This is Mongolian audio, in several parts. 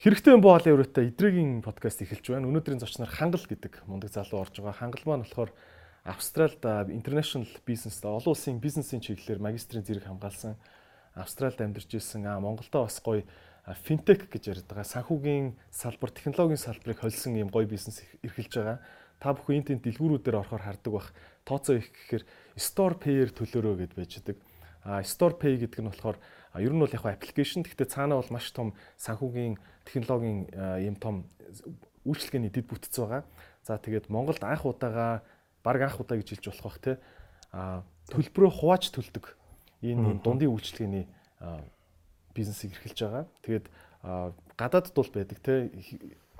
Хэрэгтэй юм боолын өрөөтэй эдрэгийн подкаст эхэлж байна. Өнөөдрийн зочноор Хангал гэдэг мундаг залуу орж байгаа. Хангал маань болохоор Австралид international business олон улсын бизнесийн чиглэлээр магистрийн зэрэг хамгаалсан. Австралид амьдарч ирсэн. Аа Монголдо бас гоё финтек гэж байгаа. Санхүүгийн салбар, технологийн салбарыг холсон юм гоё бизнес эрхэлж байгаа. Та бүхэн энэ тэнд дэлгүүрүүдээр орохоор хардаг бах. Тооцоо их гэхээр store payer төлөөрөө гэд байж байгаа. А store pay гэдэг нь болохоор ер нь бол яг аппликейшн. Гэхдээ цаанаа бол маш том санхүүгийн технологийн юм том үйлчлэгээний дэд бүтц байгаа. За тэгээд Монголд анх удаага баг анх удаа гэж хэлж болох бах те а төлбөрөө хувааж төлдөг. Энэ дундын үйлчлэгээний бизнесийг эрхэлж байгаа. Тэгээд гадаадд бол байдаг те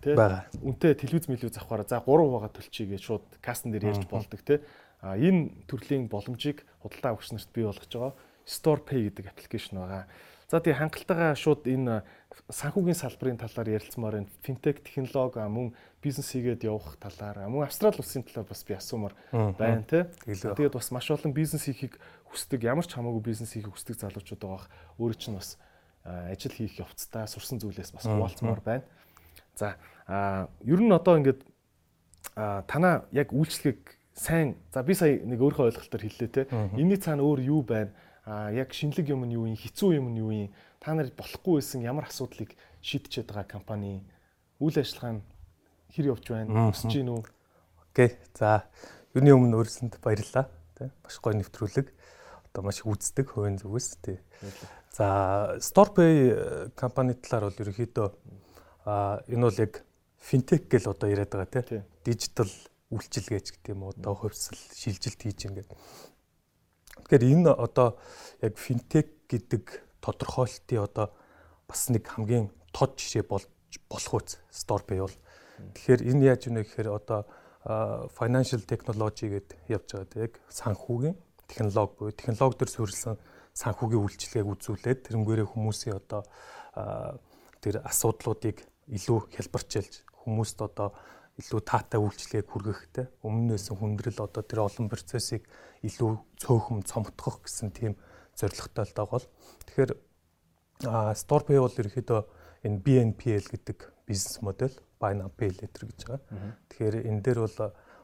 те. Үнтэй телевиз мэлүү завхаараа за 3 хуваагаа төлчихье гэж шууд кастн дээр ярьж болдог те. А энэ төрлийн боломжийг худалдаа авагч нарт бий болгож байгаа Store Pay гэдэг аппликейшн байгаа. За тий хангалтайгаа шууд энэ санхүүгийн салбарын талаар ярилцмаар энэ финтек технологи мөн бизнес хийгээд явах талаар мөн Австрали улсын талаар бас би асуумаар байна тий. Тэгээд бас маш олон бизнес хийхийг хүсдэг ямар ч хамаагүй бизнес хийхийг хүсдэг залуучууд байгаа. Өөрөө чинь бас ажил хийх явцдаа сурсан зүйлээс бас хуваалцмаар байна. За ер нь одоо ингээд танаа яг үйлчлэгийг сайн за би сая нэг өөрийнхөө ойлголтоор хэллээ те. Энийний цаана өөр юу байна? А яг шинэлэг юм нь юу юм хэцүү юм нь юу юм? Та нарт болохгүй байсан ямар асуудлыг шийдчихэд байгаа компани? Үйл ажиллагаа нь хэр явж байна? Өсөж гин үү? Окей. За юуны өмнө өөрсөнд баярлалаа. Тий маш гоё нэвтрүүлэг. Одоо маш үздэг хувийн зүгээс тий. За Storepay э, компани талаар бол ерөнхийдөө а энэ бол яг финтек гэл одоо яриад байгаа тий. Дижитал үйлчилгээч гэдэг юм уу одоо хувьсэл шилжилт хийж ингээд Тэгэхээр энэ одоо яг финтек гэдэг тодорхойлтын одоо бас нэг хамгийн тод жишээ болж болох үз Storepay бол. Тэгэхээр энэ яаж вэ гэхээр одоо financial technology гэд явж байгаа тийм яг санхүүгийн технологи буюу технологи төр суурилсан санхүүгийн үйлчилгээг үзүүлээд тэрнгээрээ хүмүүсийн одоо тэр асуудлуудыг илүү хялбарчилж хүмүүст одоо илүү таатай үйлчлэгийг хүргэхтэй өмнө нь хүндрэл одоо тэр олон процессыг илүү цөөхөн цомтгох гэсэн тийм зорилготой л байгаа бол тэгэхээр StorePay бол ерөөхдөө энэ BNPL гэдэг бизнес модель buy now pay later гэж байгаа. Тэгэхээр энэ дээр бол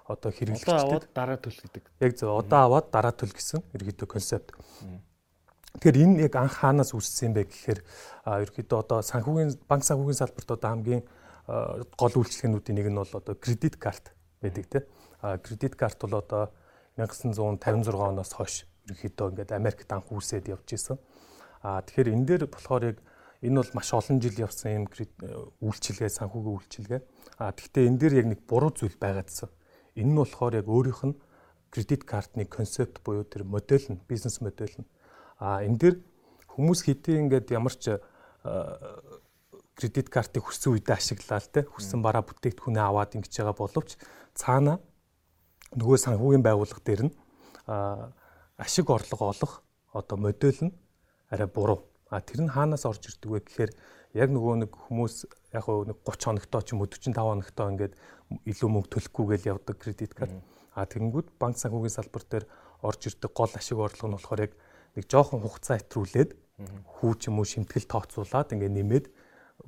одоо хэрэглэгчдэд одоо аваад дараа төлөх гэдэг. Яг зөв одоо аваад дараа төлөх гэсэн ерөөхдөө концепт. Тэгэхээр энэ яг анх хаанаас үүссэн бэ гэхээр ерөөхдөө одоо санхүүгийн банк санхүүгийн салбарт одоо хамгийн гол үйлчлэгнүүдийн нэг нь бол одоо кредит карт байдаг тийм. Кредит карт бол одоо 1956 оноос хойш ерөнхийдөө ингээд Америкт анх үүсээд явж исэн. А тэгэхээр энэ дээр болохоор яг энэ бол маш олон жил явсан юм үйлчлэгээ санхүүгийн үйлчлэгээ. А тэгвэл энэ дээр яг нэг буруу зүйл байгаадсан. Энэ нь болохоор яг өөрийнх нь кредит картны концепт буюу тэр модель нь бизнес модель нь. А энэ дээр хүмүүс хэдий ингээд ямар ч кредит картыг хүссэн үедээ ашиглаа л те хүссэн бараа бүтээгдэхүүнээ аваад ингэж байгаа боловч цаана нөгөө санхүүгийн байгууллага дээр нь ашиг орлого олох одоо модель нь арай буруу. А тэр нь хаанаас орж ирдэг вэ гэхээр яг нөгөө нэг хүмүүс яг нэг 30 хоногтоо ч юм уу 45 хоногтоо ингээд илүү мөнгө төлөхгүйгээл явдаг кредит карт. А тэгэнгүүт банк санхүүгийн салбар дээр орж ирдэг гол ашиг орлого нь болохоор яг нэг жоохон хугацаа хэтрүүлээд хүү ч юм уу шимтгэл тооцоолаад ингээд нэмээд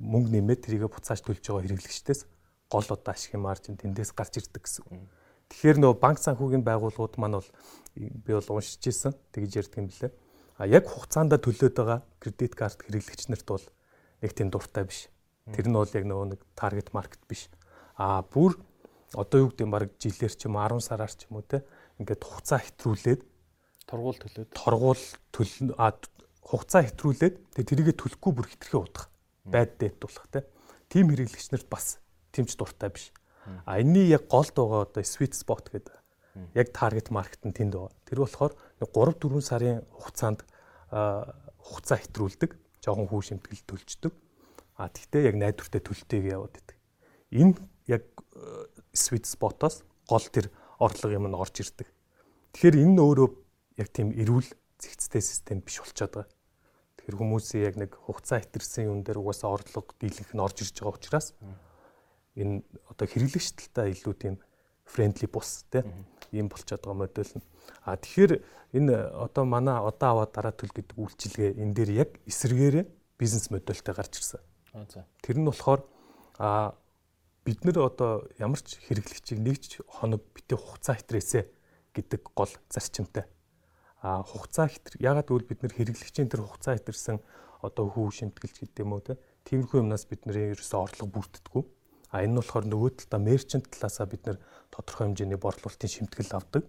мөнгө нэмээд тэрийгэ буцааж төлж байгаа хэрэглэгчдээс гол одоо ашигын маржин тэндээс гарч ирдэг гэсэн. Тэгэхээр нөгөө банк санхүүгийн байгууллагууд маань бол би бол уншиж ирсэн тэгж ярьдаг юм блэ. А яг хугацаанд төлөөд байгаа кредит карт хэрэглэгч нарт бол нэг тийм дуртай биш. Тэр нь бол яг нөгөө нэг таргет маркет биш. А бүр одоо юу гэдэг юм баг жилээр ч юм 10 сараар ч юм уу те ингээд хугацаа хэтрүүлээд торгуул төлөөд торгуул төл а хугацаа хэтрүүлээд тэгээ тэрийгэ төлөхгүй бүр хитрхээ удах байд дэт болох те. Тим хэрэглэгч нарт бас тэмч дуртай биш. А энэний яг голд байгаа одоо sweet spot гэдэг. Яг target market нь тэнд байгаа. Тэр болохоор 3 4 сарын хугацаанд хугацаа хэтрүүлдэг, жоохон хүү шимтгэл төлждөг. А тэгтээ яг найдвартай төлөлтэйг яваад байдаг. Энэ яг sweet spot-оос гол тэр орлого юм нь орж ирдэг. Тэгэхээр энэ нь өөрөө яг тийм эрүүл зэгцтэй систем биш болчиход байгаа. Тэр хүмүүсийн яг нэг хугацаа хэтэрсэн юм дээр угаасаа орлого дийлэнх нь орж ирж байгаа учраас энэ одоо хэрэглэгч талтаа илүү тийм френдли бус тийм ийм болчиход байгаа модель нь. А тэгэхээр энэ одоо манай одоо аваад дараа төл гэдэг үйлчилгээ энэ дээр яг эсэргээрээ бизнес модельтэй гарч ирсэн. Тэр нь болохоор а бид нэр одоо ямар ч хэрэглэгчийг нэгж хоног битээ хугацаа хэтрээсэ гэдэг гол зарчимтай. А хугацаа хэтэр ягаад гэвэл бид нэр хэрэглэгчийн тэр хугацаа хэтэрсэн одоо хүү шимтгэлч гэдэг юм уу те. Тиймэрхүү юмнаас бид нэр ерөөсөө орлого бүрддэггүй. А энэ нь болохоор нөгөө талаа мерчант талаасаа бид нэр тодорхой хэмжээний борлуулалтын шимтгэл авдаг.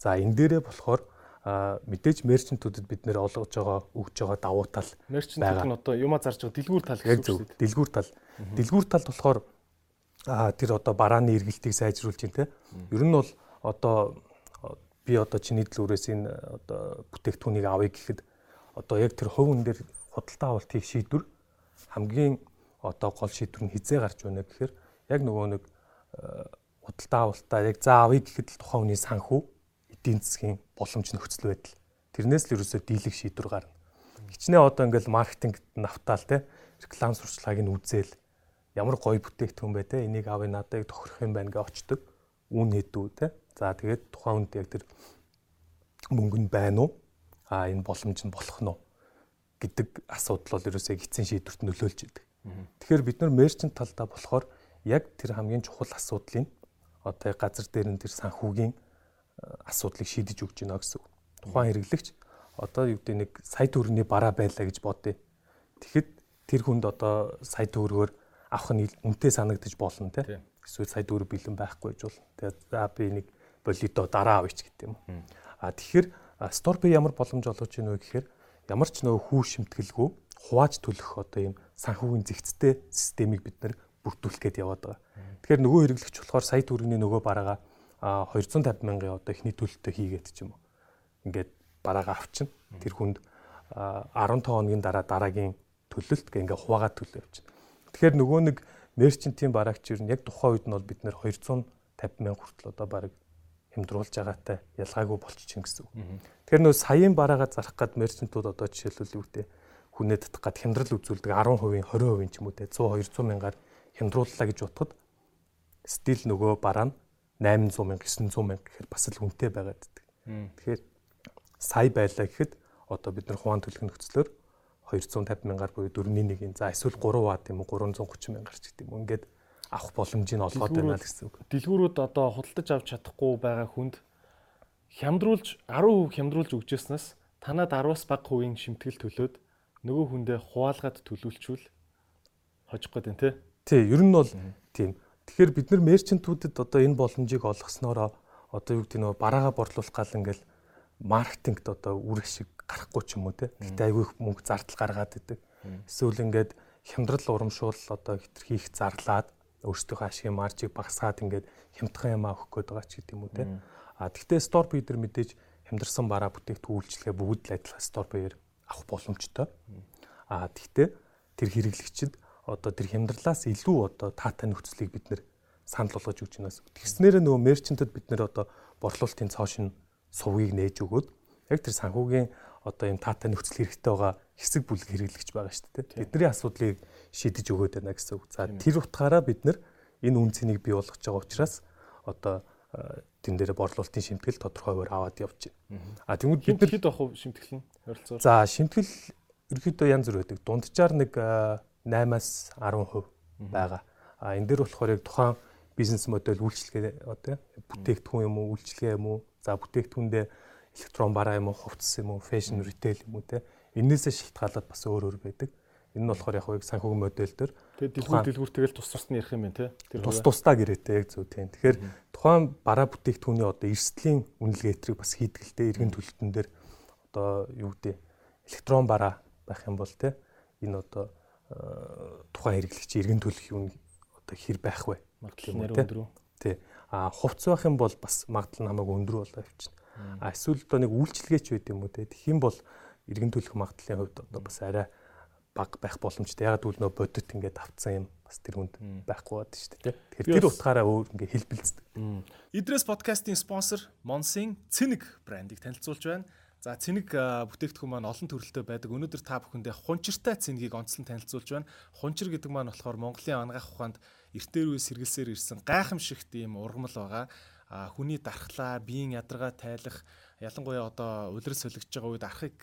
За энэ дээрээ болохоор мэдээж мерчентүүдэд бид нэр олгож байгаа өгж байгаа давуу тал мерчентүүд нь одоо юма зарж байгаа дэлгүүр тал гэсэн үг шүү дээ. Дэлгүүр тал. Дэлгүүр талд болохоор тэр одоо барааны эргэлтийг сайжруулж байна те. Ер нь бол одоо би одоо чиний дэлгүүрээс энэ одоо бүтээгдэхүүнийг авъя гэхэд одоо яг тэр хувийн дээр худалдаа авалт хийх шийдвэр хамгийн одоо гол шийдвэр нь хизээ гарч байна гэхээр яг нөгөө нэг худалдаа авалтаа яг за авъя гэхэд л тухайн хүний санхүү эдийн засгийн боломж нөхцөл байдал. Тэрнээс л ерөөсөө дийлэх шийдвэр гарна. Хичнээн одоо ингээл маркетинг навтаал те реклам сурчлагыг нь үзээл ямар гоё бүтээгдэхүүн бай те энийг авъя надад тохирох юм байна гэж очдөг. Үн хэдүү те. За тэгээд тухайн үнд яг тэр мөнгө нь байна уу? А энэ боломж нь болох нь уу? гэдэг асуудал бол ерөөсөө эцсийн шийдвэрт нөлөөлж идэг. Тэгэхээр бид нар мерчант талдаа болохоор яг тэр хамгийн чухал асуудлыг одоо газар дээр нь тэр санхүүгийн асуудлыг шийдэж өгч гинэ гэсэн үг. Тухайн хэрэглэгч одоо юу гэдэг нэг сая төгрөгийн бараа байлаа гэж бодъё. Тэгэхэд тэр хүнд одоо сая төгрөгөөр авах нь үнэтэй санагдаж болно тий. Эсвэл сая төгрөг бэлэн байхгүй гэж болно. Тэгээд за би нэг болидо дараа авъя ч гэдэг юм. А тэгэхээр Storepay ямар боломж олгож ийнө вэ гэхээр ямар ч нөө хүү шимтгэлгүй хувааж төлөх одоо юм санхүүгийн зэгцтэй системийг бид нар бүрдүүлэх гээд яваад байгаа. Тэгэхээр нөгөө хэрэглэгч болохоор сая төгрөгийн нөгөө бараагаа 250 мянган одоо ихний төлөлтөй хийгээд ч юм уу. Ингээд бараагаа авчин. Тэр хүнд 15 хоногийн дараа дараагийн төлөлт гэ ингээ хуваагаа төлөө явчихна. Тэгэхээр нөгөө нэг мерчентийн бараагч юу яг тухайн үед нь бол бид нэр 250 мянга хүртэл одоо бараг хямдруулж байгаатай ялгаагүй болчихно гэсэн үг. Тэгэхээр нөө саяын бараагаа зарах гад мерчентүүд одоо жишээлбэл юу гэдэг хүнээ татах гад хямдрал үзүүлдэг 10%, 20% ч юм уу те 100 200 мянгаар хямдрууллаа гэж утгад стил нөгөө бараа нь 800 мянга 900 мянга гэхээр бас л үнэтэй байгаад байдаг. Тэгэхээр сая байлаа гэхэд одоо бид нар хувийн төлөх нөхцлөөр 250 мянгаар буюу 4-ний 1-ийн за эсвэл 3 ват юм уу 330 мянгаар ч гэдэг юм. Ингээд авах боломжийг олгоод байна л гэсэн үг. Дэлгүүрүүд одоо худалдаж авч чадахгүй байгаа хүнд хямдруулж 10% хямдруулж өгчээснээс танад 10-аас бага хувийн шимтгэл төлөөд нөгөө хүндээ хуваалгаад төлөвлөчвөл хожих гээд байна тий. Тий, ер нь бол тийм Тэгэхээр бид нар мерчентүүдэд одоо энэ боломжийг олгосноороо одоо юу гэдэг нь бараагаа борлуулах гал ингээл маркетингт одоо үр ашиг гарахгүй ч юм уу те. Гэтэ айгүй их мөнгө зардал гаргаад идэг. Эсвэл ингээд хямдрал урамшуул одоо хэтэр хийх зарлаад өөрсдийнхөө ашигын маржийг багасгаад ингээд хямдхан юм авах гээд байгаа ч гэдэг юм уу те. А тэгтээ стор бийдер мэдээж хямдарсан бараа бүтээгдэхүүн үйлчлэгээ бүгд л адилхан стор бийер авах боломжтой. А тэгтээ тэр хэрэглэгчид одоо тэр хямдралаас илүү одоо таатай нөхцөлийг бид нэр санал болгож өгч байна. Тэгснээр нөгөө мерчентэд бид нэр одоо борлуулалтын цоошин сувгийг нээж өгөөд яг тэр санхүүгийн одоо юм таатай нөхцөл хэрэгтэй байгаа хэсэг бүлэг хэрэглэгч байгаа шүү дээ. Бидний асуудлыг шийдэж өгөөд байна гэсэн үг. За тэр утгаараа бид нэр энэ үн цэнийг бий болгож байгаа учраас одоо тэн дээр борлуулалтын шимтгэл тодорхойгоор аваад явж байна. А тэгвэл бид хэд авах шимтгэл нь ойролцоогоор. За шимтгэл ерөөдөө янз бүр байдаг. Дунджаар нэг 8-аас 10% байгаа. А энэ дээр болохоор яг тухайн бизнес модель үйлчлэгээ одоо бүтээгдэхүүн юм уу, үйлчлэгээ юм уу, за бүтээгдэхүүндээ электрон бараа юм уу, хувцас юм уу, фэшн ритейл юм уу те. Энээсээ шилтгаалаад бас өөр өөр байдаг. Энэ нь болохоор яг яг санхүүгийн модель дээр тэгээд дэлгүүр дэлгүүр тэгэл тус тус нь ярих юм байна те. Тэр тус тусдаа гэрээтэй яг зөв тийм. Тэгэхээр тухайн бараа бүтээгдэхүүний одоо эрсдлийн үнэлгээтрийг бас хийдгэлтэй иргэн төлөлтөн дээр одоо юу гэдэг электрон бараа байх юм бол те энэ одоо тухайн хэрэглэгч иргэн төлөх юм одоо хэр байх вэ? Магадлал өндөр үү? Тий. А хувц байх юм бол бас магадлал намайг өндөр болоо явчихна. А эсвэл одоо нэг үйлчлэгээч байд юм уу те. Тэгэх юм бол иргэн төлөх магадлалын хувьд одоо бас арай баг байх боломжтой. Яг тэгвэл нөө бодит ингээд авцсан юм бас тэр хүнд байхгүй бод шүү дээ. Тэгэхээр тэр утгаараа өөр ингээд хэлбэлцдэг. Идрес подкастын спонсор Монсын Цэник брендийг танилцуулж байна. За цэник бүтээгдэхүүн маань олон төрөлтэй байдаг. Өнөөдөр та бүхэндээ хунчиртай цэнгийг онцлон танилцуулж байна. Хунчир гэдэг маань болохоор Монголын анагаах ухаанд эртээр үе сэргэлсээр ирсэн гайхамшигт ийм ургамал байгаа. А хүний дархлаа, биеийн ядаргаа тайлах, ялангуяа одоо улирал солигдож байгаа үед архыг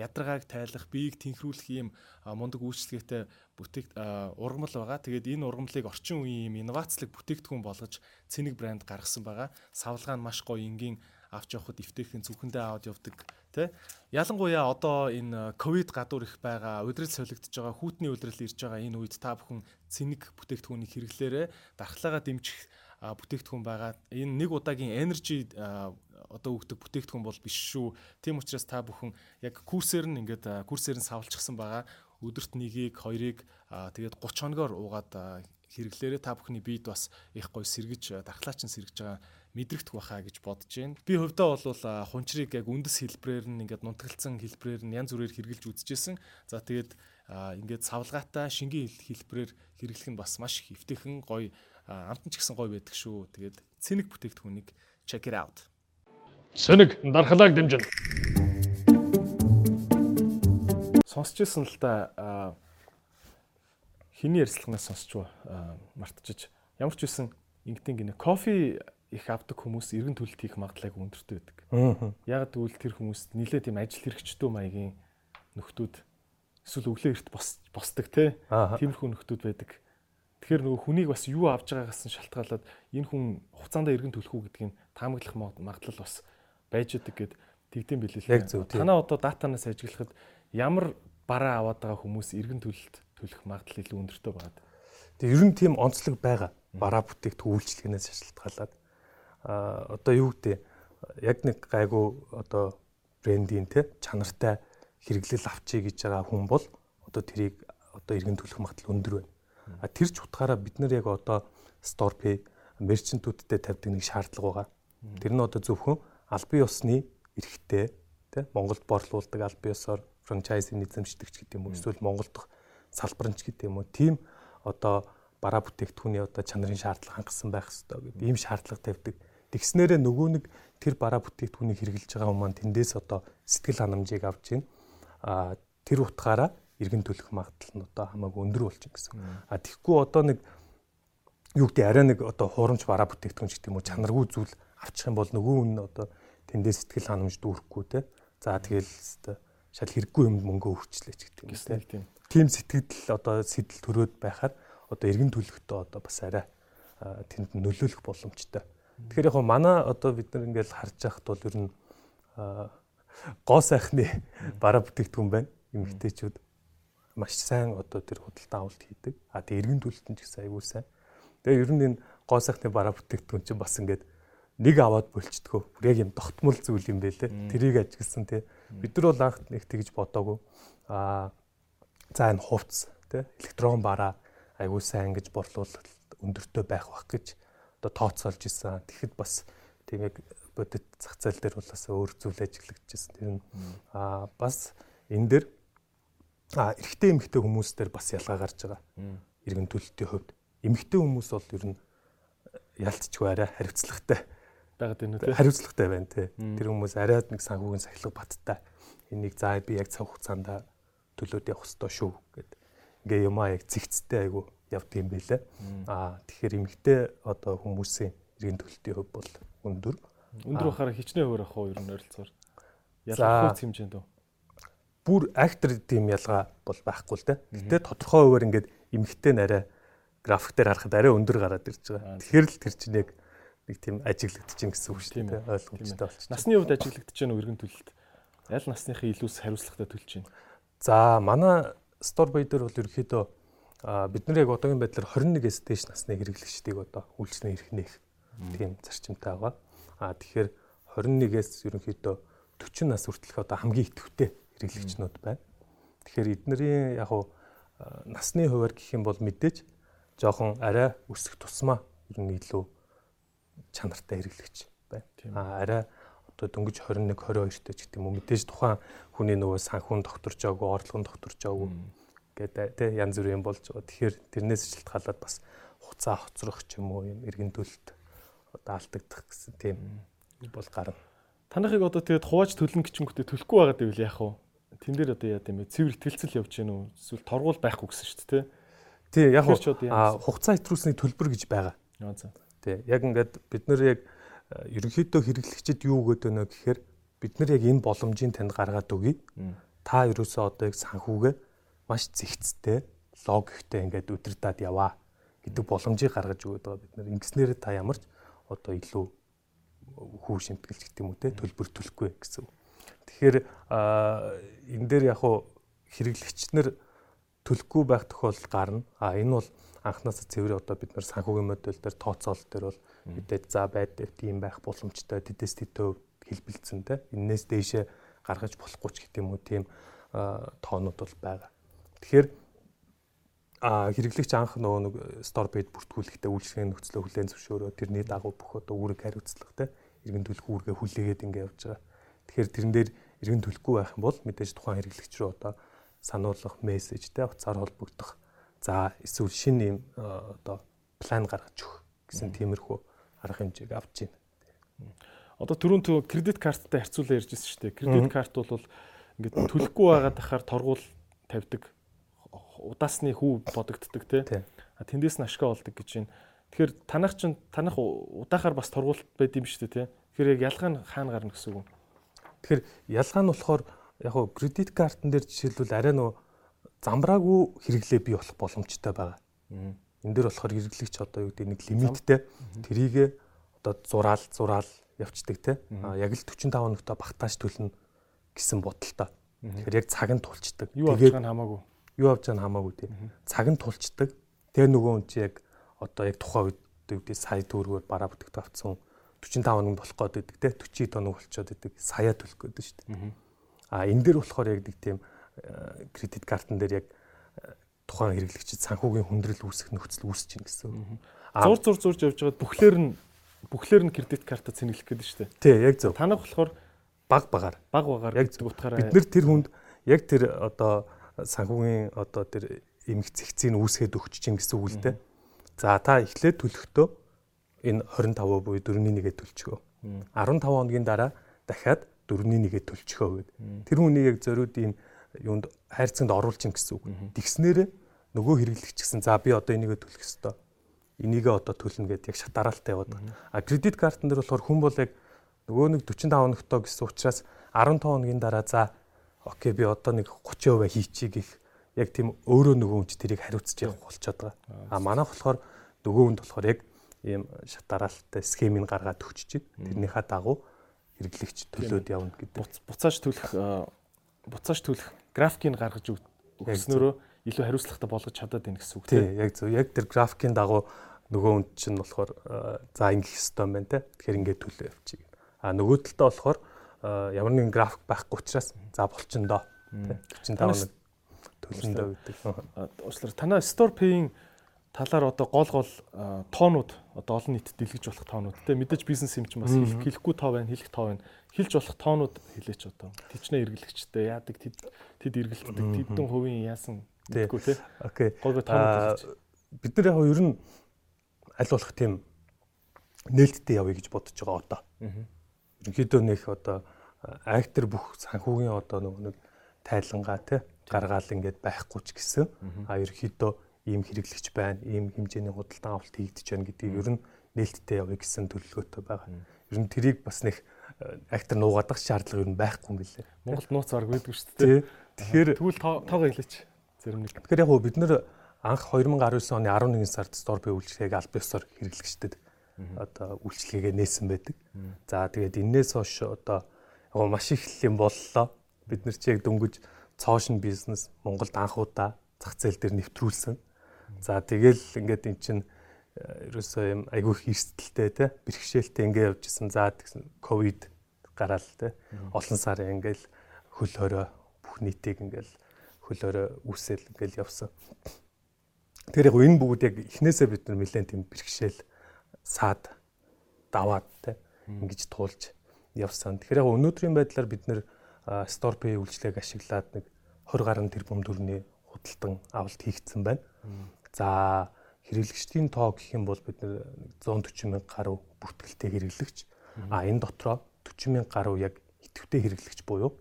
ядаргааг тайлах, биеийг тэнхрүүлэх ийм мундаг үйлчлэгээтэй бүтээгт ургамал байгаа. Тэгээд энэ ургамлыг орчин үеийн ийм инновацлог бүтээгдэхүүн болгож цэник брэнд гаргасан байгаа. Савлгаа нь маш гоё энгийн авч явахад эвтэйхэн зүхэндээ аваад явдаг тий. Ялангуяа одоо энэ ковид гадуур их байгаа, удирал солигдож байгаа, хүүтний удирал ирж байгаа энэ үед та бүхэн цэник бүтээгдэхүүнийг хэрэглээрээ дархлаагаа дэмжих бүтээгдэхүүн байгаа. Энэ нэг удаагийн energy одоо өгдөг бүтээгдэхүүн бол биш шүү. Тийм учраас та бүхэн яг курсээр нь ингээд курсээр нь савлчихсан байгаа. Өдөрт нэгийг, хоёрыг тэгээд 30 хоногоор уугаад хэрэглээрээ та бүхний биед бас их гоё сэргэж дархлаач нь сэргэж байгаа мэдрэгдэх баха гэж бодож байна. Би хувьдаа бол хунчрыг яг үндэс хэлбрээр нь ингээд нунтгалцсан хэлбрээр нь янз бүрээр хэрэгжилж үзчихсэн. За тэгээд ингээд савлгаатай шингийн хэлбрээр хэрэглэх нь бас маш их эвтэйхэн гоё амтан ч гэсэн гоё байдаг шүү. Тэгээд цэник бүтээгдэхүүнийг check it out. Цэник дархлааг дэмжинэ. Сонсч ирсэн л да хиний ярьцлагнаас сонсч мартчих. Ямар ч үсэн ингэдэг гинэ кофе их авдаг хүмүүс эргэн төлөлт хийх магадлалыг өндөртэй байдаг. Яг тэгвэл тэр хүмүүст нилээ тийм ажил хэрэгчдүү маягийн нөхдүүд эсвэл өглөө эрт босдог те. Тиймэрхүү нөхдүүд байдаг. Тэгэхээр нөгөө хүнийг бас юу авж байгаагаас нь шалтгаалаад энэ хүн хугацаанд эргэн төлөх үү гэдгийг таамаглах магадлал бас байж идэг гэд тэгдэм билээ. Яг зөв. Танаа одоо датанаас ажиглахад ямар бараа аваад байгаа хүмүүс эргэн төлөлт төлөх магадлал илүү өндөртэй байна. Тэгээ ер нь тийм онцлог байгаа. Бараа бүтээгдэхүүн үйлчлэгнээс шалтгаалаад одоо юу гэдэг яг нэг гайгүй одоо брендийн те чанартай хэрэглэл авчий гэж байгаа хүн бол одоо тэрийг одоо эргэн төлөх магадлал өндөр байна. А тэр ч утгаараа бид нар яг одоо store pay мерчентүүдтэй тавьдаг нэг шаардлага байгаа. Тэр нь одоо зөвхөн албан ёсны эрхтэй тий Монголд борлуулдаг албан ёсоор франчайзинг эзэмшдэгч гэдэг юм уу эсвэл Монголд дох салбаранч гэдэг юм уу тийм одоо бараа бүтээгдэхүүний одоо чанарын шаардлага хангасан байх хэрэгтэй гэдэг ийм шаардлага тавьдаг. Тэгснээрээ нөгөө нэг тэр бараа бүтээгдэхүүнийг хэрэгжилж байгаа хүмүүс тэндээс одоо сэтгэл ханамжийг авч ийн а тэр утгаараа иргэн төлөх магадлал нь одоо хамаагүй өндөр болчих гэсэн. А тэгэхгүй одоо нэг юу гэдэг арай нэг одоо хуурамч бараа бүтээгдэхүүн ч гэдэг юм уу чанаргүй зүйл авчих юм бол нөгөө хүн одоо тэндээс сэтгэл ханамж дүүрэхгүй те. За тэгэл шал хэрэггүй юм мөнгө өрчлөөч гэдэг юм те. Тийм сэтгэл одоо сэтэл төрөөд байхаар одоо иргэн төлөхтөө одоо бас арай тэнд нөлөөлөх боломжтой. Тэгэхээр яг манай одоо бид нар ингээл харж байхад бол ер нь гоо сайхны бараа бүтээгдэхүүн байна. Эмэгтэйчүүд маш сайн одоо тэр худалдан авалт хийдэг. А тэг эргэн төлөлтөнд ч гэсэн аягүй сайн. Тэгээ ер нь энэ гоо сайхны бараа бүтээгдэхүүн чинь бас ингээд нэг аваад болчдгоо. Бүр яг юм тогтмол зүйл юм байлээ. Тэрийг ажигласан тий. Бид нар бол анх нэг тэгж бодоагүй. А за энэ хувцс тий электрон бараа аягүй сайн гэж борлуулалт өндөртөө байх бах гэж одоо тооцоолж исэн. Тэгэхэд бас тийм яг бодит зах зээл дээр бол бас өөр зүйл ажиглагдчихсэн. Тэр нь а бас энэ дэр А эрэгтэй эмэгтэй хүмүүс дээр бас ялгаа гарч байгаа. Иргэн төлөлтийн хувьд эмэгтэй хүмүүс бол ер нь ялцчихгүй арай хариуцлагатай байгаад байна үү? Хариуцлагатай байна тий. Тэр хүмүүс арайд нэг санхүүгийн сахилга баттай. Энийг заа би яг цаг хугацаанд төлөөд явах ёстой шүү гэд. Ингээ юмаа яг зэгцтэй айгу явд юм байлаа. Аа тэгэхээр эмэгтэй одоо хүмүүсийн иргэн төлөлтийн хувь бол өндөр. Өндөр бахаараа хичнээн өөр ах уу ер нь ойролцоогоор. Ялгаагүй хэмжээнд үү? бүр актер тийм ялгаа бол байхгүй л дээ. Гэтэ тодорхой хуваар ингээд эмхтэй нарай график дээр харахад арай өндөр гараад ирж байгаа. Тэгэхээр л тэр чинь яг нэг тийм ажиглагдчихин гэсэн үг шүү дээ. Ойлгомжтой болчих. Насны хувьд ажиглагдаж байгаа үргэн төлөлт. Аль насныхын илүүс хариуцлагатай төлж байна. За манай стор бай дээр бол ерөөхдөө бид нар яг одоогийн байдлаар 21-с дээш насны хэрэглэгчдийг одоо үйлчлэн ирэх нэх тийм зарчимтай байгаа. А тэгэхээр 21-с ерөнхийдөө 40 нас хүртэлх одоо хамгийн идэвхтэй хэрэглэгчнүүд байна. Тэгэхээр эднэрийн яг уу насны хуваар гэх юм бол мэдээж жоохон арай өсөх тусмаа ер нь илүү чанартай хэрэглэгч байна. А арай одоо дөнгөж 21 22 тэй ч гэдэг юм уу мэдээж тухайн хүний нөгөө санхүүн докторч аагүй орлогын докторч аагүй гэдэг тий янз бүрийн болж байгаа. Тэгэхээр тэрнээс шалтгаалаад бас хуцаа хоцрох ч юм уу юм эргэн төлөлт одоо алдагдах гэсэн тийм бол гарна. Танахыг одоо тэгээд хувааж төлнө гिचэнгүүтээ төлөхгүй байгаад байвал яах вэ? Тэн дээр одоо яа гэм бэ? Цэвэр итгэлцэл явж гэнэ үү? Эсвэл торгуул байхгүй гэсэн шүү дээ, тий? Тий, яг аа хугацаа хэтрүүлсний төлбөр гэж байгаа. Тий, яг ингээд бид нар яг ерөнхийдөө хэрэглэгчид юу өгöd өнө гэхээр бид нар яг энэ боломжийг танд гаргаад өгье. та ерөөсөө одоо яг санхүүгээ маш зэгцтэй логиктэй ингээд удирдах яваа гэдэг боломжийг гаргаж өгöd байгаа бид нар ингэснээр та ямар ч одоо илүү хүү шимтгэлч гэдэг юм уу те төлбөр төлөхгүй гэсэн. Тэгэхээр энэ дээр яг хуу хэрэглэгчнэр төлөхгүй байх тохиолдол гарна. А энэ бол анханасаа цэвэр одоо бид нар санхүүгийн модель дээр тооцоол дээр бол мэдээд за байдаг тийм байх боломжтой тэдэс тэтөө хэлбэлцэн те. Иннээс дээшээ гаргаж болохгүй ч гэдэг юм уу тийм тоонууд бол байгаа. Тэгэхээр а хэрэглэгч анх нөгөө нэг стор бед бүртгүүлэхдээ үйлчлэгийн нөхцөлөө хүлээн зөвшөөрөө тэрний дагуу бүх одоо үүрэг хариуцлагатай иргэн төлөх үүргээ хүлээгээд ингэ явж байгаа. Тэгэхээр тэрэн дээр иргэн төлөхгүй байх юм бол мэдээж тухайн хэрэглэгч рүү одоо сануулгах мессежтэй утсаар холбогдох. За эсвэл шинэ юм одоо план гаргаж өгөх гэсэн тиймэрхүү арга хэмжээг авч байна. Одоо түрүүн кредит карттай харьцуулаа ярьжсэн шүү дээ. Кредит карт бол ингээд төлөхгүй байгаад ахаар торгуул тавьдаг удаасны хүү бодогддог тий. Тэндээс нь ашгаа болдог гэж байна. Тэгэхээр танах чинь танах удаахаар бас торгуулт байд юм шүү дээ тий. Тэгэхээр яг ялгаа нь хаана гарна гэсэн үг. Тэгэхээр ялгаа нь болохоор яг хуу кредит картн дээр жишээлбэл арай нөө замбраагүй хэрэглээ бий болох боломжтой байгаа. Энэ дээр болохоор хэрэглэгч одоо юу гэдэг нэг лимиттэй трийгээ одоо зураал зураал явцдаг те. Яг л 45 хоногтой багтааж төлнө гэсэн бодолтой. Тэгэхээр яг цаг нь тулчдаг. Юу авч байгаа нь хамаагүй юу авч нь хамаагүй тий. Цаг нь тулчдаг. Тэгээ нөгөө хүн чи яг одоо яг тухайн үед үүдээ сая төгрөгөөр бараа бүтээгт авцсан 45 хоног болох гээд байдаг тий 40 тоног болчиход байдаг сая төлөх гээд шүү дээ. А энэ дээр болохоор яг нэг тийм э, кредит картн дээр яг э, тухайн хэрэглэгчид санхүүгийн хүндрэл үүсэх нөхцөл үүсэж байна гэсэн. Зур зур зурж явж байгаад бүхлээр нь бүхлээр нь кредит карта цэнгэлэх гээд шүү дээ. Тий, яг зөв. Танах болохоор баг багаар баг багаар яг утгаараа бид нэр тэр хүнд яг тэр одоо санхүүгийн одоо тэр эмх зэгцийг үүсгээд өгч чинь гэсэн үг л дээ. За та эхлээд төлөхдөө энэ 25% буюу 4.1-ээ төлчихөө. 15 хоногийн дараа дахиад 4.1-ээ төлчихөө гэд. Тэр хүнийг яг зориуд ийм юунд хайрцагт оруулж чинь гэсэн үг. Тэгснээрээ нөгөө хэрэглэгч гэсэн за би одоо энийгээ төлөх ёстой. Энийгээ одоо төлнө гэдээ яг шатараалтай яваад байгаа. А кредит картн дээр болохоор хүн бол яг нөгөө нэг 45 хоногтой гэсэн учраас 15 хоногийн дараа за окей би одоо нэг 30% хийчихье гэх яг тийм өөрөө нөгөө хүн ч тэрийг хариуцж явах болчиход байгаа. А манайх болохоор нөгөө хүнд болохоор яг ийм шатараалтай схемийг гаргаад өгч чинь тэрнийхээ дагуу хэрэглэгч төлөөд явна гэдэг. Буцааж төлөх буцааж төлөх графикийг гаргаж өгснөөрөө илүү хариуцлагатай болгож чадаад байна гэсэн үг тийм. Яг зөв. Яг тэр графикийн дагуу нөгөө хүнд чинь болохоор за ингэх юм байна те. Тэгэхээр ингээд төлөө явчих. А нөгөө талдаа болохоор ямар нэгэн график байхгүй учраас за болчин доо. 45 төлөндөө гэдэг. Уучлаарай. Танай Store Pay-ийн талаар одоо гол гол э, тоонууд одоо олон нийтэд дэлгэж болох тоонууд те мэдээж бизнес юм ч бас хэлэхгүй тоо байна, хэлэх тоо байна. Хэлж болох тоонууд хэлээч одоо. Тэчнээ эргэлэгчтэй яадаг тэд тэд эргэлддэг тэдэн хувийн яасан гэдэггүй те. Окей. Гол гол тоонууд хэлж. Бид нар яг ер нь аль болох тийм нээлттэй явъя гэж бодож байгаа одоо. Ерөнхийдөө нэг одоо актер бүх санхүүгийн одоо нэг тайлангаа тий гаргаал ингээд байхгүй ч гэсэн а ерөөхдөө ийм хэрэглэгч байна, ийм хэмжээний худалдан авалт хийгдэж байна гэдгийг ер нь нээлттэй явъя гэсэн төлөвлөгөөтэй байгаа. Ер нь тэрийг бас нэг актер нуугадах шаардлага ер нь байхгүй юм билээ. Монголд нууц арга байдаг шүү дээ. Тэгэхээр тэгвэл тоогоо хэлээч. Зарим нэг. Тэгэхээр яг бид нэр анх 2019 оны 11 сард Store Pay үйлчлэгийг аль ёсоор хэрэглэгчдэд одоо үйлчлэгээ нээсэн байдаг. За тэгээд энээс хойш одоо яг маш их юм боллоо. Бид нар ч яг дөнгөж цоошин бизнес Монголд анхудаа зах зээл дээр нэвтрүүлсэн. За тэгэл ингээд эн чинь э, ерөөсөө юм айгүй их эрсдэлтэй те бэрхшээлтэй ингээд явж исэн. За тэгсэн ковид гараал те олон сар ингээл хөл хорой бүх нийтийг ингээл хөл хорой үүсэл ингээл явсан. Тэгэхээр яг энэ бүгд яг эхнээсээ бид нар нэлээд тийм бэрхшээл саад даваад те ингэж туулж явсан. Тэгэхээр яг өнөөдрийн байдлаар бид нэр Store Pay үйлчлэгийг ашиглаад нэг 20 гаруй тэрбум төгрөний худалдан авалт хийгдсэн байна. За хэрэглэгчдийн тоо гэх юм бол бид нэр 140 мянга гаруй бүртгэлтэй хэрэглэгч. А энэ дотроо 40 мянга гаруй яг идэвхтэй хэрэглэгч буюу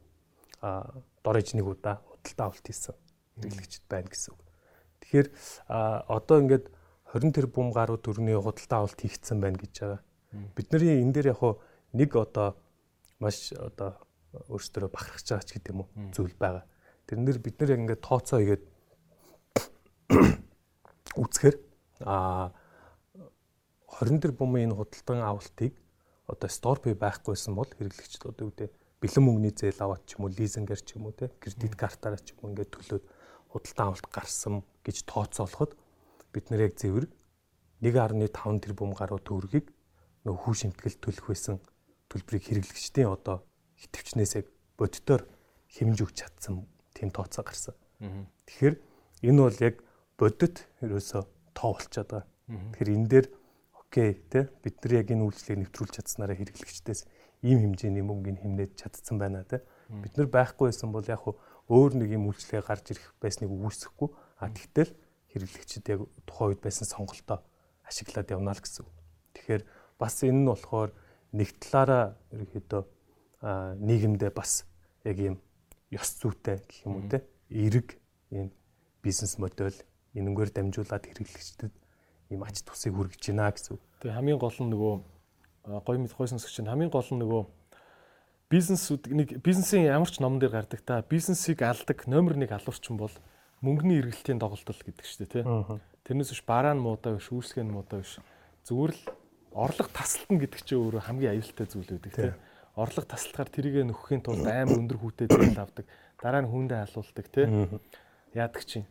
а дор ижнийг удаа худалдан авалт хийсэн хэрэглэгчд байна гэсэн үг. Тэгэхээр одоо ингээд 20 тэрбум гаруй төгрөний худалдан авалт хийгдсэн байна гэж байгаа. Бидний энэ дээр яг нэг одоо маш одоо өөрсдөө бахархаж байгаа ч гэдэг юм уу? Зүйл байгаа. Тэрнэр бид нэр яг ингээд тооцоо игээд үзэхээр а 24 бумын энэ худалдан авалтыг одоо pay байхгүйсэн бол хэрэглэгчд одоо үедээ бэлэн мөнгөний зээл аваад ч юм уу лизингээр ч юм уу те кредит картаараа ч юм уу ингээд төлөөд худалдан авалт гарсан гэж тооцоолоход бид нэр яг зэвэр 1.5 тэрбум гаруй төгрөгийг нөх хүү шимтгэл төлөх байсан төлбөрийг хэрэглэгчдийн одоо хитвчнээс яг бодитоор хэмж өгч чадсан тийм тооцоо гарсан. Тэгэхээр энэ бол яг бодит ерөөсө тоо болчиход байгаа. Тэгэхээр энэ дээр окей те бид нар яг энэ үйлчлэгийг нэвтрүүлж чадсанараа хэрэглэгчдээс ийм хэмжээний мөнгөний хэмнээд чадсан байна те. Бид нар байхгүй байсан бол яг өөр нэг юм үйлчлэгээ гарч ирэх байсныг үүсэхгүй. А тэгтэл хэрэглэгчид яг тухайн үед байсан сонголтоо ашиглаад явна л гэсэн. Тэгэхээр бас энэ нь болохоор нэг талаараа ерөөхдөө нийгэмдээ бас яг ийм ёс зүйтэй гэх юм уу те эрэг энэ бизнес модель энэнгээр дамжуулаад хэрэглэгчдэд ийм ач тусыг хүргэж байна гэсэн. Тэгээ хамгийн гол нь нөгөө гоё мэд гойсон сэгч чинь хамгийн гол нь нөгөө бизнесүүд нэг бизнесийн ямар ч номон дээр гардаг та бизнесийг алдаг номер 1 алуурчин бол мөнгөний эргэлтийн доголдол гэдэг шүү дээ тий. Тэрнээс биш бараа нь муудаа биш, үүсгэн нь муудаа биш. Зүгээр л орлого тасалтна гэдэг чинь өөрөө хамгийн аюултай зүйл байдаг тий. Орлого тасалтахаар тэрийг нөхөхийн тулд амар өндөр хүүтэй зээл авдаг. Дараа нь хүндээ халуулдаг тий. Яадаг чинь.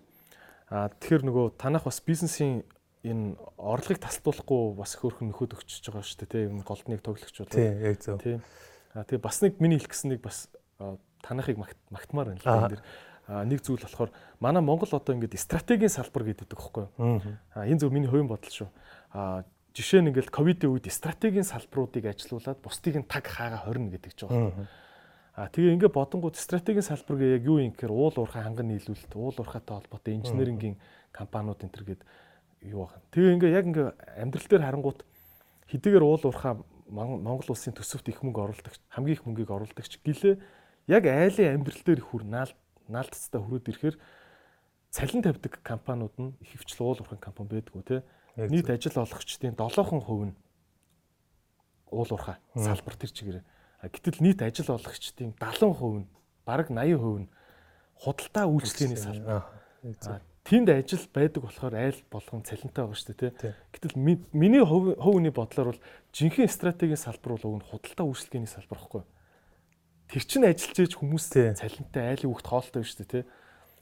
А тэгэхээр нөгөө танах бас бизнесийн энэ орлогыг тасалдуулахгүй бас их өөрхөн нөхөд өгчөж байгаа шүү дээ тий. Энэ голдныг тоглогч бол. Тий, яг зөв. Тий. А тэгээ бас нэг миний хэлэх гэснийг бас танахыг магтмаар байна л энэ дэр. Нэг зүйл болохоор манай Монгол одоо ингээд стратегийн салбар гэдэг байхгүй юу? А энэ зөв миний хувийн бодол шүү. А жишээ нь ингээд ковидын үед стратегийн салбаруудыг ажилуулад бусдыг нь таг хаага хорно гэдэг ч байгаа. А тэгээ ингээ бодонгууд стратегийн салбар яг юу юм гэхээр уул уурхай ханган нийлүүлэлт, уул уурхайтай холбоотой инженерингийн компаниуд энэ төр гээд юу баг. Тэгээ ингээ яг ингээ амьдрал дээр харангуут хэдийгээр уул уурхай Монгол улсын төсөвт их мөнгө оруулдаг, хамгийн их мөнгийг оруулдагч гэлээ яг айлын амьдрал дээр хүр наал наалтцтай хүрээд ирэхээр цалин тавьдаг компаниуд нь их хвчлэн уул уурхай компани байдгүй те. Нийт ажил олгогчдын 7% нь уул уурхай салбар төр чигээр Гэтэл нийт ажил олгогчдын 70% нь бараг 80% нь худалдаа үйлчлэгээний салбар. Тэнд ажил байдаг болохоор айл болгон цалинтай байгаа шүү дээ тий. Гэтэл миний хувийн бодлоор бол жинхэнэ стратегийн салбар бол уг нь худалдаа үйлчлэгээний салбар байхгүй. Тэр чинь ажиллаж ийж хүмүүс цалинтай айлын үгт хоолтой шүү дээ тий.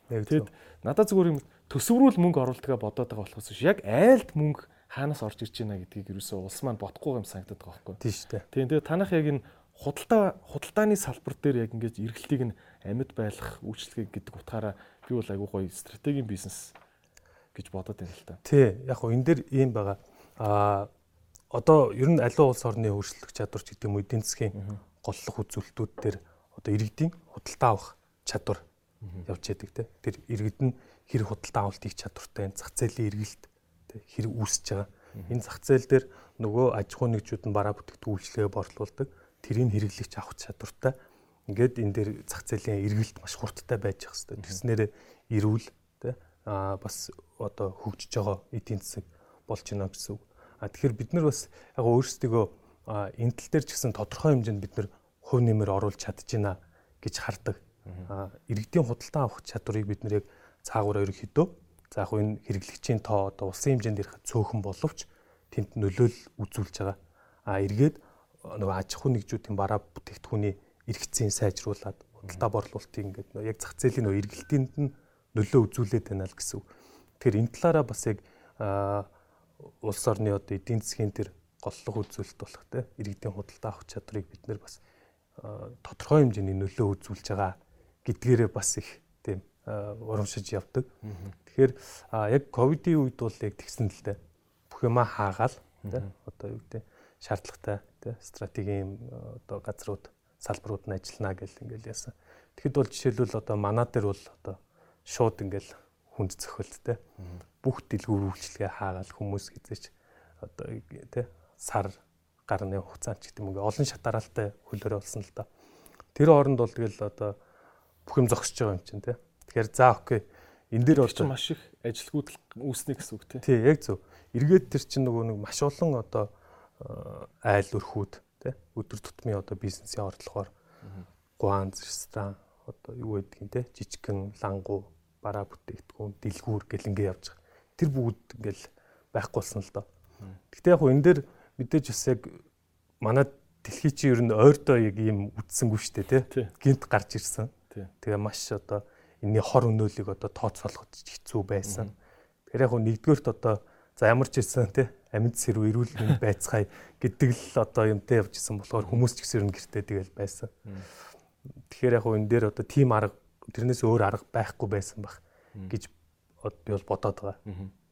Тэгэд надад зүгээр юм төсврүүл мөнгө оруулдгаа бодоод байгаа болохоос биш яг айлд мөнгө хаанаас орж ирж байна гэдгийг юусоо улс маань бодохгүй юм санагдаад байгаа байхгүй. Тийм шүү дээ. Тийм тэгээд танах яг энэ худалдаа худалдааны салбар дээр яг ингэж эргэлтийг нь амьд байлгах үйлчлэгээ гэдэг утгаараа би бол айгүй гоё стратегийн бизнес гэж бодоод байна л та. Тий, яг хөө энэ дэр ийм байгаа. Аа одоо ер нь аливаа улс орны хөгжлөх чадвар ч гэдэг юм уу эдийн засгийн голлох үзүүлэлтүүд дээр одоо иргэдийн худалдаа авах чадвар явж яадаг те. Тэр иргэд нь хэрэг худалдаа авалт хийх чадвартай зах зээлийн эргэлт хэрэг үүсэж байгаа. Энэ зах зээл дээр нөгөө аж ахуй нэгжүүд нь бараа бүтээгдэхүүн үйлчлэгээ борлуулдаг тэрийг хэрэглэгч авах чадвартай ингээд энэ дээр зах зээлийн эргэлт маш хурдтай байж ах хэвээр. Тэснээр эрүүл тэ а бас одоо хөгжиж байгаа эдийн засаг болж байна гэсэн үг. А тэгэхээр бид нар бас яг өөрсдөө энэ тал дээр ч гэсэн тодорхой хэмжээнд бид нар хувь нэмэр оруулж чадчихна гэж хардаг. А иргэдийн худалдан авах чадварыг бид нар яг цаагуур ерөнхийдөө за яг энэ хэрэглэгчийн тоо одоо улсын хэмжээнд ирэх цөөхөн боловч тэнд нөлөөлөл үзүүлж байгаа. А эргээд нөгөө аж ахуй нэгжүүдийн бараа бүтээгдэхүүний эргэцийн сайжруулад худалдаа борлуулалтыг ингээд яг зах зээлийн нөгөө эргэлтэнд нь нөлөө үзүүлээд байна л гэсэн. Тэгэхээр энэ талаараа бас яг улс орны одоо эдийн засгийн тэр голлох үзүүлэлт болох те иргэдийн худалдаа авах чадрыг бид нэр бас тодорхой хэмжээний нөлөө үзүүлж байгаа гэдгээрээ бас их тийм урамшиж явдаг. Тэгэхээр яг ковидын үед бол яг тэгсэн л дээ. Бүх юма хаагаал те одоо юу гэдэг шаардлагатай тий стратегийн одоо газрууд салбарууд нь ажиллана гэл ингээл яасан. Тэгэхэд бол жишээлбэл одоо манаа дээр бол одоо шууд ингээл хүнд цохилт тий бүх дэлгүүр үйлчлэгээ хаагаал хүмүүс хизээч одоо тий сар гарны хугацаанд ч гэдэг юм ингээ олон шатараалтай хөлөөрөө болсон л да. Тэр хооронд бол тэгэл одоо бүх юм зогсож байгаа юм чинь тий. Тэгэхээр за окей. Энд дээр бол маш их ажилгүйд үүснэ гэсэн үг тий. Тий, яг зөв. Эргээд тэр чинь нөгөө нэг маш олон одоо айл өрхүүд тий өдөр тутмын одоо бизнесийн ордлогоор гуанз, ресторан одоо юу гэдэг юм те жижигхэн лангу бараа бүтээгдэхүүн дэлгүүр гэл ингээ явж байгаа. Тэр бүгд ингээл байхгүй болсон л доо. Гэхдээ яг энэ дээр мэдээж бас яг манай дэлхий чи ер нь ойрдоо яг ийм үдсэнгүү штэ те гинт гарч ирсэн. Тэгээ маш одоо энэний хор өнөөлийг одоо тооцоолоход хэцүү байсан. Тэгэхээр яг нэгдүгээрт одоо за ямар ч хэлсэн те амьд сэрв эрүүл мэнд байцгаая гэдэг л одоо юмтай явж исэн болохоор хүмүүс ч гэсэн гэртээ тэгэл байсан. Тэгэхээр яг энэ дээр одоо тим арга тэрнээс өөр арга байхгүй байсан баг гэж би бол бодоод байгаа.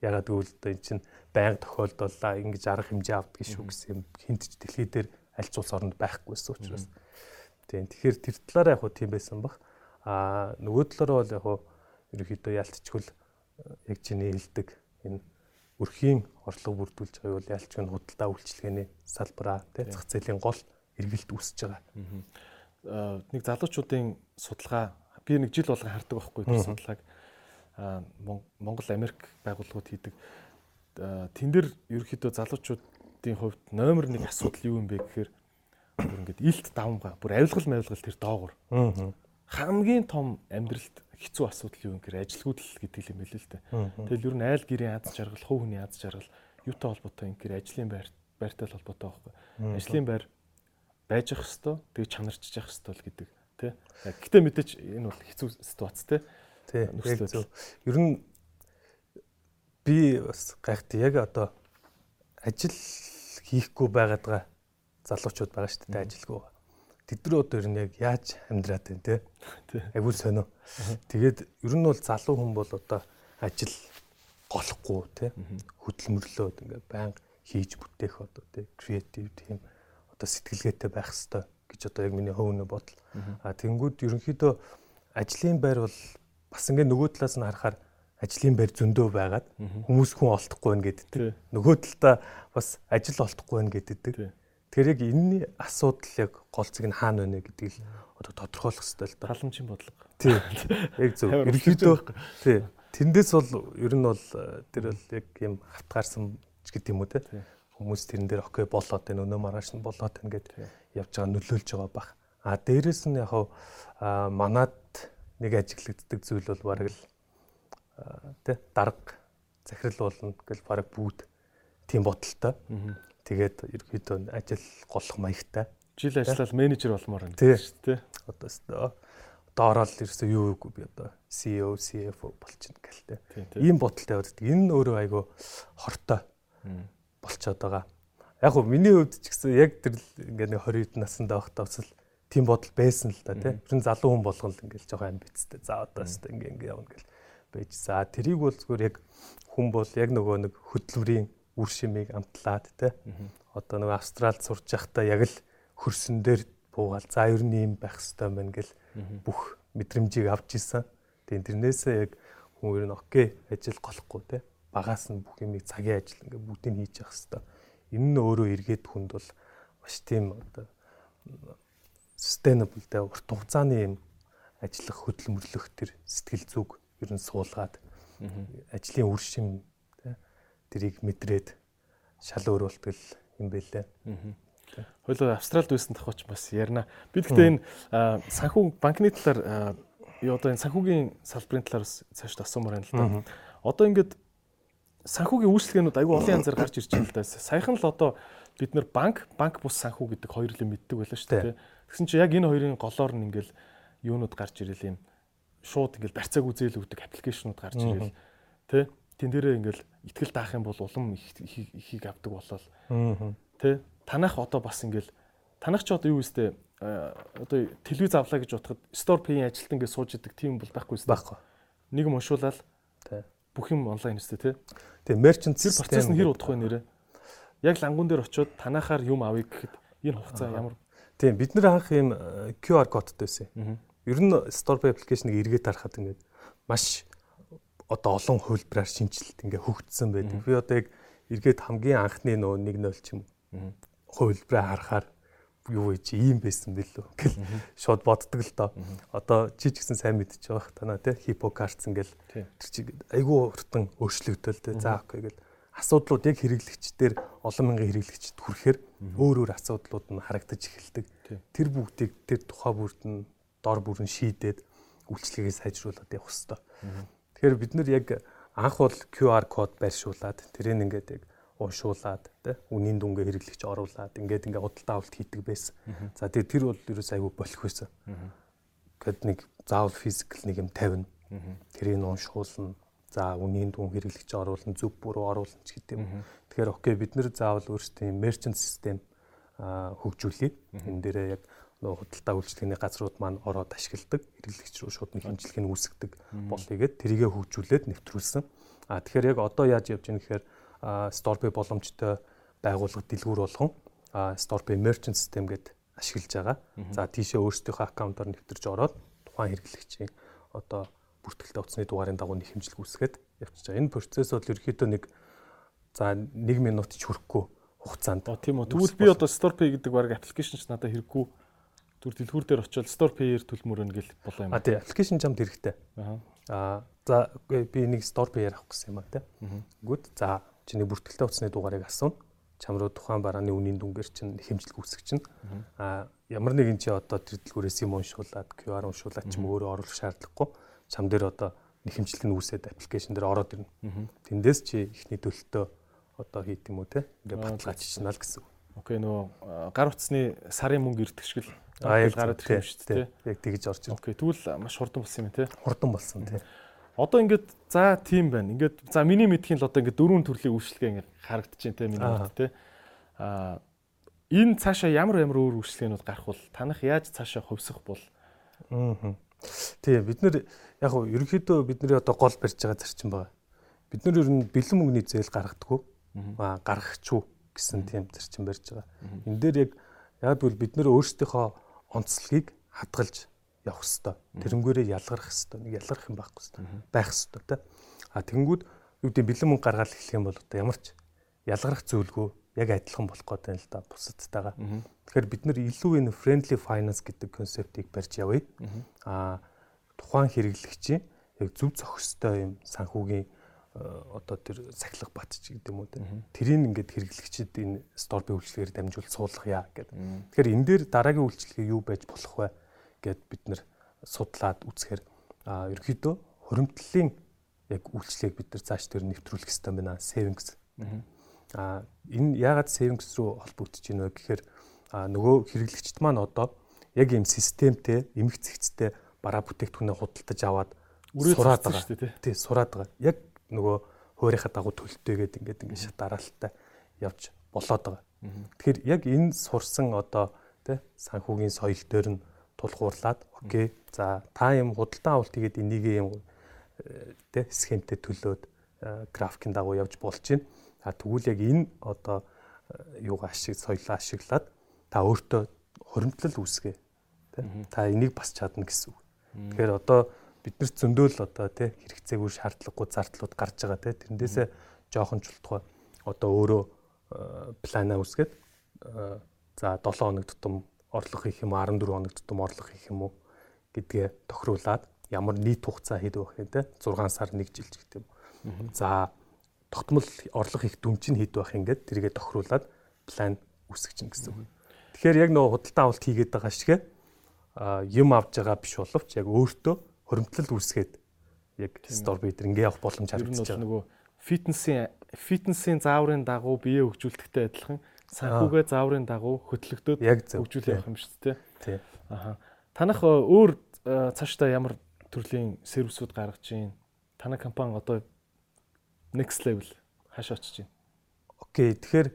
Ягаад гэвэл одоо эн чинь байнга тохиолдоллаа ингэж арга хэмжээ авдаг шүү гэсэн юм хинт ч дэлхий дээр аль ч улс оронд байхгүйсэн учраас. Тийм тэгэхээр тэр талаараа яг тийм байсан баг. Аа нөгөө талаараа бол яг хөө ерөөхдөө ялтчгүй яг чиний хэлдэг энэ өрхийн орлого бүрдүүлж байгаа бол ялчгүй худалдаа үйлчилгээний салбараа тий зах зээлийн гол эргэлт үүсэж байгаа. Нэг залуучуудын судалгаа би нэг жил болгон хардаг байхгүй тэр судалгааг Монгол Америк байгууллагууд хийдэг. Тэн дээр ерөөхдөө залуучуудын хувьд номер 1 асуудал юу юм бэ гэхээр бүр ингээд илт давмга бүр авилгал мавилгал тэр доогор. Хамгийн том амьдралд хэцүү асуудал юу гэхээр ажилгүйдэл гэдэг юм хэлээ л дээ. Тэгэл ер нь айл гэрийн аз жаргал, хувь хүний аз жаргал юутай холбоотой юм гэхээр ажлын байр байртай холбоотой байхгүй. Ажлын байр байж ах хэвээр тэгээ чанарчж явах хэвээр л гэдэг тий. Гэхдээ мэдээж энэ бол хэцүү ситуац тий. Тий. Зөв. Ер нь би бас гайхт яг одоо ажил хийхгүй байгаадгаа залуучууд байгаа шүү дээ ажилгүй. Тэд нар одоо ер нь яг яаж амьдраад байна те. Айгуул сонио. Тэгээд ер нь бол залуу хүн бол одоо ажил голохгүй те. Хөдөлмөрлөөд ингээ байнга хийж бүтээх одоо те креатив тийм одоо сэтгэлгээтэй байх хэвээр гэж одоо яг миний хөвнө бодол. А тэнгууд ерөнхийдөө ажлын байр бол бас ингээ нөгөө талаас нь харахаар ажлын байр зөндөө байгаад хүмүүс хүн олдохгүй байна гэдэг. Нөгөө талдаа бас ажил олдохгүй байна гэдэг. Тэгэхээр яг энэний асуудал яг голцыг нь хаана байна гэдгийг одоо тодорхойлох хэрэгтэй л да. Халамжийн бодлого. Тий. Яг зөв. Ерөнхийдөө тий. Тэндээс бол ер нь бол тэр бол яг юм хатгаарсан ч гэдэг юм уу те. Хүмүүс тэрэн дээр окей болоод байна өнөө маргааш нь болоод байна гэд явж байгаа нөлөөлж байгаа бах. А дээрэс нь яг манад нэг ажиглагддаг зүйл бол бараг л тэ дарга захирал болно гэл бараг бүгд тийм бодолтой. Тэгээд ерөөхдөө ажил голох маягтай. Жил ажиллаад менежер болмоор байна гэж шүү дээ. Одоо өстөө одоо ороод ерөөсөө юу үгүй би одоо CEO, CFO болчихно гэлтэй. Ийм бодолтой байдаг. Энэ өөрөө айгүй хортой болчиход байгаа. Яг хөө миний хувьд ч гэсэн яг тэр ингээд нэг 20 хэд наснда байхдаа бас л тийм бодол байсан л да тий. Ер нь залуу хүн болгол ингээд жоохон амбицтай. За одоо өстөө ингээд ингээд явна гэл байж. За тэрийг бол зүгээр яг хүн бол яг нөгөө нэг хөдөлмөрийн үр шимийг амтлаад те. Одоо нэг австралид сурч байхдаа яг л хөрсөн дээр буугаал. За ер нь юм байх хэрэгтэй байна гэл бүх мэдрэмжийг авч исэн. Тийм тэрнээсээ яг хүн ер нь окей ажил голохгүй те. Багаас нь бүх юмыг цагийн ажил ингээ бүгдийг хийж явах хэрэгтэй. Энэ нь өөрөө эргээд хүнд бол маш тийм одоо sustainable те. Урт хугацааны юм ажиллах хөдөлмөрлөх тэр сэтгэл зүг ер нь суулгаад ажлын үр шим тэрийг мэдрээд шал өөр болтгол юм бэлээ. Хойлоо Австралид байсан тахвч бас ярина. Би гэхдээ энэ санхүү банкны талаар юу одоо энэ санхүүгийн салбарын талаар цааш асуумаар байна л да. Одоо ингээд санхүүгийн үйлчлэгээнүүд айгүй олон янзаар гарч ирж байна л да. Саяхан л одоо бид нэр банк, банк бус санхүү гэдэг хоёр л мэддэг байлаа шүү дээ. Тэгсэн чинь яг энэ хоёрын голоор нь ингээл юунууд гарч ирэл юм шууд ингээл барьцааг үзээл өгдөг аппликейшнууд гарч ирэл тэ тэн дээрээ ингээл ихтгэл даах юм бол улам ихийг авдаг болол. Тэ танах одоо бас ингээл танах ч одоо юу вэ? Одоо телевиз авлаа гэж бодоход store pay-ийн ажилт ингээд сууж идэг тийм бол байхгүй шүү. Байхгүй. Нэг юм уншуулаад тэ бүх юм онлайн өстэй тэ. Тэгээ merchant тэр процесс нь хэр удах вэ нэрэ? Яг лангуун дээр очиод танахаар юм авъя гэхэд энэ хугацаа ямар Тийм бид нар анх ийм QR кодтой байсан. Ер нь store pay application-ыг эргээд харахад ингээд маш одоо олон хувилбараар шинжилэлт ингээ хөгжсөн байдаг. Би одоо яг эргээд хамгийн анхны нөө 1.0 ч юм хувилбараа харахаар юу вэ чи ийм байсан бэлээ гэл шууд боддог л доо. Одоо чи ч гэсэн сайн мэдчихэж байгаа танаа тий. Хипокарц ингээл тэр чи айгүй уртан өөрчлөгдөл тий. За окей гэл. Асуудлууд яг хэрэглэгчдэр олон мянган хэрэглэгчд хүрэхээр өөр өөр асуудлууд нь харагдаж эхэлдэг. Тэр бүгдийг тэр тухай бүрд нь дор бүрэн шийдээд үйлчлэгээ сайжруулад явах хэрэгтэй. Тэгэхээр бид нар яг анх бол QR код байршуулад тэрийг ингээд яг уншуулад тий үнийн дүнгээ хэрэглэгч оруулаад ингээд ингээд худалдаа авалт хийдэг байсан. За тэгээ тэр бол ерөөс айгүй болох байсан. Гэт нэг заавал физикл нэг юм тавина. Тэрийг уншуулна. За үнийн дүн хэрэглэгч оруулна, зөв буруу оруулна ч гэдэг юм. Тэгэхээр окей бид нэр заавал өөрсдийн merchant system хөгжүүлье. Энэ дээрээ яг нөө худалдаа үйлчлэгээний газрууд маань ороод ашигладаг, хэрэглэгч рүү шууд хэмжлэг нь үүсгдэг болъё гэд тэрийгэ хөгжүүлээд нэвтрүүлсэн. А тэгэхээр яг одоо яаж явж байгаа гэхээр Storepay боломжтой байгууллага дэлгүүр болгон Storepay merchant system гэд ашиглаж байгаа. За тийшээ өөрсдийнхөө аккаунтаар нэвтэрч ороод тухайн хэрэглэгчийн одоо бүртгэлтэй утасны дугаарын дагуу нэг хэмжлэг үүсгээд явчихж байгаа. Энэ процесс бол ерөөхдөө нэг за 1 минут ч хүрэхгүй хугацаанд. Тийм үү. Тэгвэл би одоо Storepay гэдэг баг аппликейшн ч надад хэрэггүй зүр дэлгүүр дээр очиод Storepay-ээр төлмөр өнгөл болоо юм. А тий, аппликейшн чамд хэрэгтэй. Аа. За би нэг Storepay-ээр авах гэсэн юм а тий. Гүд. За чиний бүртгэлтэй утасны дугаарыг асууна. Чам руу тухайн барааны үнийн дүнгээр чинь хэмжлэг үүсгэж чинь. А ямар нэгэн чи одоо тэр дэлгүүрээс юм уншуулад QR уншуулад ч юм өөрөө оруулах шаардлагагүй. Чам дээр одоо нэг хэмжлэг нь үүсээд аппликейшн дээр ороод ирнэ. Тэндээс чи ихний төлөлтөө одоо хийх юм уу те. Ингээ баталгаажчихна л гэсэн. Окей нөө гар утасны сарын мөнгө ирдэг шиг л Аа яг гараад юм шүү дээ. Яг тэгж орж байна. Окей. Тэгвэл маш хурдан болсон юм тий. Хурдан болсон тий. Одоо ингээд за тийм байна. Ингээд за миний мэдхийн л одоо ингээд дөрвөн төрлийн үйлчлэгээ ингээд харагдаж байна те миний хувьд те. Аа энэ цаашаа ямар ямар өөр үйлчлэгээнүүд гарах бол танах яаж цаашаа хувьсах бол аа. Тийм бид нэр яг хуу ерөнхийдөө бидний одоо гол барьж байгаа зарчим байгаа. Бид нар ер нь бэлэн мөнгөний зээл гаргадаггүй. Аа гаргахч уу гэсэн тийм зарчим барьж байгаа. Энэ дээр яг яг бол бид нэр өөрсдийнхөө онцлогийг хадгалж явах хэвээр. Тэрнгээрээ ялгарх хэвээр. Нэг ялгарх юм байхгүй хэвээр. Байх хэвээр тий. А тэгэнгүүт юу гэдэг бэлэн мөнгө гаргаад эхлэх юм бол одоо ямар ч ялгарх зүйлгүй яг адилхан болох гэдэг нь л да бусадтайгаа. Тэгэхээр бид нар илүү энэ friendly finance гэдэг концептыг барьж явъя. А тухайн хэрэглэгчийн яг зөв зохистой юм санхүүгийн одоо тэр сахилга батч гэдэг юм уу те. Тэрийг ингээд хэрэглэгчид энэ стор бий үйлчлэгээр дамжуул суулгая гэдэг. Тэгэхээр энэ дээр дараагийн үйлчлэгээ юу байж болох вэ гэд бид нар судлаад үзэхээр ерөөхдөө хуримтлалын яг үйлчлэгийг бид нар цааш дээр нэвтрүүлэх хэрэгтэй байна. Savings. А энэ яагаад savings руу холбогдож байна вэ гэхээр нөгөө хэрэглэгчд маань одоо яг ийм системтэй, эмх зэгцтэй бараа бүтээгдэхүүнээ худалдаж аваад сураад байгаа. Тий, сураад байгаа. Яг нөгөө хуурийнхаа дагуу төлөлтөөгээд ингээд ингээд шат дараалттай явж болоод байгаа. Тэгэхээр яг энэ сурсан одоо тий санхүүгийн соёл дээр нь тулгуурлаад окей за та юм худалдан авалт хийгээд энийг юм тэ схемтэй төлөөд графикийн дагуу явж болж байна. А тэгвэл яг энэ одоо юугаа ашиг соёлоо ашиглаад та өөртөө хоримтлал үүсгээ. Тэ та энийг бас чадна гэсэн үг. Тэгэхээр одоо бид нар зөндөөл одоо тэ хэрэгцээгүй шаардлагагүй зардлууд гарч байгаа тэ тэрнээсээ жоохон чултгой одоо өөрөө плана үүсгээд за 7 хоног тутам орлого хийх юм 14 хоног тутам орлого хийх юм уу гэдгээ тохируулаад ямар нийт хугацаа хэд байх юм те? 6 сар 1 жил ч гэдэг юм. За тогтмол орлого хийх дүн чинь хэд байх ингээд тэргээ тохируулаад план үсгэж чинь гэсэн үг. Тэгэхээр яг нөгөө худалдаа авалт хийгээд байгаа шигэ юм авж байгаа биш боловч яг өөртөө хоримтлал үүсгээд яг стор битэр ингээ явах боломж харагдаж байгаа. Нөгөө фитнесийн фитнесийн зааврын дагуу бие хөгжүүлэхтэй адилхан санхүүгээ зааврын дагуу хөтлөгдөд хөгжүүл явах юм шүү дээ. Тий. Аха. Танах э, өөр э, цаашдаа ямар төрлийн сервисүүд гаргаж байна? Танай компани одоо next level хаашаа очиж байна? Окей. Тэгэхээр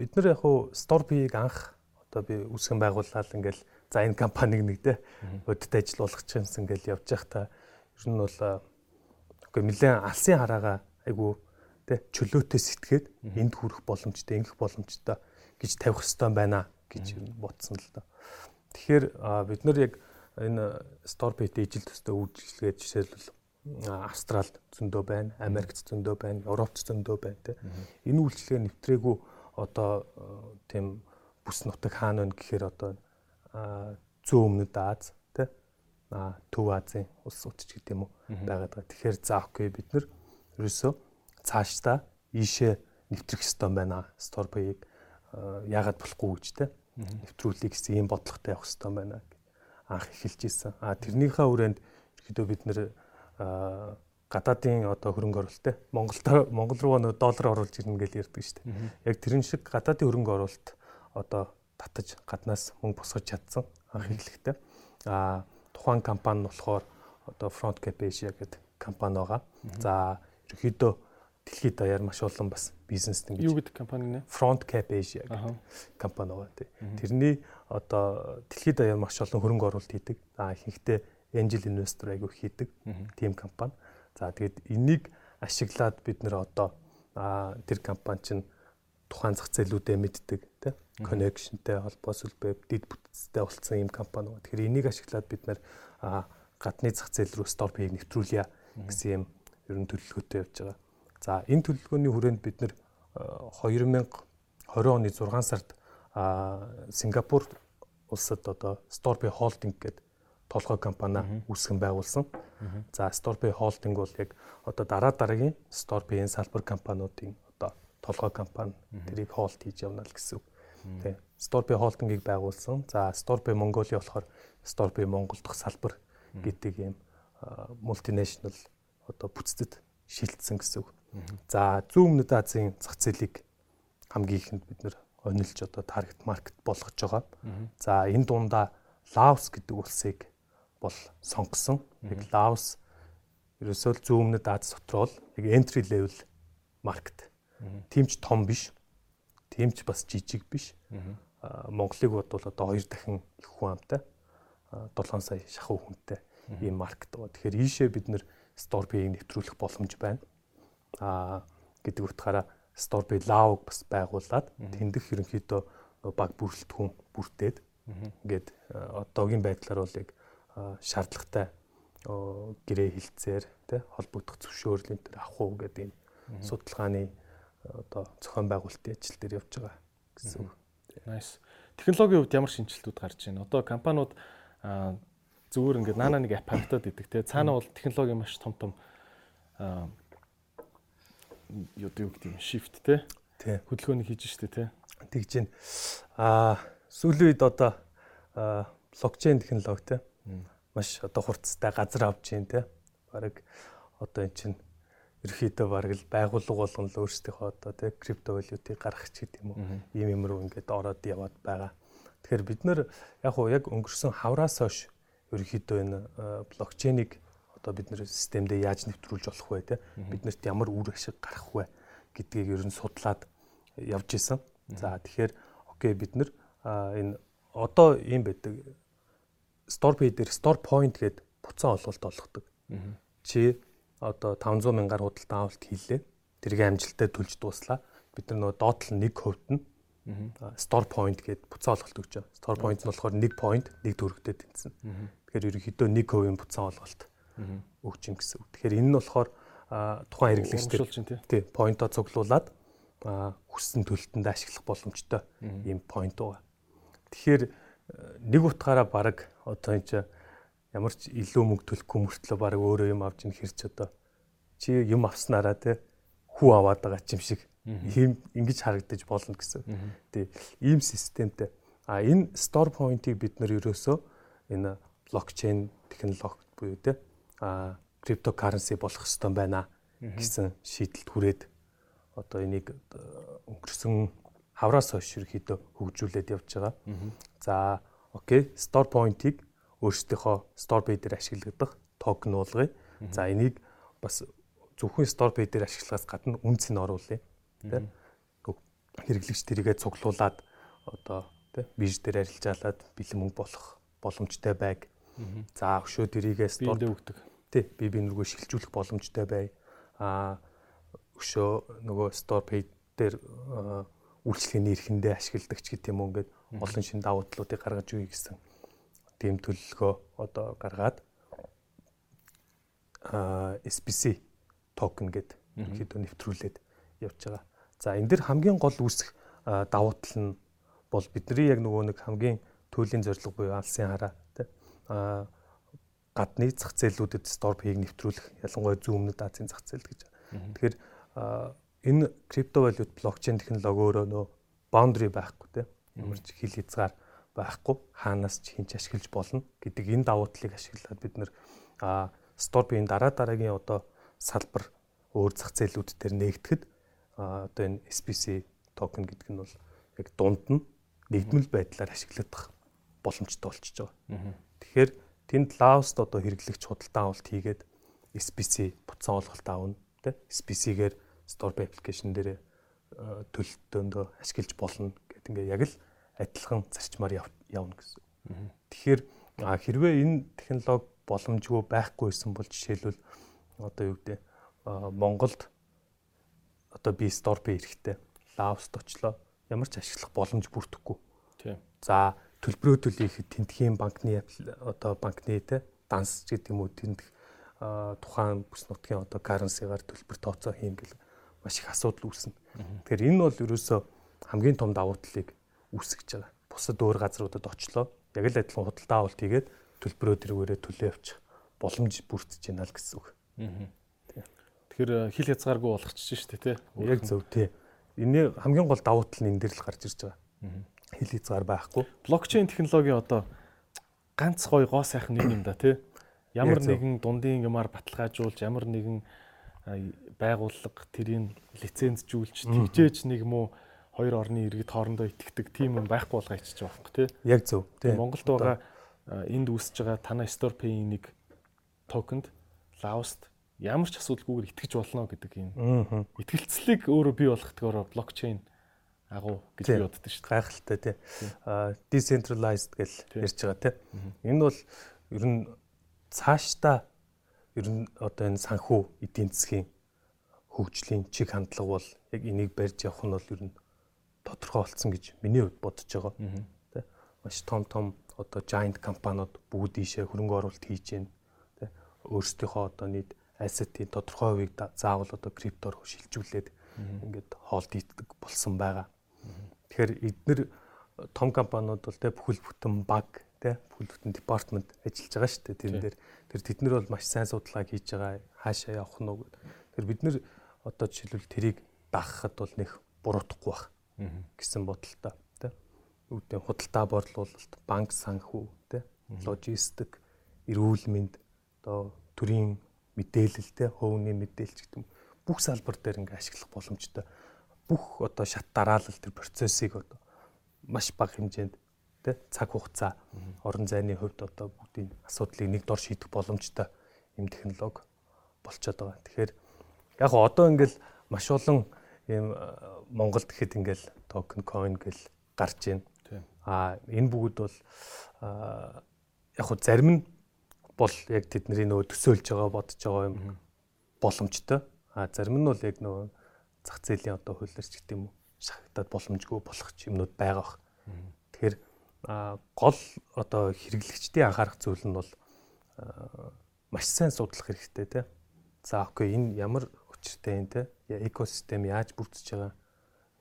бид нар яг хуу store bee-г анх одоо би үүсгэн байгууллаад ингээл за энэ компаниг нэг те өдөрт ажил болгох юмсан ингээл явж явах та ер нь бол окей нэлээд алсын хараага айгу тэ чөлөөтэй сэтгээд энд хүрэх боломжтой, ингэх боломжтой гэж тавих хэрэгтэй байна гэж бодсон л доо. Тэгэхээр бид нар яг энэ Storepay ижил төстэй үйлчлэгээ жишээлбэл Австралид зөндөө байна, Америкт зөндөө байна, Европт зөндөө байна тэ. Энэ үйлчлэгээ нэвтрээгүй одоо тийм бүс нутаг хаана вэ гэхээр одоо зүүн өмнөд Аз тэ Төв Азийн улсууд ч гэдэг юм уу байгаад байгаа. Тэгэхээр за окей бид нар ерөөсөө цаашдаа ийшээ нэвтрэх ёстой байна. Storepay-г яагаад болохгүй гэж те нэвтрүүлэх гэсэн ийм бодлоготой явах ёстой байна. анх эхэлж исэн. А тэрнийхээ хүрээнд ерөөдөө бид нэр гадаадын одоо хөрөнгө оруулалт те Монголд Монгол руу нөө доллар оруулж ирнэ гэж ярьдаг шүү дээ. Яг тэрэн шиг гадаадын хөрөнгө оруулалт одоо татаж гаднаас мөнгө босгож чадсан анх эхлэхдээ. А тухайн компани нь болохоор одоо Front Cap Asia гэдэг компани байгаа. За ерөөдөө дэлхийд даяар маш олон бас бизнес ингэж. Юу гэдэг компани нэ? Front Cap Asia гэдэг компани байгаа тий. Тэрний одоо дэлхийд даяар маш олон хөрөнгө оруулалт хийдэг. А ихэнхдээ angel investor айгу хийдэг тийм компани. За тэгээд энийг ашиглаад бид нэр одоо тэр компани чинь тухайн зах зээлүүдэд мэддэг тий коннекшнтэй холбоос үлбэ дид бүтцтэй болсон юм компани. Тэгэхээр энийг ашиглаад бид нэр гадны зах зээл рүү стор бийг нэвтрүүлье гэсэн юм ерөн төлөвлөгөөтэй явж байгаа. За энэ төлөвлөгөөний хүрээнд бид нэр 2020 оны 6 сард Сингапур улсад одоо Storby Holding гэдэг толгой компани үүсгэн байгуулсан. За Storby Holding бол яг одоо дараа дараагийн Storby-ийн салбар компаниудын одоо толгой компани тэрийг хоолт хийж явна л гэсэн үг. Тэ. Storby Holding-ыг байгуулсан. За Storby Mongolia болохоор Storby Монгол дахь салбар гэдэг ийм мультинешнл одоо бүтцэд шилжсэн гэсэн үг. За зүүн өмнөд Азийн зах зээлийг хамгийн ихэнд бид нэр онилж одоо таргет маркет болгож байгаа. За энэ дундаа Лаос гэдэг улсыг бол сонгосон. Яг Лаос ерөөсөө зүүн өмнөд Аз дотор бол яг entry level маркет. Тимч том биш. Тимч бас жижиг биш. Монголыг бодвол одоо хоёр дахин их хүн амтай. 7 сая шахуу хүнтэй ийм маркет байгаа. Тэгэхээр ийшээ бид нэр Storby-ийг нэвтрүүлэх боломж байна. Аа гэдэг утгаараа Storby Love бас байгуулад тэндх ерөнхийдөө баг бүрэлдэхүүн бүрдээд ингээд одоогийн байдлаар бол яг шаардлагатай гэрээ хилцээр тий холбогдох зөвшөөрлийн төр авах уу гэдэг энэ судалгааны одоо зохион байгуулалтын ажил дээр явж байгаа гэсэн үг. Nice. Технологийн хувьд ямар шинжилтүүд гарч байна? Одоо компаниуд зүгээр ингээд наана нэг app хамтаад идэг тий цаана бол технологи маш том том юу гэдэг юм shift тий хөдөлгөөнийг хийж штэ тий тэгж байна. Аа сүүлийн үед одоо блокчейн технологи тий маш одоо хурцтай газар авч जैन те. Бараг одоо эн чинь ерөөхдөө бараг л байгууллага болгон л өөрсдийнхөө одоо те криптовалютыг гаргах ч гэдэг юм уу. Ийм юм руу ингээд ороод яваад байгаа. Тэгэхээр бид нэр яг уу яг өнгөрсөн хавраас хойш ерөөхдөө энэ блокчейнийг одоо бид нэр системдээ яаж нэвтрүүлж болох вэ те. Биднэрт ямар үр ашиг гарах вэ гэдгийг ер нь судлаад явж исэн. За тэгэхээр окей бид нэр энэ одоо ийм байдаг store pay дээр store point гэдэг буцаан олголт олгодог. Чи одоо 500 мянгаар худалдан авалт хийлээ. Тэрийг амжилттай төлж дууслаа. Бид нар нөгөө доотлол 1% нь store point гэдэг буцаан олголт өгч байгаа. Store point нь болохоор 1 point 1 төгрөгтэй тэнцсэн. Тэгэхээр ерөнхийдөө 1% буцаан олголт өгч юм гэсэн үг. Тэгэхээр энэ нь болохоор тухайн хэрэглэгчтэй тий поинтоо цуглуулад хүссэн төлөлтөнд ашиглах боломжтой ийм point байгаа. Тэгэхээр нэг утгаараа баг одоо энэ чи ямар ч илүү мөнгө төлөхгүй мөртлөө баг өөрөө юм авч ин хэрч одоо. Чи юм авснараа те хүү аваад байгаа ч юм шиг. Ийм ингэж харагдаж болно гэсэн. Тэ ийм системтэй. А энэ store point-ийг бид нэр ерөөсөө энэ блокчейн технологи буюу те а криптокаренси болох хэвээр байна гэсэн шийдэлд хүрээд одоо энийг өнгөрсөн хавраас хойш ерөөхдөө хөгжүүлээд явж байгаа. За окей, store point-ыг өөрсдийнхөө store pay дээр ашиглагдах токен уулгая. За энийг бас зөвхөн store pay дээр ашиглахаас гадна үнц нь оруулъя. Тэ? Хэрэглэгч тэрийгэ цуглуулад одоо тэ бирж дээр арилжаалаад бэлэн мөнгө болох боломжтой байг. За өшөө тэрийгэ store өгдөг. Тэ би би нөгөө шилжүүлэх боломжтой бай. А өшөө нөгөө store pay дээр үйлчлэгээний эрхэндээ ашигладаг ч гэдэг юм ингээд олон шин давуу талуудыг гаргаж өгье гэсэн тийм төлөлгөө одоо гаргаад а SPC токен гэд ерөнхийдөө нэвтрүүлээд явж байгаа. За энэ дэр хамгийн гол үүсэх давуу тал нь бол бидний яг нөгөө нэг хамгийн төлөлийн зорилго буюу алсын хараа тий а гадны зах зээлүүдэд pay-г нэвтрүүлэх ялангуяа зүүн өмнөд Азийн зах зээл гэж. Тэгэхээр энэ криптовалют блокчейн технологи өөрөө нөө boundary байхгүй те ямар ч хил хязгаар байхгүй хаанаас ч хинч ашиглаж болно гэдэг энэ давуу талыг ашиглаад бид нэр Storby-ийн дараа дараагийн одоо салбар өөр зах зээлүүд дээр нээгдэхэд одоо энэ SBC токен гэдэг нь бол яг дунд нь нэгдмэл байдлаар ашиглагдах боломжтой болчихж байгаа. Тэгэхээр тэнд Laos-д одоо хэрэглэгч худалдан авалт хийгээд SBC буцаа олголт аавна тий SBC-гээр Storby application дээр төлөлтөндөө ашиглаж болно гэдэг ингээ яг л адилхан зарчмаар явна гэсэн. Тэгэхээр хэрвээ энэ технологи боломжгүй байхгүйсэн бол жишээлбэл одоо юу гэдэг Монголд одоо би Storby эрэхтэй Laos-д очлоо ямар ч ашиглах боломж бүрдэхгүй. Тийм. За төлбөрөө төлөйхэд тентхийн банкны одоо банкны те данс гэдэг юм уу тентх тухайн бүс нутгийн одоо currency-гаар төлбөр тооцоо хийн гэл маш их асуудал үүснэ. Тэгэхээр энэ бол ерөөсөө хамгийн том давуу талыг үүсгэж байгаа. Бусад өөр газруудад очлоо. Яг л адилхан худалдаа авалт хийгээд төлбөрөө тэргээрээ төлөө явчих боломж бүрдэж байна л гэсэн үг. Тэгэхээр хил хязгааргүй болгочих шүү дээ тий. Яг зөв тий. Энэ хамгийн гол давуу тал нь энэ дээр л гарч ирж байгаа. Хил хязгаар байхгүй. Блокчейн технологи одоо ганц гой гоо сайхан нэг юм да тий. Ямар нэгэн дундын юмар баталгаажуулж ямар нэгэн байгууллага тэрийг лицензжүүлж тэгжээж нэг юм уу хоёр орны иргэд хоорондоо итгэдэг тийм юм байхгүй болгоо ичиж байгаа юм тий. Яг зөв. Тий. Монголд байгаа энд үүсэж байгаа танай Store Pay-ийн нэг токенд Laos-д ямар ч асуудалгүйгээр итгэж болно гэдэг юм. Итгэлцлийг өөрөө бий болгохтойгоор блокчейн агуу гэж би боддог шүү дээ. Гайхалтай тий. Decentralized гэж ярьж байгаа тий. Энэ бол ер нь цаашдаа ер нь одоо энэ санхүү эдийн засгийн хөгжлийн чиг хандлага бол яг энийг барьж явах нь бол ер нь тодорхой болсон гэж миний хувьд бодож байгаа. Тэ маш том том одоо giant компаниуд бүгд ийшээ хөрөнгө оруулалт хийж байна. Тэ өөрсдийнхөө одоо нийт asset-ийн тодорхой хувийг заавал одоо криптоор шилжүүлээд ингээд хоолд ийдэг болсон байгаа. Тэгэхээр эдгээр том компаниуд бол тэ бүхэл бүтэн баг тэ бүхэл бүтэн департамент ажиллаж байгаа шүү дээ. Тэрэн дээр тэр тэд нар бол маш сайн судалгаа хийж байгаа. Хаашаа явах нь уу. Тэр бид нар одоо жишээлбэл тэрийг дагахад бол нэх буруутахгүй бах гэсэн бодолтой тэ. Үүдээ худалдаа борлуулалт, банк санхүү тэ, логистик, эрүүл мэнд одоо төрийн мэдээлэл тэ, хувийн мэдээлж гэдэг юм бүх салбар дээр ингээ ашиглах боломжтой. Бүх одоо шат дараалал тэр процессыг одоо маш бага хэмжээнд тэ цаг хугацаа орон зайны хувьд одоо бүгдийн асуудлыг нэг дор шийдэх боломжтой юм технологи болчиход байгаа. Тэгэхээр яг одоо ингээл маш олон ийм Монголд гэхэд ингээл токен coin гэл гарч байна. А энэ бүгд бол яг хөө зарим нь бол яг тэдний нөгөө төсөөлж байгаа бодож байгаа юм боломжтой. А зарим нь бол яг нөгөө зах зээлийн одоо хуулиарч гэдэг юм уу шахагдаад боломжгүй болох юмнууд байгаа бах. Тэгэхээр гол одоо хэрэглэгчдийн анхаарах зүйл нь бол маш сайн судлах хэрэгтэй те. За окей энэ ямар учиртай юм те. Экосистем яаж бүрдэж байгаа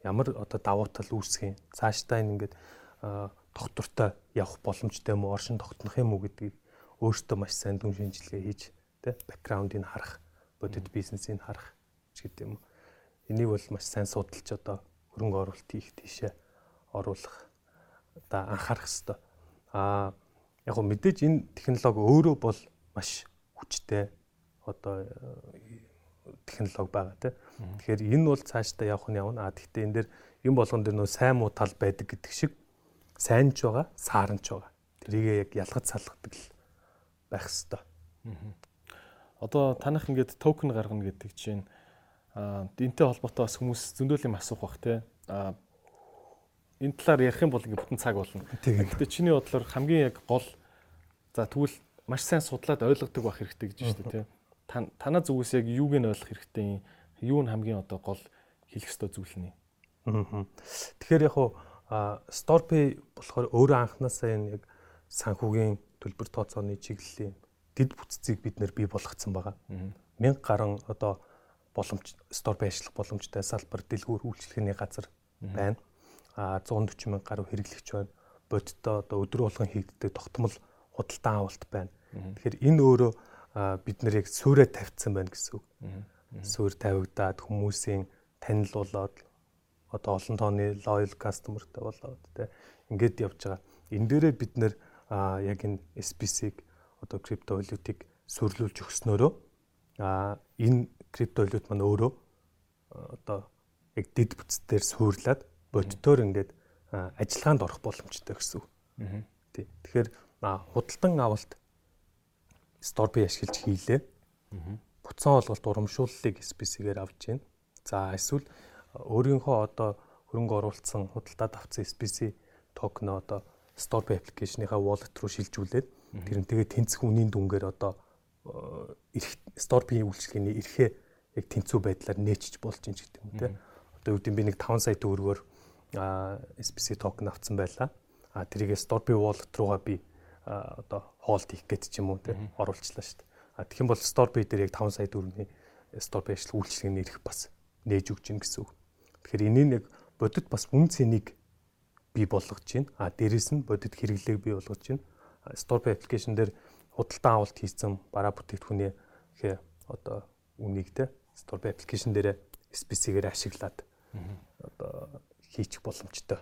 ямар одоо давуу тал үүсэх юм. Цаашдаа энэ ингээд доктортой явах боломжтой юм уу, оршин тогтнох юм уу гэдгийг өөртөө маш сайн дүн шинжилгээ хийж тэ бэкграундыг харах, бодит бизнесийг харах ч гэдэг юм. Энийг бол маш сайн судалж одоо хөрөнгө оруулалт хийх тийшээ оруулах одоо анхаарах хэрэгтэй. Аа яг мэдээж энэ технологи өөрөө бол маш хүчтэй одоо технологи байгаа тийм. Тэгэхээр энэ бол цаашдаа явах нь явна. А тэгтээ энэ дээр юм болгон дээр нөө сайн муу тал байдаг гэдэг шиг сайн ч байгаа, саарн ч байгаа. Тэрийг яг ялгаж салгадаг л байх хэвээр. Одоо танах ингээд токен гаргана гэдэг чинь а энтэй холбоотой бас хүмүүс зөндөл юм асуух бах те. А энэ талаар ярих юм бол ингээд бүтэн цаг болно. Гэхдээ чиний бодлоор хамгийн яг гол за тэгвэл маш сайн судлаад ойлгодог байх хэрэгтэй гэж байна шүү дээ те танаа зүгээс яг юуг нь ойлгох хэрэгтэй? Юу нь хамгийн одоо гол хэлэх ёстой зүйл нь? Тэгэхээр яг уу Storepay болохоор өөрөө анханасаа энэ яг санхүүгийн төлбөр тооцооны чиглэлийн дэд бүтцийг бид нэр бий болгоцсон байгаа. 1000 гаруй одоо боломж Storepay ажиллах боломжтой салбар дэлгүүр үйлчлэхний газар байна. А 140 мянга гаруй хэрэглэгч байна. Бодиттой одоо өдөр болгон хийгддэг тогтмол худалдан авалт байна. Тэгэхээр энэ өөрөө бид нар яг суурэ тавьсан байна гэсэн үг. Суур тавигдаад хүмүүсийн танил болоод одоо олон тооны loyal customerтай болоод тэ ингээд явж байгаа. энэ дээрээ бид нэр яг энэ SPC-г одоо криптовалютыг сүрлүүлж өгснөөрөө а энэ криптовалют маань өөрөө одоо яг дэд бүтцээр суурлаад бодитоор ингээд ажиллагаанд орох боломжтой гэсэн үг. Тий. Тэгэхээр худалдан авалт Storby ашиглаж хийлээ. Буцаан олголт урамшууллыг SPC-гээр авч байна. За эсвэл өөрийнхөө одоо хөрөнгө оруулсан худалдаад авсан SPC токен одоо Storby аппликейшныхаа wallet руу шилжүүлээд тэр нь тэгээ тэнцэх үнийн дүнгээр одоо Storby үйлчлэгээний эрхээ яг тэнцүү байдлаар нээчиж болж ин гэдэг юм те. Одоо юу гэвэл би нэг 5 сая төгрөгөөр SPC токен авсан байлаа. А тэрийгээ Storby wallet руугаа би одоо хоолт хийх гээд ч юм уу те оруулчлаа шүү дээ. А тэгэх юм бол Storby дээр яг 5 сая төгрөгийн Storby ажил үйлчлэгээний эрх бас нээж өгч гин гэсэн үг. Тэгэхээр энийг нэг бодит бас үн цэнийг бий болгож байна. А дээрэс нь бодит хэрэглээг бий болгож байна. Storby application дээр худалдан авалт хийсэн бараа бүтээгдэхүүний одоо үнийг те Storby application дээр SPC-гээр ашиглаад одоо хийчих боломжтой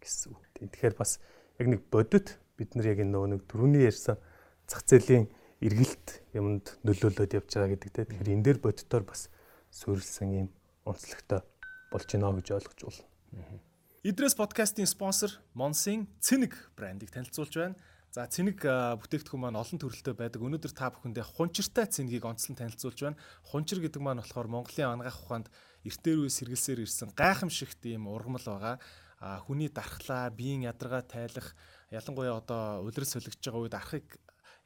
гэсэн үг. Тэгэхээр бас яг нэг бодит бид нар яг нөгөө нэг түрүүний ярьсан зах зээлийн эргэлт юмд нөлөөлөд явж байгаа гэдэг те. Тэгэхээр энэ дээр бодитоор бас суурилсан юм онцлогтой болж гинэ гэж ойлгож байна. Идрес подкастын спонсор Monsin Цэник брендийг танилцуулж байна. За цэник бүтээгдэхүүн маань олон төрөлтэй байдаг. Өнөөдөр та бүхэндээ хунчиртай цэнигийг онцлон танилцуулж байна. Хунчир гэдэг маань болохоор Монголын анагаах ухаанд эртээр үе сэргэлсээр ирсэн гайхамшигт ийм ургамал байгаа. А хүний дархлаа, биеийн ядаргаа тайлах, ялангуяа одоо улирал солигдож байгаа үед архыг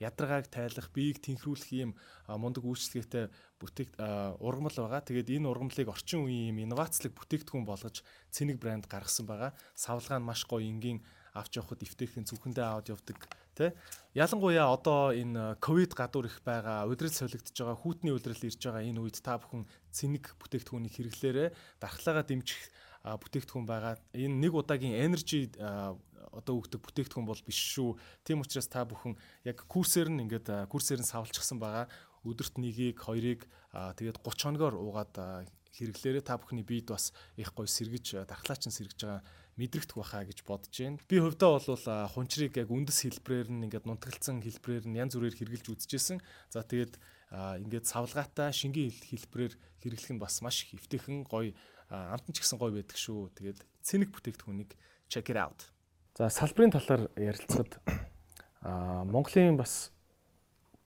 ядаргааг тайлах, биеийг тэнхрүүлэх ийм мундаг үйлчлэгээтэй бүтээгт ургамал байгаа. Тэгээд энэ ургамлыг орчин үеийн ийм инновацлог бүтээгдэхүүн болгож цэник брэнд гаргасан байгаа. Савлгаа нь маш гоё энгийн авч явахад эвтэйхэн зүрхэндээ аваад явдаг тий. Ялангуяа одоо энэ ковид гадуур их байгаа, удирдал солигдож байгаа, хүүтний удирдал ирж байгаа энэ үед та бүхэн цэник бүтээгдэхүүнийг хэрэглээрээ дархлаагаа дэмжих бүтээгдэхүүн байгаа. Энэ нэг удаагийн energy одоо өгдөг бүтээгдэхүүн бол биш шүү. Тийм учраас та бүхэн яг курсээр нь ингээд курсээр нь савлчихсан байгаа. Өдөрт нэгийг, хоёрыг тэгээд 30 хоногоор уугаад хэрэглээрээ та бүхний биед бас их гоё сэргэж дархлаач нь сэргэж байгаа мэдрэгдэх байхаа гэж бодож байна. Би хувьдаа бол хунчрыг яг үндэс хэлбрээр нь ингээд нунтгалцсан хэлбрээр нь янз бүрээр хэрэгжилж үзэжсэн. За тэгээд ингээд савлгаатай шингийн хэлбрээр хэрэглэх нь бас маш их эвтэйхэн гоё амтан ч гэсэн гоё байдаг шүү. Тэгээд цэник бүтээгдэхүүнийг check it out. За салбарын талаар ярилцахад а Монголын бас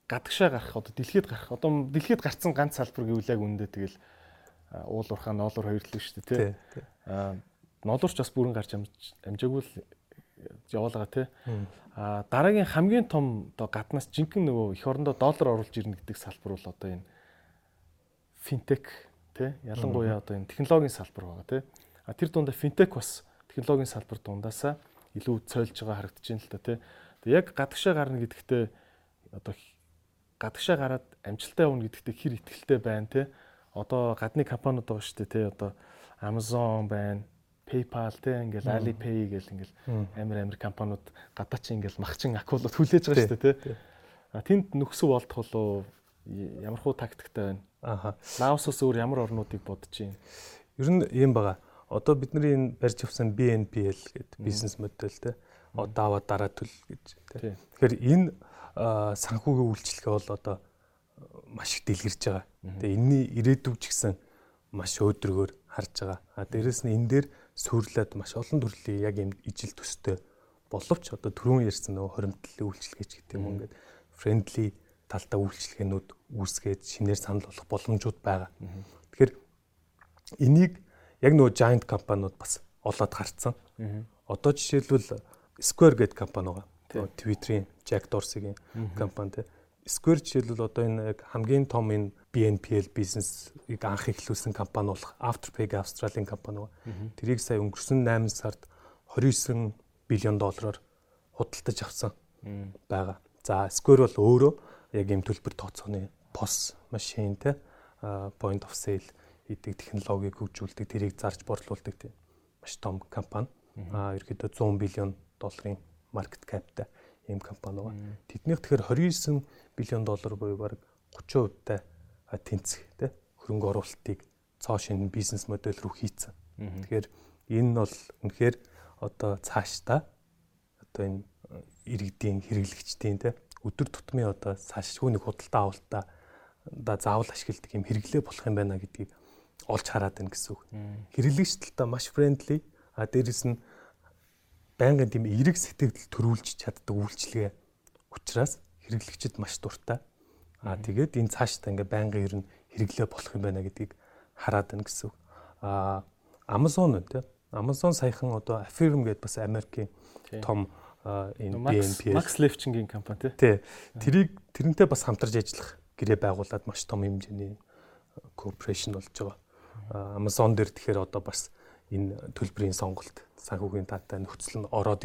гадагшаа гарах одоо дэлхийд гарах одоо дэлхийд гарцсан ганц салбар гэвэл яг үндэ тэгэл уул уурхаа ноолор хоёр л шүү дээ тий. Аа ноолорч бас бүрэн гарч амжаагүй л яваалгаа тий. А дараагийн хамгийн том одоо гаднаас жинхэнэ нөгөө эх орондоо доллар оруулж ирнэ гэдэг салбар бол одоо энэ финтек тий. Ялангуяа одоо энэ технологийн салбар байгаа тий. А тэр дундаа финтек бас технологийн салбар дундаасаа илүү цойлж байгаа харагдаж байна л да тий. Тэг яг гадагшаа гарна гэдэгтээ одоо гадагшаа гараад амжилтаа явна гэдэгтээ хэр ихтэй байна тий. Одоо гадны компаниуд байгаа шүү дээ тий. Одоо Amazon байна, PayPal те ингээл Alipay гэл ингээл амар амар компаниуд гадаа чи ингээл махчин акулууд хүлээж байгаа шүү дээ. А тэнд нөхсөв болдох болоо ямар хуу тактиктай байна. Аха. Лаосос өөр ямар орнуудыг бодож байна? Ер нь ийм байгаа. Одоо бидний энэ барьж авсан BNPL гэдэг бизнес модель те. Одоо аваад дараа төл гэж те. Тэгэхээр энэ санхүүгийн үйлчлэгээ бол одоо маш их дэлгэрж байгаа. Тэгээ энэний ирээдүйг ч гэсэн маш өөдрөгөр харж байгаа. А дээрэс нь энэ дээр сүрлээд маш олон төрлийн яг юм ижил төстэй боловч одоо түрүүн ярьсан нөгөө хоримтлалын үйлчлэгээч гэдэг юм ингээд friendly талтай үйлчлэгээнүүд үүсгээд шинээр санал болгох боломжууд байгаа. Тэгэхээр энийг яг нөгөө giant компаниуд бас олоод гарцсан. Одоо жишээлбэл Square гэдэг компани байгаа. Twitter-ийн Jack Dorsey-гийн компани те. Square жишээлбэл одоо энэ яг хамгийн том энэ BNPL бизнесийг анх эхлүүлсэн компани болох Afterpay Австралийн компани байна. Тэрийг сая өнгөрсөн 8 сард 29 биллион доллараар худалдаж авсан байгаа. За Square бол өөрөө яг ийм төлбөр тооцооны POS машин те point of sale хийдэг технологиг хөгжүүлдэг, тэрийг зарж борлуулдаг тийм маш том компани. Аа ерөөдөө 100 биллион долларын маркет каптай ийм компани байгаа. Тэднийх тэгэхээр 29 биллион доллар буюу бараг 30% та тэнцэх тий хөрөнгө оруулалтыг цоо шинэ бизнес модель рүү хийцэн. Тэгэхээр энэ нь бол үнэхээр одоо цааш та одоо энэ иргэдийн хэрэглэгчдийн те өдөр тутмын одоо цааш түүний худалдаа авалтаа да заавал ашигладаг юм хэрэглээ болох юм байна гэдгийг олж хараад байна гэсэн үг. Хэрэглэгч талдаа маш фрэндли а дээрэс нь байнгын тийм эерэг сэтгэл төрүүлж чаддаг үйлчлэгээ учраас хэрэглэгчд маш дуртай. А тэгээд энэ цаашдаа ингээ байнгын ер нь хэрэглээ болох юм байна гэдгийг хараад байна гэсэн үг. А Amazon үү те Amazon саяхан одоо Affirm гэдээ бас Америкийн том энэ BNP Max Levchin-гийн компани тий. Тэрийг тэрнтэй бас хамтарч ажиллах гэрээ байгуулад маш том хэмжээний corporation болж байгаа. Amazon дээр тэгэхээр одоо бас энэ төлбөрийн сонголт санхүүгийн таатай нөхцөл нь ороод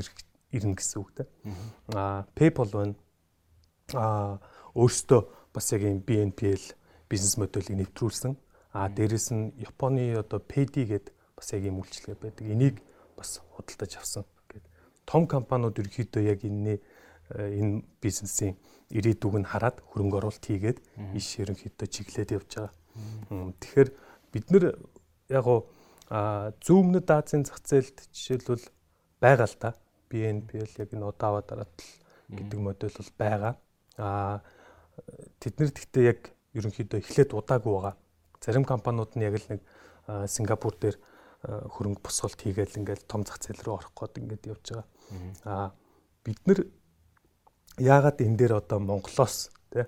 ирнэ гэсэн үг те. Аа PayPal байна. Аа өөртөө бас яг энэ BNPL бизнес модулийг нэвтрүүлсэн. Аа дээрэс нь Японы одоо Paydi гэдэг бас яг ийм үйлчлэгээ байдаг. Энийг бас худалдаж авсан том компаниуд ерөөхдөө яг энэ энэ бизнесийн ирээдүг нь хараад хөрөнгө оруулалт хийгээд иш ерөнхийдөө чиглээд явж байгаа. Тэгэхээр бид нэр яг гоо зүүмнэд Азийн зах зээлд жишээлбэл байгаа л да. BNPL яг энэ удаава дараатал гэдэг модуль бол байгаа. Аа тэд нар гэхдээ яг ерөнхийдөө эхлээд удаагүй байгаа. Зарим компаниуд нь яг л нэг Сингапур дээр хөрөнгө босголт хийгээл ингээл том зах зээл рүү орох гээд ингээд явж байгаа. Аа бид нар яагаад энэ дээр одоо Монголоос тий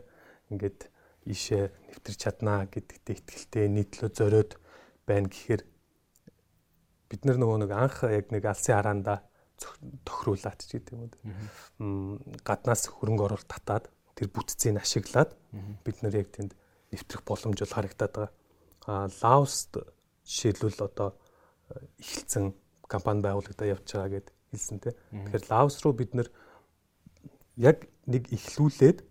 ингээд ийшээ нэвтэрч чаднаа гэдэгтээ ихтэй нийтлөө зориод байна гэхээр бид нар нөгөө нэг анх яг нэг алсын хараанда тохируулаад ч гэдэг юм уу. Гаднаас хөрөнгө оруулалт татаад тэр бүтцийг ашиглаад бид нар яг тэнд нэвтрэх боломж бол харагдаад байгаа. А Лаост жишээлбэл одоо эхэлсэн компани байгуулагдаад явж байгаа гэд хэлсэн те. Тэгэхээр Лаос руу бид нэр яг нэг эхлүүлээд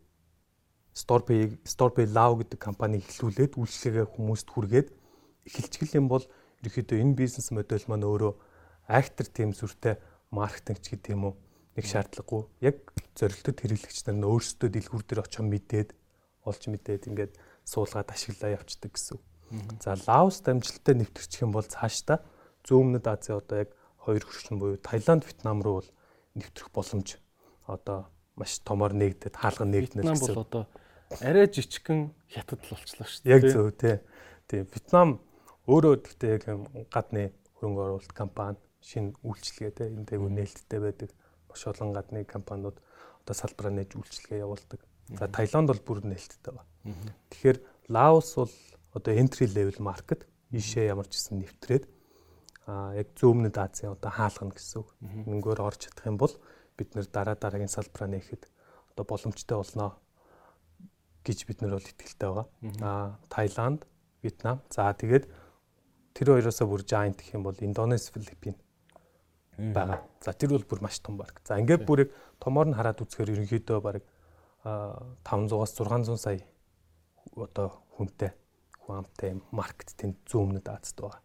Storepay Storepay Lao гэдэг компани эхлүүлээд үйлчлэгээ хүмүүст хүргээд эхэлчихэл юм бол ерөөхдөө энэ бизнес модель маань өөрөө актер тим зүртэй маркетингч гэдэг юм уу нэг шаардлагагүй. Яг зорилттой хэрэглэгч нар нь өөрсдөө дэлгүүр дээр очиж мэдээд олж мэдээд ингээд суулгаад ашиглаа явцдаг гэсэн. За Лаос дамжуулалтаа нэвтэрчих юм бол цаашдаа зүүмнэд Ази одоо яг хоёр хөршин буюу Таиланд, Вьетнам руу бол нэвтрэх боломж одоо маш томоор нэгдэд хаалган нэгднэ гэсэн. Вьетнам бол одоо арай жижигхэн хятад л болчлоо шүү дээ. Яг зөв тий. Тийм Вьетнам өөрөө гэхдээ яг гадны хөрөнгө оруулалт компани шинэ үйлчлэгээ тий энэ дээгүүр нээлттэй байдаг маш олон гадны компаниуд одоо салбараа нээж үйлчлэгээ явуулдаг. За Таиланд бол бүр нээлттэй байна. Тэгэхээр Лаос бол одоо entry level market ийшээ ямар ч гэсэн нэвтрээд яг зөөмнөд Азийн одоо хаалгана гэсэн үг. Мөнгөөр орж чадах юм бол бид нэр дараа дараагийн салбараа нээхэд одоо боломжтой болно гэж бид нар бол итгэлтэй байгаа. А Таиланд, Вьетнам. За тэгээд тэр хоёроосоо бүр giant гэх юм бол Индонез, Филиппин байгаа. За тэр бол бүр маш том баг. За ингээд бүрийг томоор нь хараад үзэхээр ерөнхийдөө баг 500-аас 600 сая одоо хүнтэй хүн амтай маркет тэнд зүүмнэд Азад байгаа.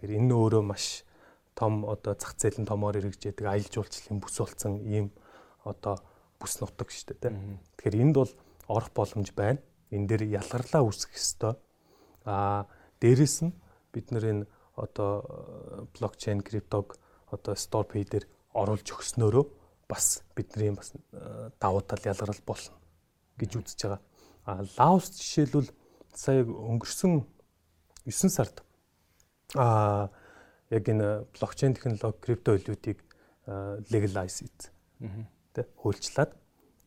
Тэгэхээр энэ өөрөө маш том одоо зах зээл нь томоор эргэжээдэг аялал жуулчлалын бүс болсон ийм одоо бүс нутаг шүү дээ. Тэгэхээр энд бол орох боломж байна. Энэ дээр ялгарлаа үүсгэх ёстой. Аа дээрэс нь бид нар энэ одоо блокчейн криптог одоо StorePay дээр оруулж өгснөөрөө бас бидний бас давуу тал ялгарл болно гэж үзэж байгаа. А Лаос жишээлбэл сая өнгөрсөн 9 сард а яг энэ блокчейн технологи крипто валютыг legalize хийсэн. Тэ хөлчлээд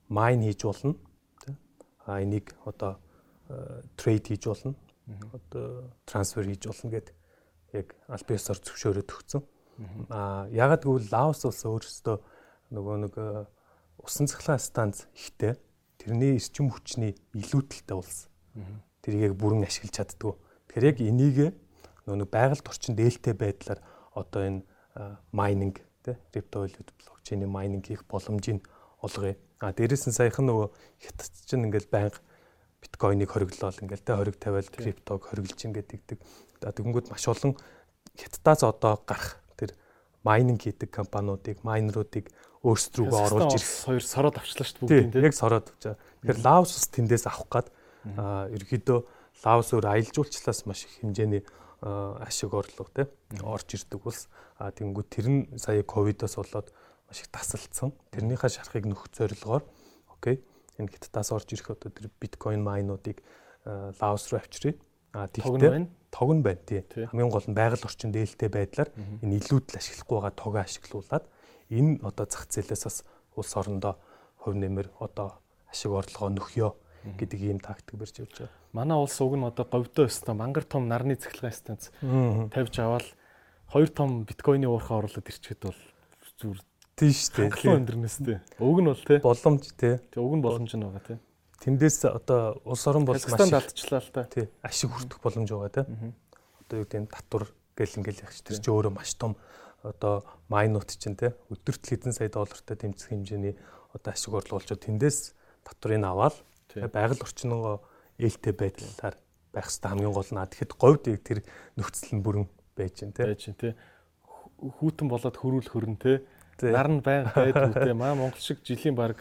майн хийж болно. Тэ а энийг одоо трейд хийж болно. Одоо трансфер хийж болно гэд яг аль биесээр зөвшөөрөд өгсөн. А ягаад гэвэл Лаос улс өөрөөсөө нөгөө нэг усан цахилгаан станц ихтэй тэрний эрчим хүчний илүүдэлтэй улс. Тэрийг яг бүрэн ашиглаж чаддгүй. Тэгэхээр яг энийг нөгөө нэг байгальд орчин дээлтэй байдлаар одоо энэ майнинг тий криптовалют блокчейний майнинг хийх боломжийг олгоё. А дээрээс нь саяхан нөгөө хятад чинь ингээл байнга биткойныг хориглол ингээл тэ хориг тавиал криптог хориглож ингээд дигдэг. Тэгэнгүүт маш олон хятадаас одоо гарах тэр майнинг хийдэг компаниудыг майнеруудыг өөрсдрүүгөө оруулж ирэх хоёр сороод авчлаа шүү дээ бүгд тийм яг сороод авчаа. Тэгэхээр Лаос ус тэндээс авах аа ерөөдөө Лаос өөр аялал жуулчлалаас маш их хэмжээний ашиг орлого те орж ирдэг улс. А тэгэнгүүт тэр нь сая ковидоос болоод маш их тасалдсан. Тэрнийхээ шарахыг нөхөх зорилгоор окей энэ хятадаас орж ирэх одоо тэр биткойн майнуудыг Лаос руу авчирээ. А тэгтээ тог нь байна тий. Хамгийн гол нь байгаль орчин дээлтэй байдлаар энэ илүүдл ашиглахгүй байгаа тог ашиглуулад энэ одоо зах зээлээс бас улс орондоо хувь нэмэр одоо ашиг орлогоо нөхөё гэдэг ийм тактик барьж явж байгаа. Манай улс уг нь одоо говьдоо өстө мангар том нарны цахилгаан станц тавьж аваад хоёр том биткойны уурхаа оруулаад ирчихэд бол зүр тийш үү. Хангалуун өндөрнөөс тий. Уг нь бол тий. Боломж тий. Тэг уг нь боломж нь байгаа тий. Тэндээс одоо улс орон бол маш алдчихлаа л та. Тий. Ашиг хүртэх боломж байгаа тий. Одоо юу гэдэг татвар гэл ингээл ягч тэр чи өөрөө маш том одоо майнууд чинь тий. Өдөрт хэдэн сая доллартай тэмцэх хэмжээний одоо ашиг орлого олж тэндээс татврыг аваад байгаль орчингоо ээлтэй байдлаар байх хэрэгтэй хамгийн гол нь тэгэхэд говьд тэр нөхцөл нь бүрэн байж гэн тий. Байж гэн тий. Хүүтэн болоод хөрүүл хөрн тий Нар нь байнга байдгүй те. Маа Монгол шиг жилийн баг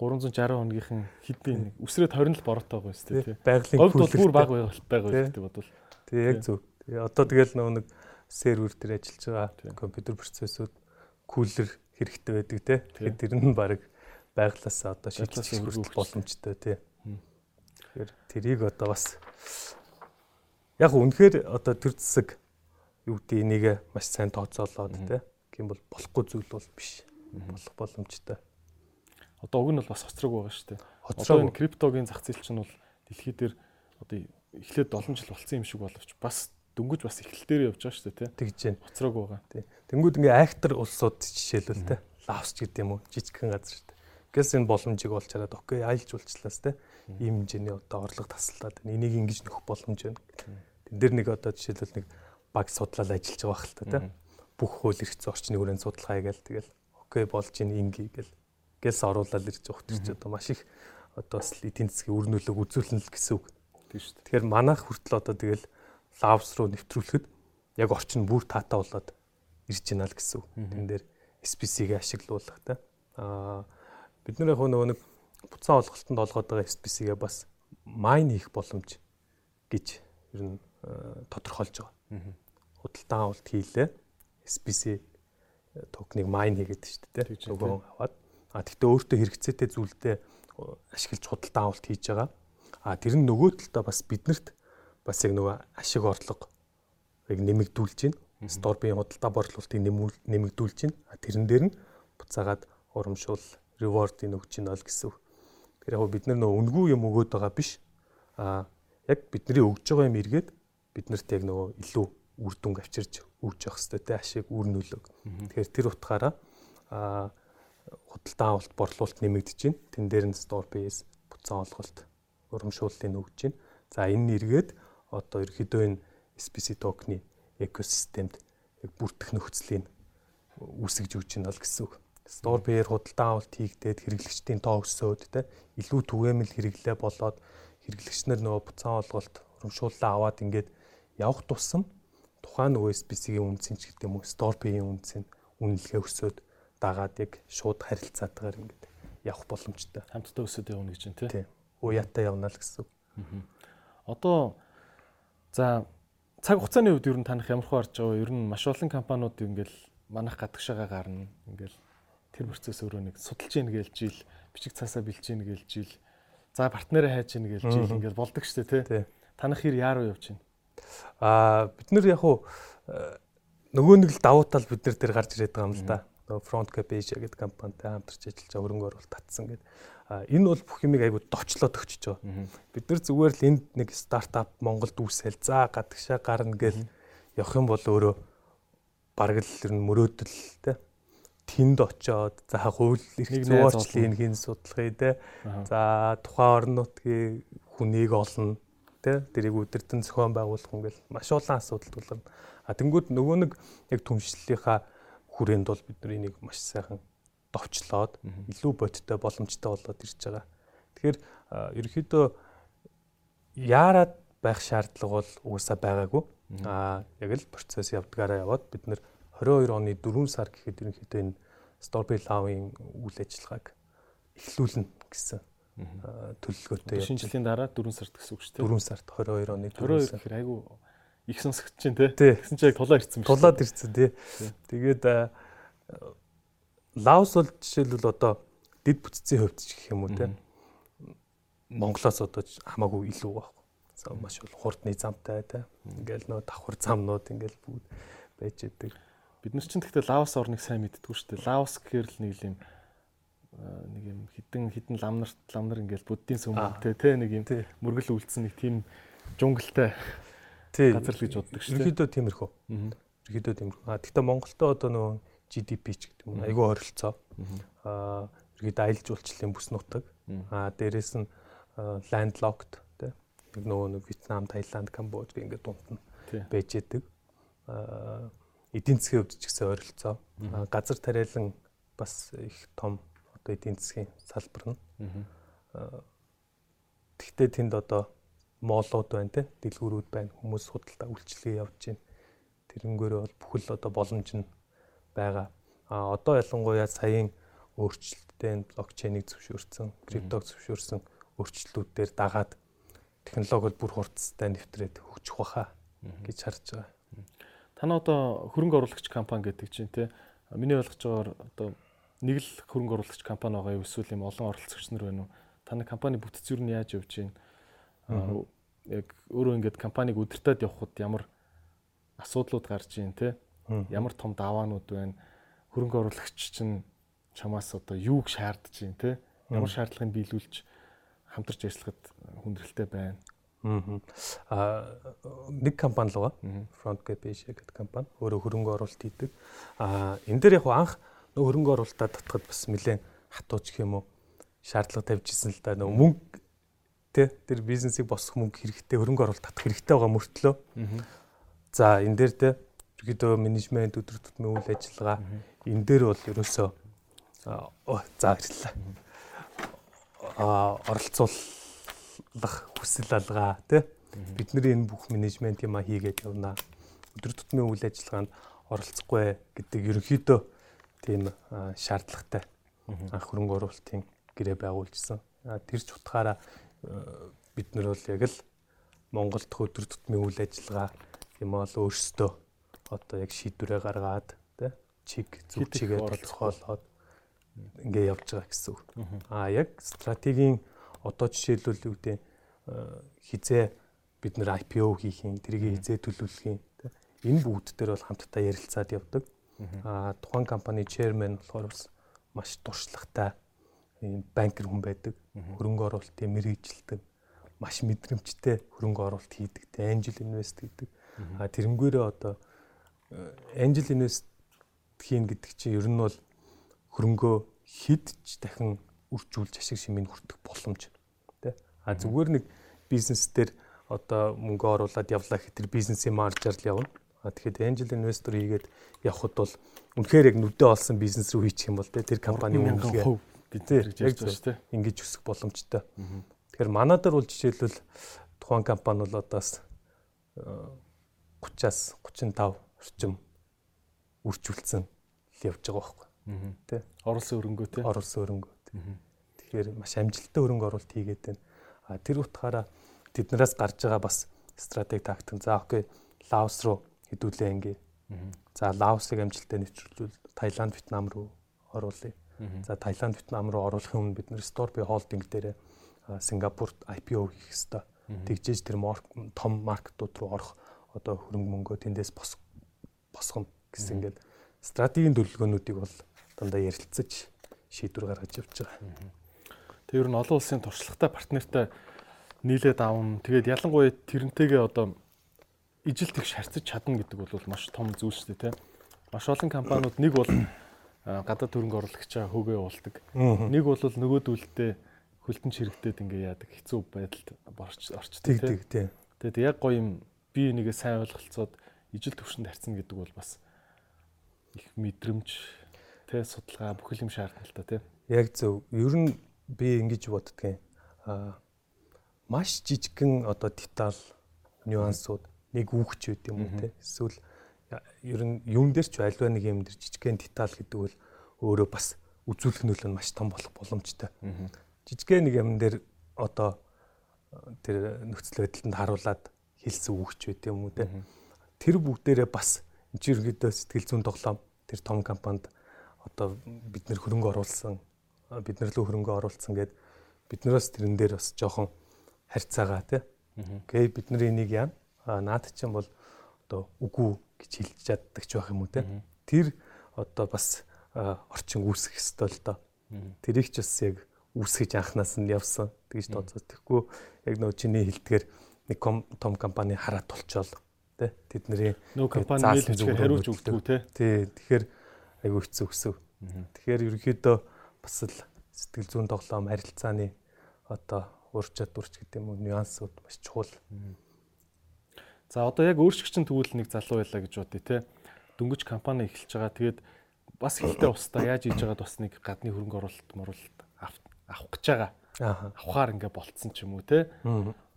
360 хоногийнхан хэдийн үсрээд 20 л бороотой байгаа шүү дээ. Байгалийн кулер бүр баг байгаа гэдэг бодвол. Тэг яг зөв. Одоо тэгэл нөгөө нэг сервер дээр ажиллаж байгаа компьютер процессыг кулер хэрэгтэй байдаг те. Тэгэхээр тэр нь баг байглаас одоо шийдлээс хүрэх боломжтой те. Тэгэхээр тэрийг одоо бас яг үнэхээр одоо төр зэсэг юу гэдэг энийг маш сайн тооцоолоод юм бол болохгүй зүйл бол биш. Болох боломжтой. Одоо уг нь бол бас хоцрог байгаа шүү дээ. Одоо энэ криптогийн зах зээл чинь бол дэлхий дээр одоо эхлээд 7 жил болсон юм шиг боловч бас дөнгөж бас эхлэлтээр явж байгаа шүү дээ тий. Тэгж जैन. Хоцрог байгаа. Тий. Тэнгүүд ингээ актер улсууд жишээлбэл тий. Лавс ч гэдэг юм уу жижигхэн газар шүү дээ. Гэс энэ боломжийг олж хараад окей айлж уулчлаас тий. Ийм хэмжээний одоо орлого тасалдаад энийг ингэж нөхөх боломж байна. Тэн дээр нэг одоо жишээлбэл нэг баг судлал ажиллаж байгаа хэл та тий бүх хууль эрх зүйн орчны хүрээнд судалгаа хийгээл тэгэл окей болж ийн инги гэл гэлс оруулаад ирж хөтөр чи одоо маш их одоо бас эдийн засгийн үр нөлөөг үзүүлнэ л гэсэн үг. Тийм шүү дээ. Тэгэхээр манайх хүртэл одоо тэгэл лавс руу нэвтрүүлэхэд яг орчин бүр таатаа болоод ирж байна л гэсэн үг. Тэн дээр SPC-г ашиглуулах та. Аа бид нар яг нөгөө нэг буцаан олголтод олгоод байгаа SPC-гээ бас майн хийх боломж гэж ер нь тодорхойлж байгаа. Худалдан авалт хийлээ. SPC токеныг майн хийгээд шүү дээ. Нөгөө аваад. А тэгтээ өөртөө хэрэгцээтэй зүйлдээ ашиглаж худалдан авалт хийж байгаа. А тэр нь нөгөө талдаа бас биднэрт бас яг нөгөө ашиг орлого яг нэмэгдүүлж байна. Сторбийн худалдаа борлуулалтыг нэмэгдүүлж байна. Тэрэн дээр нь буцаагаад урамшуул ревордыг өгч байна л гэсэн. Тэр яг бид нар нөгөө үнгүй юм өгөөд байгаа биш. А яг бидний өгж байгаа юм эргээд биднэрт яг нөгөө илүү үр дүнг авчирж өгч явах хэрэгтэй те ашиг үр нөлөөг. Тэгэхээр тэр утгаараа а худалдан авалт борлуулалт нэмэгдэж байна. Тэн дээр нь store base буцаан олголт урамшууллыг өгж байна. За энэ нь эргээд одоо ерөөдөө энэ SPC токны экосистемд яг бүртгэх нөхцөлийг үүсгэж өгч байна л гэсэн үг. Store base худалдан авалт хийгдээд хэрэглэгчдийн тоо өсөөд те илүү түгээмэл хэрэглээ болоод хэрэглэгч нар нөгөө буцаан олголт урамшууллаа аваад ингээд явах тусам тухайн SPC-ийн үнцэн ч гэдэг юм уу store pay-ийн үнцэн үнэлгээ өсөөд дагаад яг шууд харилцаатайгаар ингээд явах боломжтой. Хамтдаа өсөд явна гэж байна тий. Уяатай явна л гэсэн. Одоо за цаг хугацааны үед ер нь танах ямар хөө харж байгаа вэ? Ер нь маш олон компаниуд ингээл манах гадагшаага гарна. Ингээл тэр процесс өөрөө нэг судалж ийн гээл жил, бичиг цаасаа бэлж ийн гээл жил. За партнераа хайж ийн гээл жил ингээл болдог штэ тий. Танах хэр яаруу явж байна? Аа бид нэр яг уу э, нөгөө нэг л давуу тал бид нар дээр гарч ирээд байгаа юм л да. Нөгөө Front Cap Asia гэдэг компанитай хамтарч ажиллаж хөрөнгө оруулалт татсан гэдэг. А энэ бол бүх юмыг айгуу дочлоод өгчөж байгаа. Бид нар зүгээр л энд нэг стартап Монголд үүсэл за гадагшаа гарна гэл явах юм бол өөрөө бараг л ер нь мөрөөдөл те тэнд очоод за хууль эрх зүйн хин судалгыг те за тухайн орон нутгийн хүнийг олно тий тэрийг өдөртөн зохион байгуулах ингээл маш олон асуудал тулгарна. А тэнгууд нөгөө нэг яг түншлэлийнхаа хүрээнд бол бид нар энийг маш сайхан довчлоод илүү бодиттой боломжтой болоод ирж байгаа. Тэгэхээр ерөөхдөө яарад байх шаардлага бол угаасаа байгаагүй. А яг л процесс явдгаараа яваад бид нэр 22 оны 4 сар гэхэд ерөнхийдөө энэ Storby Love-ийн үйл ажиллагааг эхлүүлнэ гэсэн төлөвлөгөөтэй. Шинэ жилийн дараа 4 сард гэсэн үг шүү дээ. 4 сард 22 оны 4 сар. Тэгэхээр айгүй их сонсогч чинь тий. Тэгсэн чинь яг тулаа ирсэн байна. Тулаад ирсэн тий. Тэгээд Лаос бол жишээлбэл одоо дэд бүтцийн хувьд ч гэх юм уу те. Монголоос одоо хамаагүй илүү байхгүй. За маш бол хурдны замтай те. Ингээл нөө давхар замнууд ингээл бүгд байж идэг. Бид нар чинь гэхдээ Лаос орныг сайн мэддэггүй шүү дээ. Лаос гэхэр л нэг юм нэг юм хідэн хідэн лам нарт лам нар ингээл буддийн сүм те нэг юм мөргөл үлдсэн нэг тийм джунглтай газар л гэж боддог шүү дээ. Ерөнхийдөө тиймэрхүү. Ерөнхийдөө тиймэрхүү. А гэхдээ Монголтой одоо нөгөө GDP ч гэдэг юм айгүй ойролцоо. А ерөнхийдөө аялал жуулчлалын бүс нутаг. А дээрэс нь landlocked те нэг нөгөө Вьетнам, Таиланд, Камбож ингээд дунд нь байж идэг. А эдийн засгийн хувьд ч гэсэн ойролцоо. Газар тариалан бас их том одоо эдийн засгийн салбар нь. Тэгтээ тэнд одоо моолууд байна те дэлгүүрүүд байна хүмүүс худалдаа үйлчлэгээ явж байна тэрнгээрээ бол бүхэл одоо боломж нь байгаа а одоо ялангуяа саяын өөрчлөлттэй блокчейнийг зөвшөөрсөн криптог зөвшөөрсөн өөрчлөлтүүдээр дагаад технологи бол бүр хурцтай нэвтрээд хөгжих баха гэж харж байгаа. Таны одоо хөрөнгө оруулагч компани гэдэг чинь те миний ойлгож байгаагаар одоо нэг л хөрөнгө оруулагч компани байгаа юу эсвэл юм олон оролцогч нар байна уу? Таны компани бүтц юу нь яаж явж байна? яг өөрөө ингээд компаниг удирдах явхад ямар асуудлууд гарч ийн те ямар том даваанууд байна хөрөнгө оруулагч чинь чамаас одоо юуг шаардж ийн те ямар шаардлагыг биелүүлж хамтарч ажиллахад хүндрэлтэй байна. Аа нэг компани л байгаа. Frontgate Asia гэдэг компани. Өөрөө хөрөнгө оруулалт хийдэг. Аа энэ дээр яг анх нөө хөрөнгө оруулалтаа татхад бас нэлээд хатууч юм уу шаардлага тавьжсэн л да. Нөө мөнгө Тэ тэр бизнесийг босгох мөнгө хэрэгтэй хөрөнгө оруулалт татах хэрэгтэй байгаа мөртлөө. За энэ дээр тэ ерөөдөө менежмент өдөр тутмын үйл ажиллагаа энэ дээр бол ерөөсөө за баярлалаа. А оролцуулах хүсэл алгаа тэ бидний энэ бүх менежмент юма хийгээд явна. Өдөр тутмын үйл ажиллагаанд оролцохгүй гэдэг ерөнхийдөө тийм шаардлагатай анх хөрөнгө оруулалтын гэрээ байгуулжсэн. Тэр ч утгаараа бид нар бол яг л Монголд өдөр тутмын үйл ажиллагаа юм бол өөрсдөө одоо яг шийдвэрээ гаргаад тий чиг зүг чигээ тодорхойлоод ингээ явж байгаа гэсэн үг. Аа яг стратегийн одоо жишээлбэл юу гэдэг хизээ бид нэр IPO хийх юм, тэрийг хизээ төлөвлөх юм. Энэ бүгд дээр бол хамтдаа ярилцаад явдаг. Аа тухайн компани chairman болохоор бас маш туршлагатай ийм банкер хүн байдаг. Хөрөнгө оруулалтын мэрэгжилдэг маш мэдрэмжтэй хөрөнгө оруулалт хийдэг. Angel invest гэдэг. А тэрнгээрээ одоо э, angel invest хийн гэдэг чинь ер нь бол хөрөнгөө хэд ч дахин үржүүлж ашиг шимийг хүртэх боломж тий. А зүгээр нэг бизнес дээр одоо мөнгө оруулаад явлаа гэхэд тэр бизнесийн маржаар л явна. А тэгэхэд angel investor хийгээд явхад бол үнэхээр яг нүдэ олсон бизнес рүү хийчих юм бол тэр компани үнэлгээ бид хэрэгж ярьж шүү дээ. Ингэж өсөх боломжтой. Тэгэхээр манайдар бол жишээлбэл тухайн компани бол одоос 30-аас 35 орчим үржүүлсэн л явж байгаа байхгүй. Тэ? Оруулсан өрөнгөө тэ? Оруулсан өрөнгөө. Тэгэхээр маш амжилттай өрөнгө оруулалт хийгээд байна. А тэр утгаараа тэднээс гарч байгаа бас стратеги тактик. За окей. Лаос руу хэдүүлээ ингээ. За Лаосыг амжилттай нэвтрүүлвэл Таиланд, Вьетнам руу оруулъя. За Таиланд, Вьетнам руу оруулахын өмнө бид нэр Storby Holding дээр Сингапурт IPO хийх ёстой. Тэгжээж тэр том маркетууд руу орох одоо хөрөнгө мөнгөө тэндээс босгоно гэсэн ингээд стратегийн төлөвлөгөөнүүдийг бол дандаа ярилцаж шийдвэр гаргаж явж байгаа. Тэр нь олон улсын туршлагатай партнертай нийлээд аавн. Тэгээд ялангуяа тэрнтэйгээ одоо ижил тэгш харьцаж чадна гэдэг бол маш том зүйл шүү дээ, тийм. Маш олон компаниуд нэг бол гадаад хөрөнгө оруулагчаа хөөгөө уулдаг. Нэг бол нөгөөдөлдөө хөлтөн чирэгдээд ингээ яадаг хэцүү байдалд орчдөг тийм. Тийм. Тэгээд яг гоё юм би нэгээ сайн ойлголцоод ижил төвшөнд харьцна гэдэг бол бас их мэдрэмж тэ судалгаа бүхэл юм шаардлагатай тийм. Яг зөв. Ер нь би ингэж боддгийн аа маш жижигхэн одоо деталь нюансууд нэг үгч байт юм уу те эсвэл ер нь юун дээр ч альва нэг юм дээр жижигхэн деталь гэдэг бол өөрөө бас үзүүлэх нөлөө нь маш том болох боломжтой. Жижигхэн нэг юм дээр одоо тэр нөхцөл байдланд харуулад хэлсэн үгч байт юм уу те. Тэр бүгдээрээ бас энэ ерөнхийдөө сэтгэл зүйн тоглоом тэр том компанид одоо бид нэр хөрөнгө оруулсан бид нар лөө хөрөнгө оруулсан гэд биднээс тэрэн дээр бас жоохон харьцаагаа тий. Гээ бид нар энийг яа наад чинь бол одоо үгүй гэж хэлж чаддаг ч байх юм уу тий. Тэр одоо бас орчин үүсэх ёстой л доо. Тэрийг ч бас яг үүсгэж анханаас нь явсан. Тэгж тооцоо. Тэгэхгүй яг нөө чиний хэлдгээр нэг том компани хараад толчоол тий. Тэдний нөө компани бичгээр хариулж өгдөг тий. Тий. Тэгэхээр айгүй хэцүү өсөв. Тэгэхээр ерөнхийдөө бас л сэтгэл зүйн тоглоом харилцааны одоо ур чадварч гэдэг юм уу нюансууд маш чухал. За одоо яг өөрчлөгчн тэгвэл нэг залуу байлаа гэж бодъё те. Дөнгөж компани эхэлж байгаа. Тэгээд бас хилтэй устдаа яаж хийж байгаад бас нэг гадны хөрөнгө оруулалт моруулалт авах гэж байгаа. Авахаар ингээ болцсон ч юм уу те.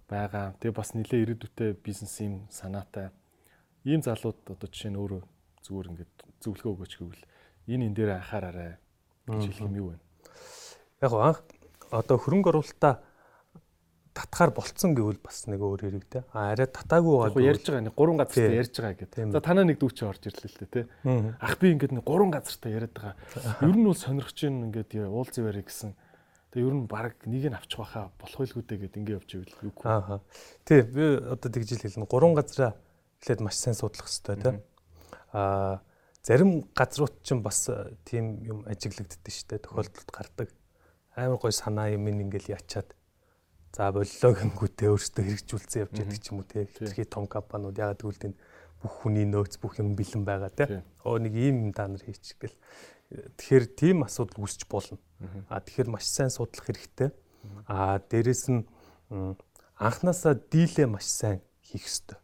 байгаа. Тэгээ бас нэлээ ирээдүйтэй бизнес юм санаатай. Ийм залууд одоо жишээ нь өөрөө зүгээр ингээд зөвлөгөө өгөөч гэвэл энэ энэ дээр анхаараарай гэж хэлэх юм юу вэ? Яг анх одоо хөрөнгө оруулалтаа татхаар болцсон гэвэл бас нэг өөр хэрэг те. А арай татаагүй байгаа. Яг ярьж байгаа нэг гурван газартай ярьж байгаа гэдэг. За танаа нэг дүүчээ орж ирлээ л те. Ах би ингээд нэг гурван газартай яриад байгаа. Ер нь бол сонирхож ин ингээд уул зэвэрэ гэсэн. Тэгээ ер нь баг нэг нь авчих байхаа болох байлгүй дээ гэд ингээд явж ивэл гэх. Аа. Тий би одоо тэгж хэлнэ. Гурван газараа эхлээд маш сайн судлах хэрэгтэй те. Аа зарим газрууд ч бас тийм юм ажиглагддаг шүү дээ. Тохиолдолд гардаг. Амар гой санаа юм ингээл ячаад За боллоо гингүүтээ өөрсдөө хэрэгжүүлсэн явж байдаг ч юм уу те. Хэтэрхий том компаниуд ягаад гэвэл энэ бүх хүний нөөц бүх юм бэлэн байгаа те. Оо нэг ийм юм та нар хийчих гэл. Тэгэхээр тийм асуудал үүсч болно. А тэгэхээр маш сайн судлах хэрэгтэй. А дээрэс нь анханасаа дийлээ маш сайн хийх ёстой.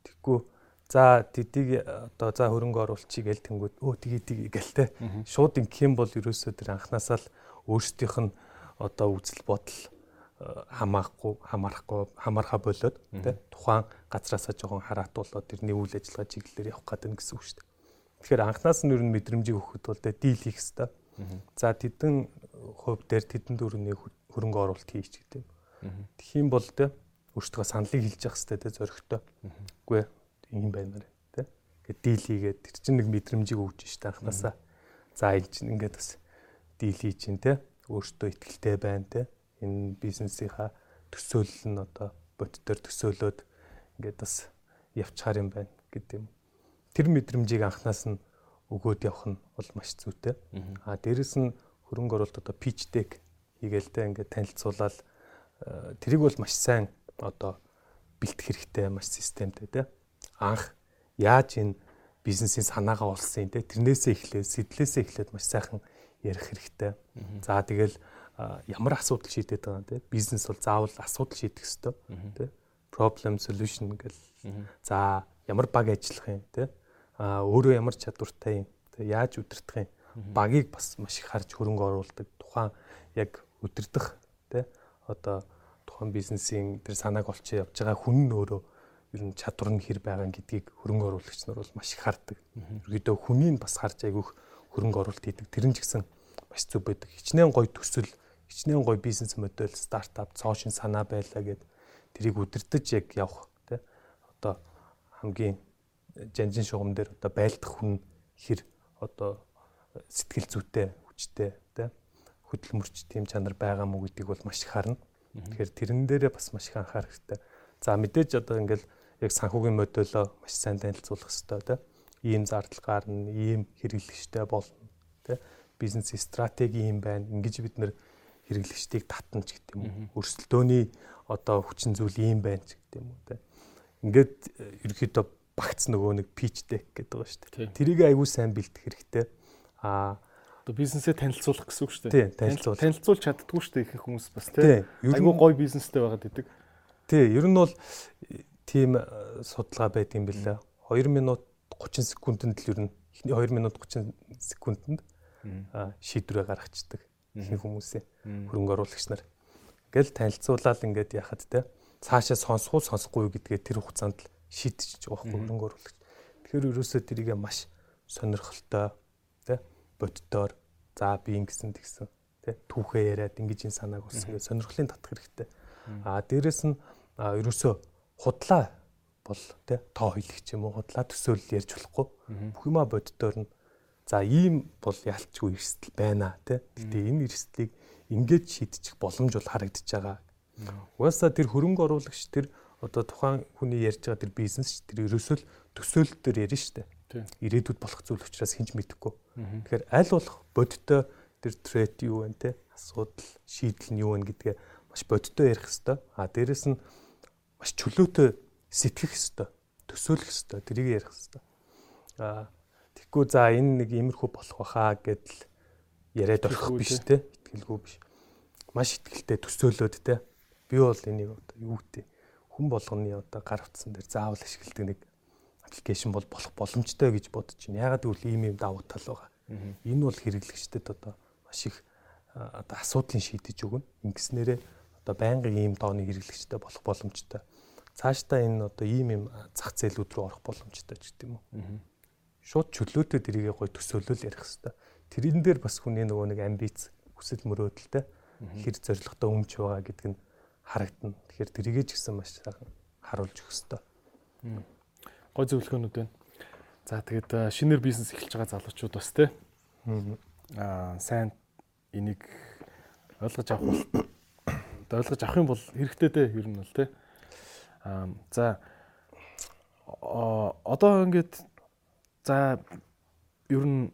Тэгэхгүй за тэдийг одоо за хөрөнгө оруулчих гээл тэнгүүд өө тгий тгий гээл те. Шууд ингэх юм бол ерөөсөө тэр анханасаа л өөрсдийнх нь одоо үзэл бодол хамаахгүй хамаарахгүй хамаарха болоод тий тухайн газраасаа жоохон хараатуулаад тэрний үйл ажиллагаа чиглэлээр явах гэдэг гэсэн үг шүү дээ. Тэгэхээр анхнаас нь ер нь мэдрэмжийг өгөхөд бол тий дийл хийх хэрэгтэй. За тэдэн хувь дээр тэдэн дөрөвний хөрөнгө оруулалт хийч гэдэг. Тэгэх юм бол тий өөртөө саналыг хэлж явах хэрэгтэй тий зөрөгтэй. Үгүй юм байна тий. Ингээд дийл хийгээд тэр чинь нэг мэдрэмжийг өгч штэ анхнаасаа. За энэ чинь ингээд бас дийл хийж чинь тий өөртөө ихтэй байна тий энэ бизнесийнхаа төсөөлөл нь одоо бодтоор төсөөлөөд ингээд бас явчихаар юм байна гэдэг юм. Тэр мэдрэмжийг анханаас нь өгөөд явах нь бол маш зүйтэй. Аа дээрэс нь хөрөнгө оруулалт одоо pitch deck хийгээлтэй ингээд танилцуулаад э, тэрийг бол маш сайн одоо бэлтгэх хэрэгтэй маш системтэй тий. Анх яаж энэ бизнесийн санаагаа олсон юм те? Тэрнээсээ эхлээд сэтлээсээ эхлээд маш сайхан ярих хэрэгтэй. За тэгэл ямар асуудал шийдэт байгаа юм те? Бизнес бол заавал асуудал шийдэх ёстой те? Problem solution гэл. За ямар баг ажиллах юм те? Өөрөө ямар чадвартай юм те? Яаж удирдах юм? Багийг бас маш их харж хөрөнгө оруулдаг. Тухайн яг удирдах те? Одоо тухайн бизнесийн тэр санааг олчоо явж байгаа хүн нь өөрөө ер нь чадвар нь хэр байгаа гэдгийг хөрөнгө оруулагч нар бол маш их хардаг. Ерөөдөө хүнийг бас харж айгүйх хөрөнгө оруулалт хийдэг. Тэр нь ч гэсэн маш зүг байдаг. Хичнээн гоё төсөл хичнээн гоё бизнес модель стартап цоошин санаа байлаа гэд тэрийг удирдах яг явах тий одоо хамгийн жанжин шугам дээр одоо байлдах хүн хэр одоо сэтгэл зүйтэй хүчтэй тий хөдөлмөрч тийм чанар байгаа мó гэдгийг бол маш их харна. Тэгэхээр тэрэн дээрээ бас маш их анхаарах хэрэгтэй. За мэдээж одоо ингээл яг санхүүгийн модельоо маш сайн танилцуулах хэрэгтэй тий. Ийм зардал гарна, ийм хэрэглэгчтэй болно тий. Бизнес стратеги юм байна. Ингиж бид нэр хэрэглэгчдийг татна ч гэдэг юм уу. Өрсөлдөөний одоо хүчин зүйл ийм байна ч гэдэг юм уу те. Ингээд э, ерөөхдөө багц нөгөө нэг pitch deck гэдэг байгаа шүү дээ. Тэрийг аягүй сайн бэлдэх хэрэгтэй. Аа одоо бизнесээ танилцуулах гэсэн үг шүү дээ. Танилцуул. Танилцуулж чаддгүй шүү дээ ихэнх хүмүүс бас тийм. Айгүй гоё бизнестэй байгаад идэг. Тий, ер нь бол тийм э, судалгаа юм билээ. 2 минут 30 секундэд л ер нь 2 минут 30 секундэд шийдвэрээ гаргацдаг ихэнх хүмүүсээ хөрөнгө оруулагч нар. Ингээл танилцуулаад ингээд яхад те цаашаа сонсох уу сонсохгүй юу гэдгээ тэр хугацаанд л шийдчих байхгүй хөрөнгө оруулагч. Тэгэхээр ерөөсөө тэрийг маш сонирхолтой те боддоор за би ингэсэн тэгсэн те түүхээ яриад ингэж энэ санааг болсон гэж сонирхлын татах хэрэгтэй. Аа дээрэс нь ерөөсөө худлаа бол те тоо хэлэх ч юм уу худлаа төсөөлөл ярьж болохгүй бүх юма боддоор нь За ийм бол ялчгүй эрсдэл байна тий. Гэтэ энэ эрсдлийг ингээд шийдчих боломж бол харагдаж байгаа. Угаасаа тэр хөрөнгө оруулагч тэр одоо тухайн хүний ярьж байгаа тэр бизнес тэр ерөөсөө төсөөлөлт төр ярина дээ. Ирээдүйд болох зүйл учраас хинж мэдэхгүй. Тэгэхээр аль болох бодиттой тэр трейд юу вэ те асуудал шийдэл нь юу вэ гэдгээ маш бодиттой ярих хэвээр. А дээрэс нь маш чөлөөтэй сэтгэх хэвээр, төсөөлөх хэвээр, тэрийг ярих хэвээр. А Тэгэхгүй за энэ нэг иймэрхүү болох баха гэдэл яриад орох биш те. Итгэлгүй биш. Маш итгэлтэй төсөөлөөд те. Би бол энийг одоо юу гэдэг хүн болгоны одоо гар утсан дээр заавал ашигладаг нэг аппликейшн бол болох боломжтой гэж бодож байна. Ягаад гэвэл ийм юм давуу тал байгаа. Энэ бол хэрэглэгчдэд одоо маш их одоо асуудлыг шийдэж өгнө. Ингэснээрээ одоо байнгын ийм дооны хэрэглэгчтэй болох боломжтой. Цаашдаа энэ одоо ийм юм зах зээлүүд рүү орох боломжтой ч гэдэм үү шууд чөлөөтэй дэрийгээ гой төсөөлөл ярих хэвээр. Тэрэн дээр бас хүний нөгөө нэг амбиц хүсэл мөрөөдөлтэй хэр зоригтой өмч байгаа гэдг нь харагдана. Тэгэхээр тэрийгээ ч гэсэн маш сайхан харуулж өгөх хэвээр. Гой зөвлөгөөнүүд байна. За тэгээд шинээр бизнес эхэлж байгаа залуучууд бас те аа сайн энийг ойлгож авах ойлгож авах юм бол хэрэгтэй дээ ер нь бол те. Аа за одоо ингээд За ер нь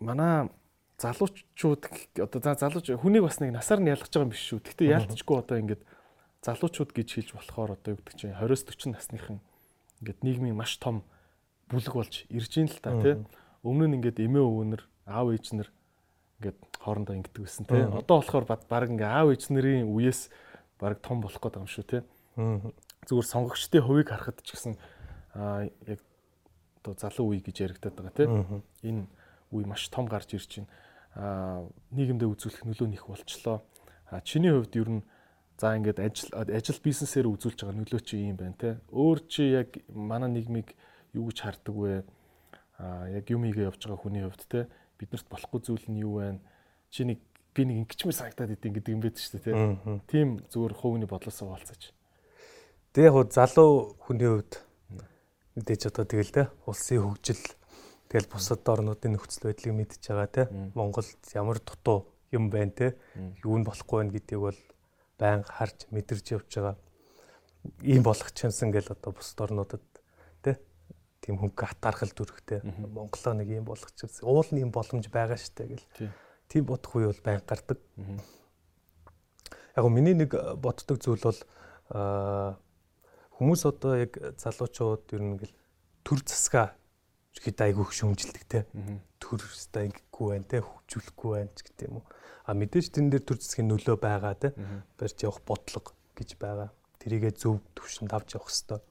манай залуучууд одоо за залууч хүнийг бас нэг насаар нь ялгаж байгаа юм биш шүү. Гэхдээ яалтчгүй одоо ингээд залуучууд гэж хэлж болохоор одоо юу гэдэг чинь 20-40 насныхан ингээд нийгмийн маш том бүлэг болж ирж ийн л та тий. Өмнө нь ингээд эмээ өвөнөр аав ээж нар ингээд хоорондоо ингэдэг байсан тий. Одоо болохоор баг ингээд аав ээж нарын үеэс баг том болох гээд байгаа юм шүү тий. Зүгээр сонгогчдын хувийг харахад ч гэсэн аа яг одоо залуу үе гэж яригадаад байгаа тийм. Энэ үе маш том гарч ирж байна. Аа нийгэмдээ үзүүлэх нөлөө нэх болчлоо. А чиний хувьд ер нь за ингээд ажил ажил бизнесээр үзүүлж байгаа нөлөө чи юм байна те. Өөр чи яг манай нийгмийг юу гэж хардаг вэ? А яг юм игээ явж байгаа хүний хувьд те биднэрт болохгүй зүйл нь юу вэ? Чи нэг би нэг ингэчмээ санагдаад идэв гэдэг юм байд шүү дээ те. Тийм зүгээр хувийн бодлосоо хаалцаач. Тэгээ яг залуу хүний хувьд мэдээж одоо тэгэл те улсын хөгжил тэгэл бусад орнуудын нөхцөл байдлыг мэдж байгаа те Монголд ямар дутуу юм байна те юу нь болохгүй байна гэдгийг бол байнга харж мэдэрч явж байгаа ийм болох чансан гэл одоо бусад орнуудад тийм хөнгө атархал дүрхтэй Монголоо нэг ийм болох чансан уул ийм боломж байгаа штэ гэл тийм бодох үе бол байнга гардаг яг миний нэг боддог зүйл бол аа Хүмүүс одоо яг залуучууд ер нь ингээл төр засгаа хэд айгүй шөмжилдэг те. Төр өстэй ингэхгүй байна те, хөгжүүлэхгүй байна ч гэдэг юм уу. А мэдээж тэн дээр төр засгийн нөлөө байгаа те. Барьж явах бодлого гэж байгаа. Тэрийгэ зөв төвшөнд авч явах хэвээр.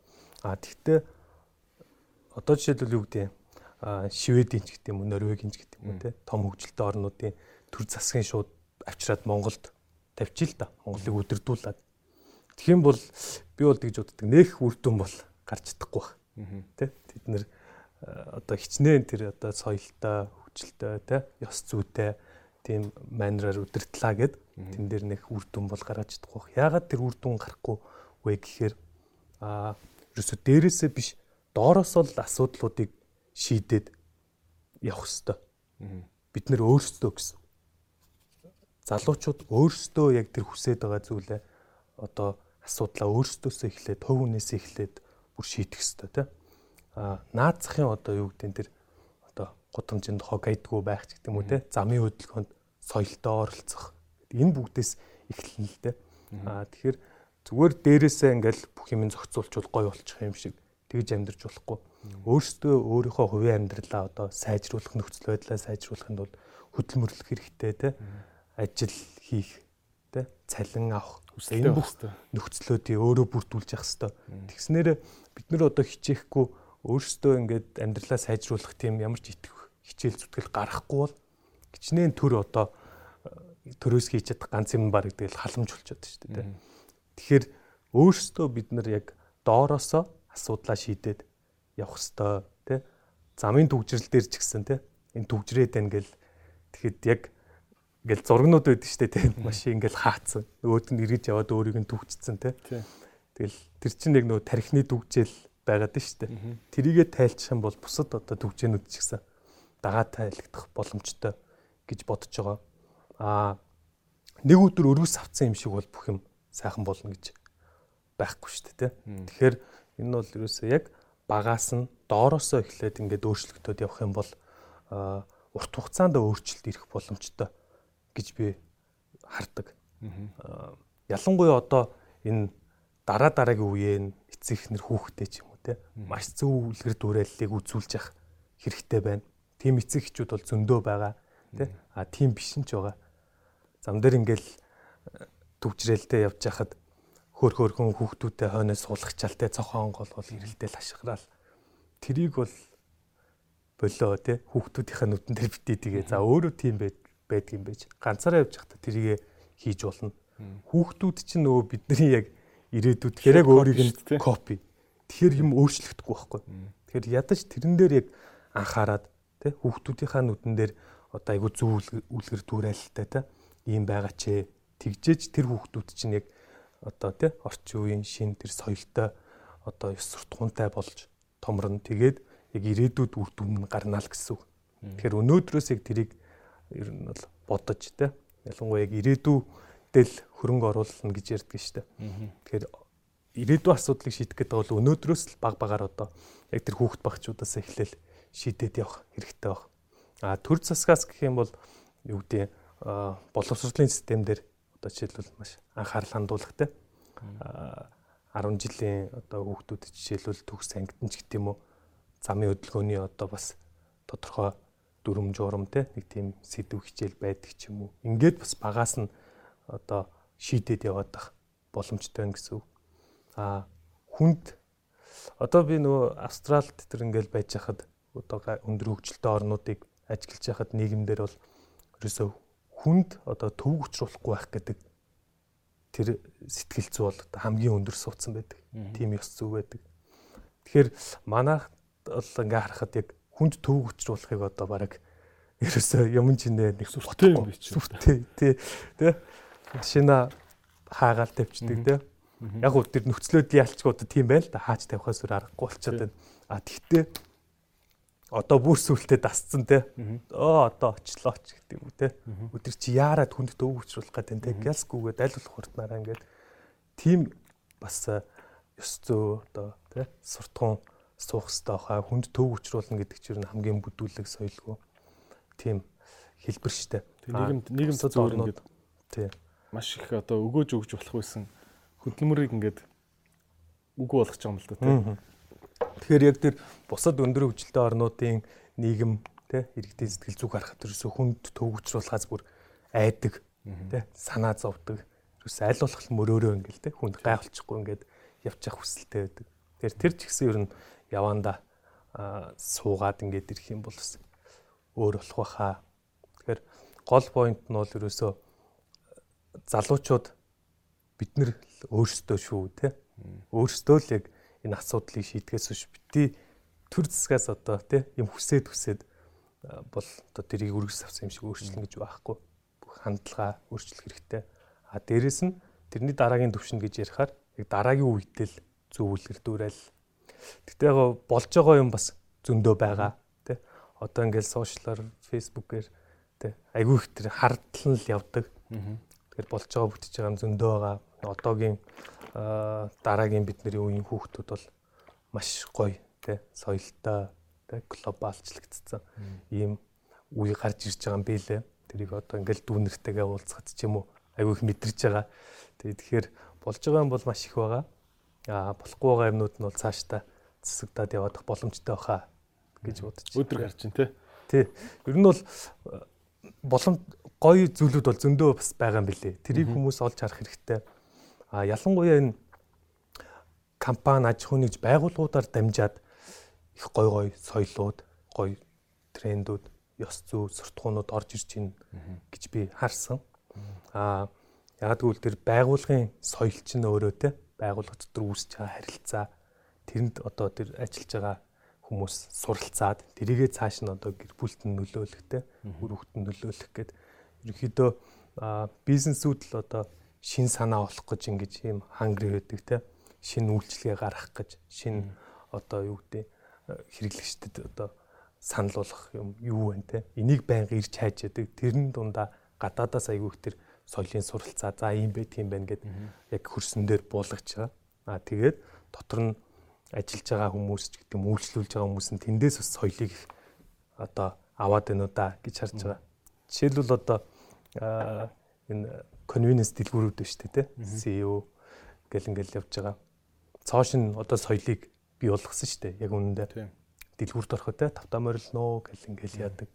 А тэгтээ одоо жишээлбэл юу гэдэг а Шведийн ч гэдэг юм уу, Норвегийн ч гэдэг юм уу те. Том хөгжилтэй орнуудын төр засгийн шууд авчираад Монголд тавьчих л да. Монголыг өдөрдүүлээд юм бол би бол тэгж боддог. Нэх үр дүн бол гарч чадахгүй байна. Тэ? Тэд нэр одоо хичнээн тэр одоо соёлтой, хүчлээ тэ, ёс зүйтэй тийм манераар удирдлаа гэд тэн дээр нэх үр дүн бол гаргаж чадахгүй. Яагаад тэр үр дүн гарахгүй вэ гэхээр аа ерөөсө дээрээсээ биш доороос л асуудлуудыг шийдээд явах хэвээр. Бид нэр өөрсдөө гэсэн. Залуучууд өөрсдөө яг тэр хүсэж байгаа зүйлээ одоо асуудлаа өөрсдөөсөө эхлээд хувь хүнээсээ эхлээд бүр шийдэх хэрэгтэй тийм. Аа наацхийн одоо юу гэдэг нь тэр одоо гудамжинд хог айдгүй байх ч гэдэг юм уу тийм. Замын хөдөлгөөнд соёлтой оролцох. Энэ бүгдээс эхэлнэ л дээ. Аа тэгэхээр зүгээр дээрээсээ ингээл бүх юм зохицуулчвал гой болчих юм шиг тэгж амьдрч болохгүй. Өөрсдөө өөрийнхөө хувийн амьдралаа одоо сайжруулах нөхцөл байдлаа сайжруулахын тулд хөдөлмөрлөх хэрэгтэй тийм. Ажил хийх тийм. Цалин авах энэ бүх нөхцлүүдийг өөрөө бүрдүүлж явах хэвээр. Тэгснээр бид нар одоо хичээхгүй өөрсдөө ингээд амьдралаа сайжруулах тийм ямар ч итгэх хичээл зүтгэл гарахгүй бол гिचнээн төр одоо э, төрөөс хийж чадах ганц юм баг тэгэл халамж болчиход шүү дээ. Тэгэхээр өөрсдөө бид нар яг доороосоо асуудлаа шийдээд явах хэвээр тий. Замын төгжрэл дээр ч гэсэн тий. Энэ төгжрээд байна гэл тэгэхэд яг ингээл зургнууд байдаг штэ тий машин ингээл хаацсан нөгөөд нь эргэж яваад өөрийг нь түгчсэн тий тэгэл тэр чинь яг нөгөө тархины дүгжэл байгаад штэ тэрийгэ тайлчих юм бол бусад одоо дүгжээнүүд ч гэсэн дагаатай илэгдэх боломжтой гэж бодож байгаа. Аа нэг өдөр өргөс авцсан юм шиг бол бүх юм сайхан болно гэж байхгүй шүү дээ. Тэгэхээр энэ нь бол ерөөсөө яг багаас нь доороосоо эхлээд ингээд өөрчлөгдөд явах юм бол урт хугацаанд өөрчлөлт ирэх боломжтой гэж би хардаг. Ялангуяа одоо энэ дараа дараагийн үеийн эцэг эхнэр хүүхдээ ч юм уу те маш зөв үлгэр дуурайллыг үзүүлж явах хэрэгтэй байна. Тим эцэг эхчүүд бол зөндөө байгаа тий. А тийм биш нь ч байгаа. Зам дээр ингээл төвчрэлтэй явж хахад хөр хөрхөн хүүхдүүдтэй хойноос суулгачаал те цохон голгол ирэлдэл ашиграал. Тэрийг бол болоо те хүүхдүүдийнхээ нүдэн дээр битээ тэгээ за өөрөө тийм байдаг юм байж. Ганцаараа явж хахта тэрийг хийж болно. Хүүхдүүд чинь нөгөө бидний яг ирээдүйд хэрэг өөрийг нь копи. Тэгэхээр юм өөрчлөгдөхгүй байхгүй. Тэгэхээр ядаж тэрэн дээр яг анхаарад тий хүүхдүүдийнхаа нүдэн дээр одоо айгу зөв үлгэр дүүрэлттэй тий ийм байгаа ч тэгжээж тэр хүүхдүүд чинь яг одоо тий орчин үеийн шин тэр соёлтой одоо ёс суртахуунтай болж томрно. Тэгээд яг ирээдүйд үр дүн гарна л гэсэн үг. Тэгэхээр өнөөдрөөс яг тэрийг ер нь бол бодож тий ялангуяа яг ирээдүйдэл хөрөнгө оруулна гэж ярьдаг шүү дээ. Тэгэхээр ирээдүйн асуудлыг шийдэх гэдэг бол өнөөдрөөс л баг багаар одоо яг тэр хүүхд багчудаас эхлээл шийдээд явах хэрэгтэй баг. А төр засгаас гэх юм бол юу гэдэг боловсролын систем дээр одоо жишээлбэл маш анхаарал хандуулгатай. 10 жилийн одоо хүүхдүүд жишээлбэл төгс ангидэн ч гэдэг юм уу замын хөдөлгөөний одоо бас тодорхой дүрм журам те нэг тийм сэдв хичээл байдаг ч юм уу. Ингээд бас багаас нь одоо шийдээд яваад байх боломжтой байна гэсэн үг. А хүнд одоо би нөгөө Австралид тэр ингээл байж хахад одоо өндөр хөгжилтэй орнуудыг ажиглаж байхад нийгэмдэр бол ерөөсөө хүнд одоо төвөг учруулахгүй байх гэдэг тэр сэтгэл зүй бол хамгийн өндөр суудсан байдаг. Тийм ёс зүй байдаг. Тэгэхээр манайх бол ингээ харахад яг хүнд төвөг учруулахыг одоо баг ерөөсөө юм чинээ нэг сүртэй юм биш. Сүртэй тий. Тэ шинэ хаагаал тавьчихдаг тий. Яг уу тэр нөхцлөөд ялчгүй одоо тийм байл та хааж тавихаас өөр аргагүй болчиход байна. А тэгтээ одоо бүр сүлтээ дасцсан те. Оо одоо очлоо ч гэдэг юм те. Өдөр чи яарад хүнд дөөг учруулах гэдэг те. Гялсгүйгээд аль болох хурднараа ингээд тийм бас ёс зөө одоо те суртахуун суух хэрэгтэй хаа хүнд төв учруулна гэдэг чинь хамгийн бүдүүлэг соёлгүй тийм хэлбэр штэ. Нийгэмд нийгэм зөвөр ингээд тий маш их одоо өгөөж өгж болох байсан хөдөлмөрийг ингээд үгүй болгож байгаа юм л да тий. Тэгэхээр яг тэр бусад өндөр хөгжилтэй орнуудын нийгэм тэ иргэдийн сэтгэл зүг харахад ерөөсө хүнд төвөгжруулахаас бүр айдаг тэ санаа зовдөг ерөөсө аль болох мөрөөрөө ингээл тэ хүнд гайхалчихгүй ингээд явчих хүсэлтэй байдаг. Тэгэхээр тэр ч гэсэн ер нь яванда суугаад ингээд ирэх юм бол бас өөр болох байхаа. Тэгэхээр гол point нь бол ерөөсө залуучууд бид нар өөрсдөө шүү тэ өөрсдөө л яг энэ асуудлыг шийдгээс биш бити. Төр засгаас одоо тий юм хүсээд хүсээд бол одоо тэрийг үргэлж авсан юм шиг өөрчлөн гэж байхгүй. Бүх хандлага өөрчлөх хэрэгтэй. А дээрэс нь тэрний дараагийн төвшин гэж ярихаар яг дараагийн үедэл зөв үлгэр дүүрэл. Гэтээ яг болж байгаа юм бас зөндөө байгаа тий одоо ингээл сошиалар фейсбүүкээр тий айгүй их тэр хардлан л явдаг. Тэгэхээр болж байгаа бүтэж байгаа юм зөндөө байгаа. Одоогийн дараагийн бидний үеийн хүүхдүүд бол маш гоё тий соёлтой тий глобалчлагдсан ийм үе гарч ирж байгаа юм билээ. Тэрийг одоо ингээл дүүнэртэйгээ уулзахад ч юм уу айгүй их мэдэрч байгаа. Тэгээ тэгэхээр болж байгаа юм бол маш их байгаа. Аа болохгүй байгаа юмнууд нь бол цаашдаа засагдаад явах боломжтой баха гэж бодож байна. Өдөр гарч ин тий. Тий. Ер нь бол болон гоё зүйлүүд бол зөндөө бас байгаа юм билээ. Тэрийг хүмүүс олж харах хэрэгтэй. А ялангуяа энэ компани аж ахуйн нэгж байгууллагуудаар дамжаад их гой гой соёлууд, гой трендүүд, ёс зүй, суртахуунууд орж ирж байна гэж би харсан. А яг тэгвэл тэр байгууллагын соёл чинь өөрөө те байгууллага дотор үүсэж байгаа харилцаа тэрэнд одоо тэр ажиллаж байгаа хүмүүс суралцаад тэрийгээ цааш нь одоо гэр бүлтэнд нөлөөлөх те үр хөвгтөнд нөлөөлөх гэд. Ерөнхийдөө бизнесүүд л одоо шин санаа олох гэж ингэж ийм хангри байдаг те. Шин үйлчлэгээ гаргах гэж шин одоо юу гэдэг хэрэглэгчдэд одоо санал болгох юм юу вэ те. Энийг байнга ирж хайж яадаг. Тэрэн дундаа гадаадаас айгүйх тэр соёлын суралцаа за ийм байт юм байна гэд яг хөрсөн дээр буулгаж байгаа. Аа тэгээд дотор нь ажиллаж байгаа хүмүүс ч гэдэг юм үйлчлүүлж байгаа хүмүүс нь тэндээс бас соёлыг одоо аваад байна уу да гэж харж байгаа. Жишээлбэл одоо энэ convenience дэлгүүрүүд байна шүү дээ тий. CEO гэл ингээл явж байгаа. Цоош нь одоо соёлыг бий болгосон шүү дээ. Яг үнэндээ. Дэлгүүрт ороход те тавтаа морилноо гэл ингээл яадаг.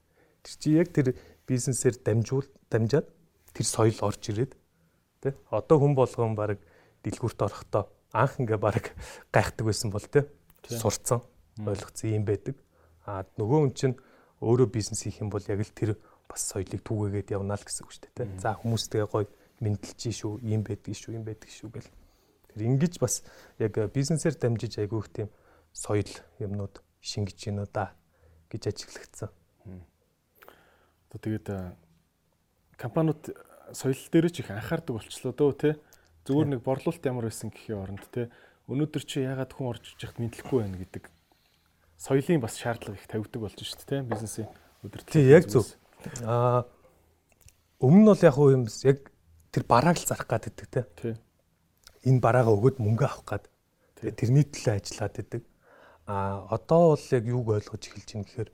Тэр чи яг тэр бизнесээр дамжуул дамжаад тэр соёл орж ирээд те одоо хүн болгон баг дэлгүүрт орохдоо анх ингээ баг гайхдаг байсан бол те сурцсан ойлгоцсон юм байдаг. А нөгөө хүн чинь өөрөө бизнес хийх юм бол яг л тэр бас соёлыг түгээгээд явна л гэсэн үг шүү дээ. За хүмүүстэйгээ гоё мэдлж шүү, ийм байдаг шүү, ийм байдаг шүү гэл. Тэр ингэж бас яг бизнесээр дамжиж айгүйх тийм соёл юмнууд шингэж гинэ да гэж ажиглагдсан. Одоо тэгээд компаниуд соёл дээр ч их анхаардаг болчлоо дөө тий. Зүгээр нэг борлуулалт ямар байсан гэхийн оронд тий. Өнөөдөр чи ягаад хүн орж иж яхад мэдлэхгүй байна гэдэг соёлын бас шаардлага их тавигдаг болж шүү дээ тий. Бизнесийн өдөртлөг. Тий яг зөв. Аа өмнө нь бол яг уу юм яг тэр барааг л зарах гад байдаг те. Тий. Энэ бараагаа өгөөд мөнгө авах гад. Тэгээ тэрний төлөө ажиллаад байдаг. А одоо бол яг юуг ойлгож эхэлж байна гэхээр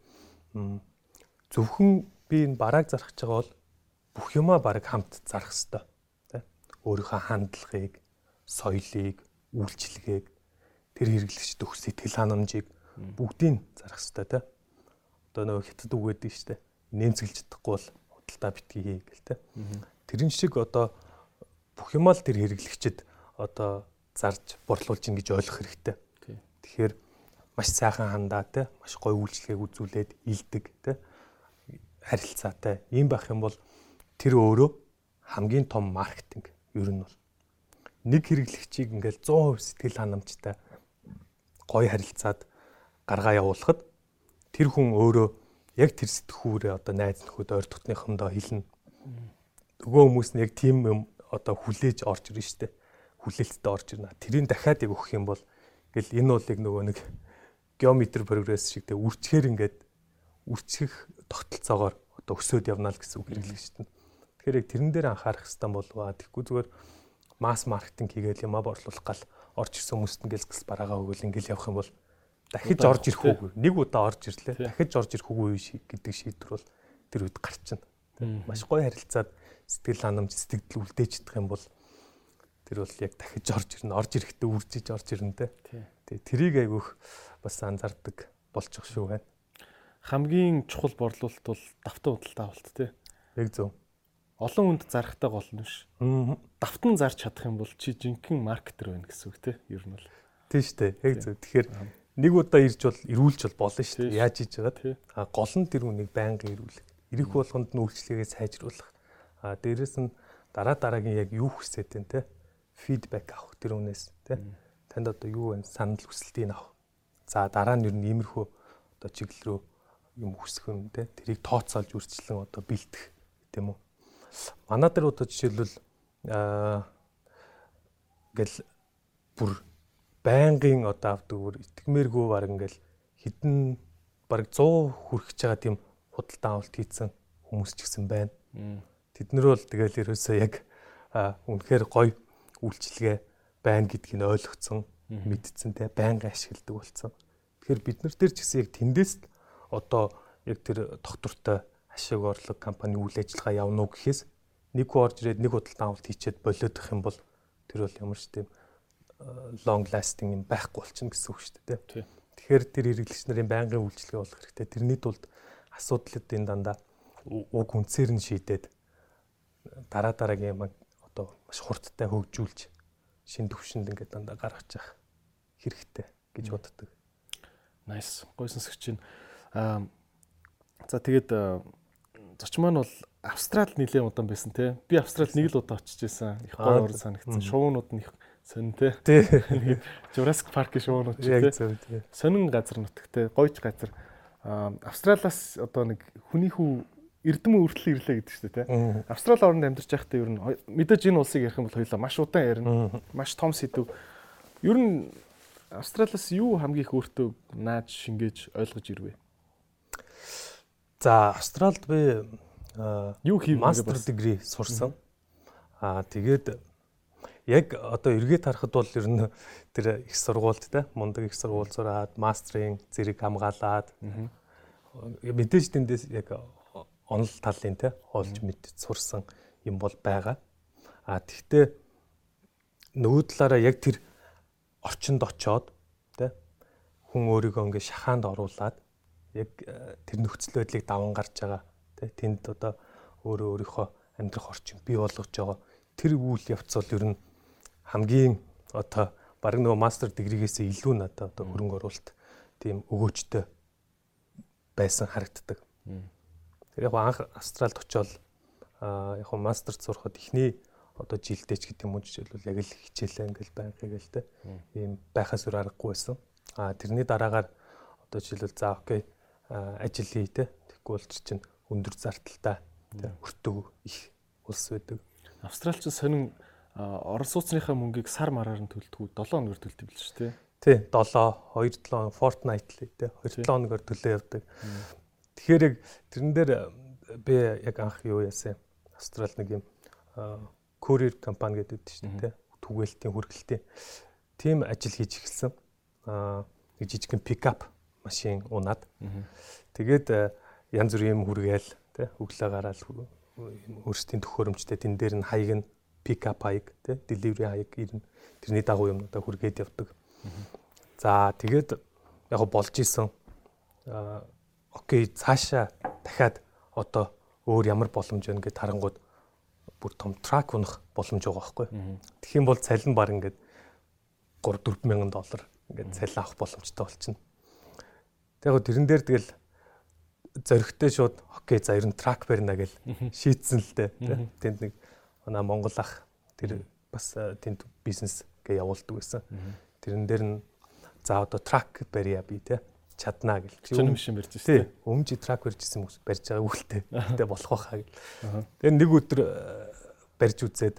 зөвхөн би энэ барааг зарах гэж байгаа бол бүх юмаа бараг хамт зарах хэвээр те. Өөрийнхөө хандлагыг, соёлыг, үйлчлэгийг тэр хэрэглэгчд өгөх сэтгэл ханамжийг бүгдийг зарах хэвээр те. Одоо нөгөө хятад үг гэдэг нь шүү дээ нэмцгэлж чадахгүй бол худалдаа битгий хий гэл те. Тэрэн шиг одоо бүх юмаа л тэр хэрэглэгчэд одоо зарж борлуулж ин гэж ойлгох хэрэгтэй. Тэгэхээр маш сайхан хандаа те маш гоё үйлчлэгийг үзүүлээд илдэг те харилцаатай ийм байх юм бол тэр өөрөө хамгийн том маркетинг ер нь бол нэг хэрэглэгчийг ингээл 100% сэтгэл ханамжтай гоё харилцаад гаргаа явуулахад тэр хүн өөрөө яг тэр сэтгхүүрээ одоо найз нөхөд ойр дотныхондоо хэлнэ. Нөгөө хүмүүс нь яг тийм юм одоо хүлээж орж ирнэ штэ. Хүлээлттэй орж ирнэ. Тэрийг дахиад яг өгөх юм бол гэл энэ бол яг нөгөө нэг геометр прогресс шиг тэ үрчгээр ингээд үрчгэх тогтолцоогоор одоо өсөөд явна л гэсэн үг хэрэглэж штэ. Тэгэхээр яг тэрэн дээр анхаарах хэрэгтэй болов. Тэгэхгүй зүгээр масс маркетинг хийгээл юмаа борлуулах гал орж ирсэн хүмүүст ингээл скс бараагаа өгөөл ингээл явах юм бол дахиж орж ирэх үгүй. Нэг удаа орж ирлээ. Дахиж орж ирэх үгүй гэдэг шийдвэр бол тэр үед гарчна. Маш гоё харилцаад сэтгэл ханамж сэтгэл үлдээж чадах юм бол тэр бол яг дахиж орж ирнэ. Орж ирэхдээ үржиж орж ирнэ те. Тэгээ тэрийг айгүйх бас анзаардаг болчих шүү байна. Хамгийн чухал борлуулалт бол давтан худалдаа авалт те. Яг зөв. Олон хүнд зарахтай гол нь биш. Давтан зарж чадах юм бол чи жинхэнэ маркетер байна гэсэн үг те. Ер нь бол. Тийм шүү дээ. Яг зөв. Тэгэхээр нэг удаа ирж бол ирүүлж бол болно шүү дээ. Яаж хийж байгаа. А гол нь тэр үнийг байнга ирүүлэх. Ирэх болгонд нь үйлчлэгээ сайжруулах. А дээрэс нь дараа дараагийн яг юу хүсэж байна те. Фидбек авах тэр үнээс те. Танд одоо юу вэ? Санал хүсэлтийг авах. За дараа нь ер нь иймэрхүү одоо чиглэл рүү юм хүсэх юм те. Тэрийг тооцоолж үрчлэн одоо бэлтэх гэдэм үү. Манай дээр одоо жишээлбэл аа гэл бүр байнгын одоо авдаг бүр итгэмээргүй баг ингээл хідэн баг 100 хүрэх байгаа тийм худалдан авалт хийсэн хүмүүс ч гэсэн байна. Тэднэр бол тэгэл ерөөсөө яг үнэхээр гоё үйлчлэгээ байна гэдгийг ойлгоцсон, мэдсэн те байнга ашигладаг болсон. Тэгэхээр бид нар дээр ч гэсэн яг тэндээс одоо яг тэр доктортой ашиг орлого компани үйл ажиллагаа явна уу гэхээс нэг хүү орж ирээд нэг худалдан авалт хийчээд болоодох юм бол тэр бол ямар ч тийм long lasting юм байхгүй болчихно гэсэн үг шүү дээ тийм. Тэгэхээр тэр хэрэглэгч нарын байнгын үйлчлэгээ болох хэрэгтэй. Тэрний тулд асуудлуудын дандаа уг үнцээр нь шийдээд дараа дараагийн юм одоо маш хурдтай хөгжүүлж шин төвшөнд ингээд дандаа гаргаж явах хэрэгтэй гэж боддог. Nice. Гой сонсогч чинь аа за тэгээд зоч маань бол Австрал нэлээд удаан байсан те. Би Австрал нэг л удаа очиж байсан. Их гоё ор санагдсан. Шуунууд нь их сонин те. Тий. Jurassic Park-ийн шуунууд ч тий. Сонин газар нутагтай, гойч газар. Австралиас одоо нэг хүний хүү эрдэм үртэл ирлээ гэдэг чинь тий. Австрали орнд амьдарч байхдаа ер нь мэдээж энэ улсыг ярих юм бол хоёлаа маш удаан ярина. Маш том сэдв. Ер нь Австралиас юу хамгийн их өөртөө нааж шингээж ойлгож ирвэ? За Австралид би Юу хийв мастер дигри сурсан. Аа тэгээд яг одоо эргээд харахад бол ер нь тэр их сургуульд те мундаг их сургууль сураад мастрын зэрэг хамгаалаад мэдээж тэндээс яг онол талын те олж мэд сурсан юм бол байгаа. А тэгтээ нөгөө талаараа яг тэр орчинд очоод те хүн өөрийгөө ингээ шахаанд оруулаад яг э, тэр нөхцөл байдлыг даван гарч байгаа те тэнд одоо өөрөө өөрийнхөө амьдрах орчин бий болгож байгаа тэр үйл явц бол ер нь хамгийн одоо баг нөгөө мастер дигригээс илүү надад одоо хөрөнгө оруулалт тийм өгөөжтэй байсан харагддаг. Тэр яг анх Австралид очиод яг мастерт сурахад эхний одоо жилдээ ч гэдэг юм уу жишээлбэл яг л хичээлээ ингээл байнгыг л те ийм байхаас өөр аргагүй байсан. А тэрний дараагаар одоо жишээлбэл за окей ажил хий те тэггүй бол чинь өндөр зарталтай те өртөг их улс байдаг. Австралич сонин орон сууцныхаа мөнгийг сар мараар нь төлдөг 7 хоногор төлдөг л шүү дээ. Тий 7 2 7 fortnightly те 2 7 хоногор төлөө явдаг. Тэгэхээр яг тэрэн дээр би яг анх юу яасан Австрал нэг юм courier компани гэдэг шүү дээ те түгээлтийн хүргэлтийн тийм ажил хийж эхэлсэн. Аа нэг жижигхэн пикап машин унаад. Тэгээд янз бүрийн юм хүргээл те өглөө гараад өөрсдийн төхөөрөмжтэй тэн дээр нь хаяг нь пикап хаяг те delivery хаяг ирнэ. Тэрний дагуу юмнуудаа хүргээд явдаг. За тэгээд яг болж исэн. Аа окей цаашаа дахиад одоо өөр ямар боломж байна гэд харангууд бүр том трак унах боломж байгаа байхгүй. Тэгэх юм бол цалин баг ингээд 3 4 мянган доллар ингээд цалин авах боломжтой болчихно. Тэгээд тэрэн дээр тэгэл зөрөгтэй шууд окей за ер нь трак барина гэл шийдсэн л дээ. Тэнд нэг манай Монгол ах тэр бас тэнд бизнес гээ явуулдаг байсан. Тэрэн дээр нь за одоо трак барья би те чаднаа гэл. Чинь машин барьж шүү дээ. Өмжи трак барьжсэн хүмүүс барьж байгаа үхэлтэй. Гэтэ болох байхаа гэл. Тэгээ нэг өдөр э, барьж үзээд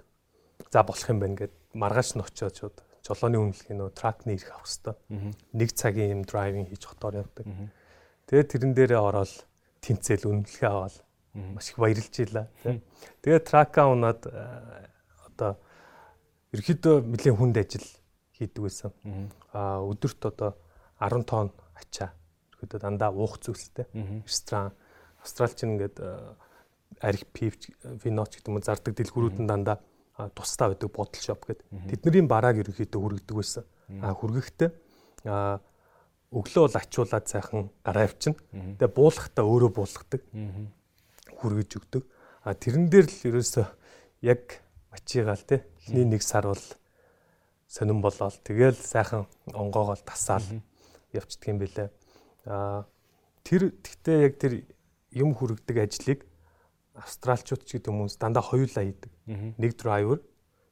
за болох юм байна гэд маргааш нь очиод шууд жолооны үнэлгээ нөө тракны ирэх авах хэвээр. Нэг цагийн юм драйвинг хийж хотоор явдаг. Тэгээ тэрэн дээрээ ороод тэнцэл үнэлгээ аваад маш их баярлж ийла. Тэгээ тракаа унаад э, одоо ерөөдөө нэлийн хүнд ажил хийдэг байсан. Аа өдөрт одоо 10 тонн ачаа. Ерөөдөө дандаа уух зүйлстэй. Ресторан Австралч ингээд арх пивч виноч гэдэг юм зардаг дэлгүүрүүд нь дандаа тусдаа байдаг бодол шоп гэдэг. Тэдний барааг ерөөхдөө хүргэдэг байсан. А хүргэхдээ а өглөө бол ачуулаад сайхан гараа авчина. Тэгээ буулгахдаа өөрөө буулгадаг. Хүргэж өгдөг. А тэрэн дээр л ерөөсөө яг ачигаал те эхний нэг сар бол сонирн болоод тэгэл сайхан онгоогоо тасаал явцдаг юм бэлээ. Аа тэр тэгтээ яг тэр юм хүрэгдэг ажлыг австралчууд ч гэдэг хүмүүс дандаа хоёулаа хийдэг. Нэг драйвер,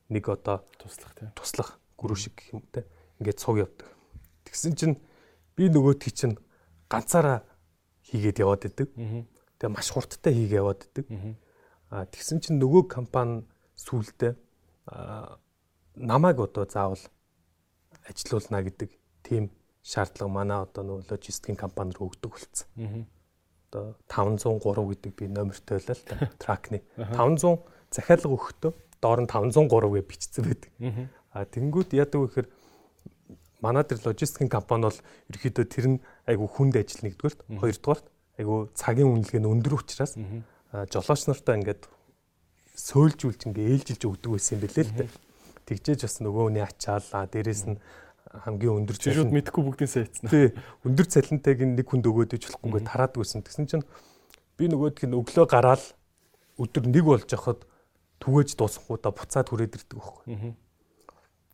нэг одоо туслах тийм. Туслах гүрүү шиг гэх юм те. Ингээд цуг явдаг. Тэгсэн чинь би нөгөөдгий чинь ганцаараа хийгээд яваад идэг. Тэгээ маш хурдтай хийгээ яваад идэг. Аа тэгсэн чинь нөгөө компани сүултээ намайг одоо заавал ажилуулна гэдэг тийм шаардлага манай одоо нөгөө логистикийн компани руу өгдөг болсон. Одоо 503 гэдэг би номертой л та тракны. 500 захиалга өгөхдөө доор нь 503 гэж бичсэн байдаг. А тэнгууд яадаг вэ гэхээр манай тэр логистикийн компани бол ерөөдөө тэр нь айгу хүнд ажил нэгдүгээрт хоёрдугаарт айгу цагийн үнэлгээ нь өндөр учраас жолооч нартай ингээд сөөлжүүлж ингээ ээлжилж өгдөг байсан юм бэлээ л дээ. Тэгжээж бас нөгөөний ачаалаа дээрэс нь хамгийн өндөр цалин мэдхгүй бүгдийн сайцсан. Тий. Өндөр цалинтайг нэг хүнд өгөөд ижлэхгүйгээ тараад байсан. Тэгсэн чинь би нөгөөдг нь өглөө гараад өдөр нэг болж яхад түгээж дуусахгүйдаа буцаад хүрээд ирдэг байхгүй.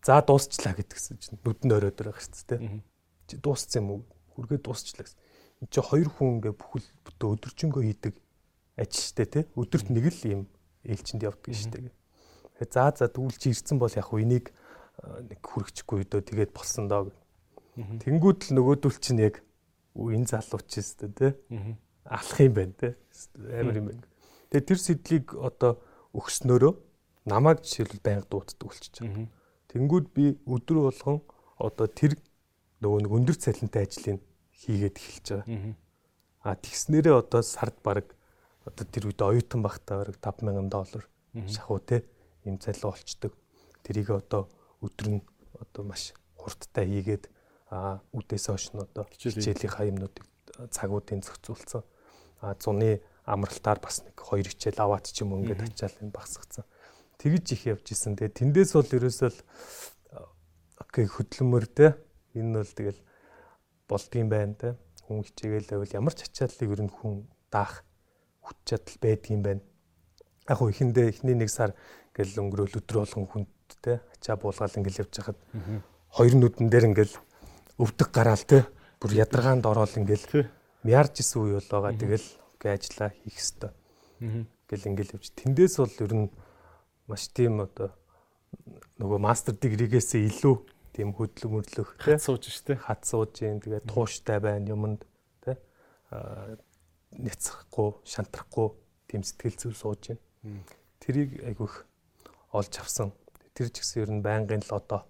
За дуусчлаа гэдгсэн чинь нүдэн оройд байгаа шүү дээ. Чи дууссан юм уу? Хүргээд дуусчлаа гэсэн. Энд чи хоёр хүн ингээ бүхэл бүтэ өдөржингөө хийдэг ажил штэ тий. Өдөрт нэг л юм ээлжинд явдаг штэ. За за чи ирсэн бол яг хөө энийг нэг хүрчихгүй өдөө тэгээд болсон доо. Тэнгүүд л нөгөөдөл чинь яг энэ залууч шүү дээ тий. Алах юм байна тий. Амар юм байна. Тэгээд тэр сэдлийг одоо өгснөөрөө намайг жишээлбэл байнга дуутдаг болчихж байгаа. Тэнгүүд би өдөр болгон одоо тэр нөгөө нэг өндөр цалинтай ажлыг хийгээд эхэлж байгаа. А тэгснээрээ одоо сард баг одоо тэр үед оюутан багтаа бараг 5000 доллар шахуу те ийм залуу болчдөг. Тэрийг одоо өдөр нь одоо маш хурдтай хийгээд а үдээс хойш нь одоо хичээлийнхаа юмнуудыг цагуудын зохицуулсан. А зуны амралтаар бас нэг хоёр хичээл аваад ч юм ингээд ачаал энэ багсгацсан. Тэгж их явж исэн. Тэгээ тэндээс бол ерөөсөө л окей хөдөлмөр те энэ бол тэгэл болдгийм байна те хүн хичээгээл байвал ямар ч ачааллыг ер нь хүн даах хүч чадал байдгийм байна. Яг хөө ихэндээ эхний нэг сар гэл өнгөрөөл өдрө болгон хүнд те? Ачаа буулгаал ингээл явж хахад хоёр нүдэн дээр ингээл өвдөг гараал те? Бүр ядаргаанд ороод ингээл мярж исэн үе бол байгаа. Тэгэл окей ажиллаа хийх хэвээр. Гэл ингээл явж. Тэндээс бол ер нь маш тийм одоо нөгөө мастер дигригээс илүү тийм хөдөлмөрлөх тий сууж штэ хат сууж юм. Тэгээ тууштай байна юмд тий няцахгүй шантрахгүй тийм сэтгэл зүй сууж байна тэрийг айгүйх олж авсан тэр ч гэсэн ер нь байнгын л одоо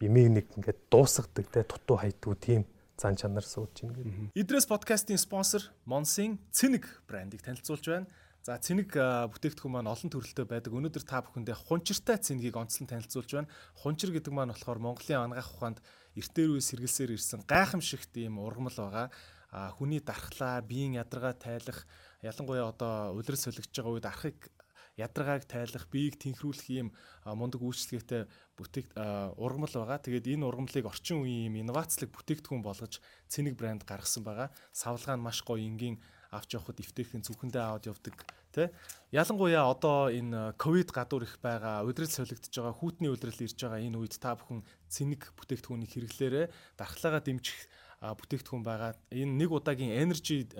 имийг нэг ингээд дуусгадаг тий тутуу хайдгүй тийм зан чанар сууж байна гэдэг. Идрес подкастын спонсор Монсын Цэник брендийг танилцуулж байна. За цэник бүтээгдэхүүн маань олон төрөлтэй байдаг. Өнөөдөр та бүхэндээ хунчиртай цэнгийг онцлон танилцуулж байна. Хунчир гэдэг маань болохоор Монголын анагаах ухаанд эртээр үе сэргэлсээр ирсэн гайхамшигт ийм ургамал байгаа. А хүний дархлаа, биеийн ядаргаа тайлах, ялангуяа одоо улирал солигдож байгаа үед архыг ядаргааг тайлах, биеийг тэнхрүүлэх ийм мундаг үйлчлэгээтэй бүтээгт ургамал байгаа. Тэгээд энэ ургамлыг орчин үеийн ийм инновацлог бүтээгдэхүүн болгож цэник брэнд гаргасан байгаа. Савлгаа нь маш гоё энгийн авч явахад эвтэйхэн зүрхэндээ аваад явдаг тий ялангуяа одоо энэ ковид гадуур их байгаа удирдал солигдож байгаа хүүтний удирдал ирж байгаа энэ үед та бүхэн цэник бүтээгдэхүүнийг хэрэглээрээ дархлаагаа дэмжих бүтээгдэхүүн байгаа энэ нэг удаагийн энержи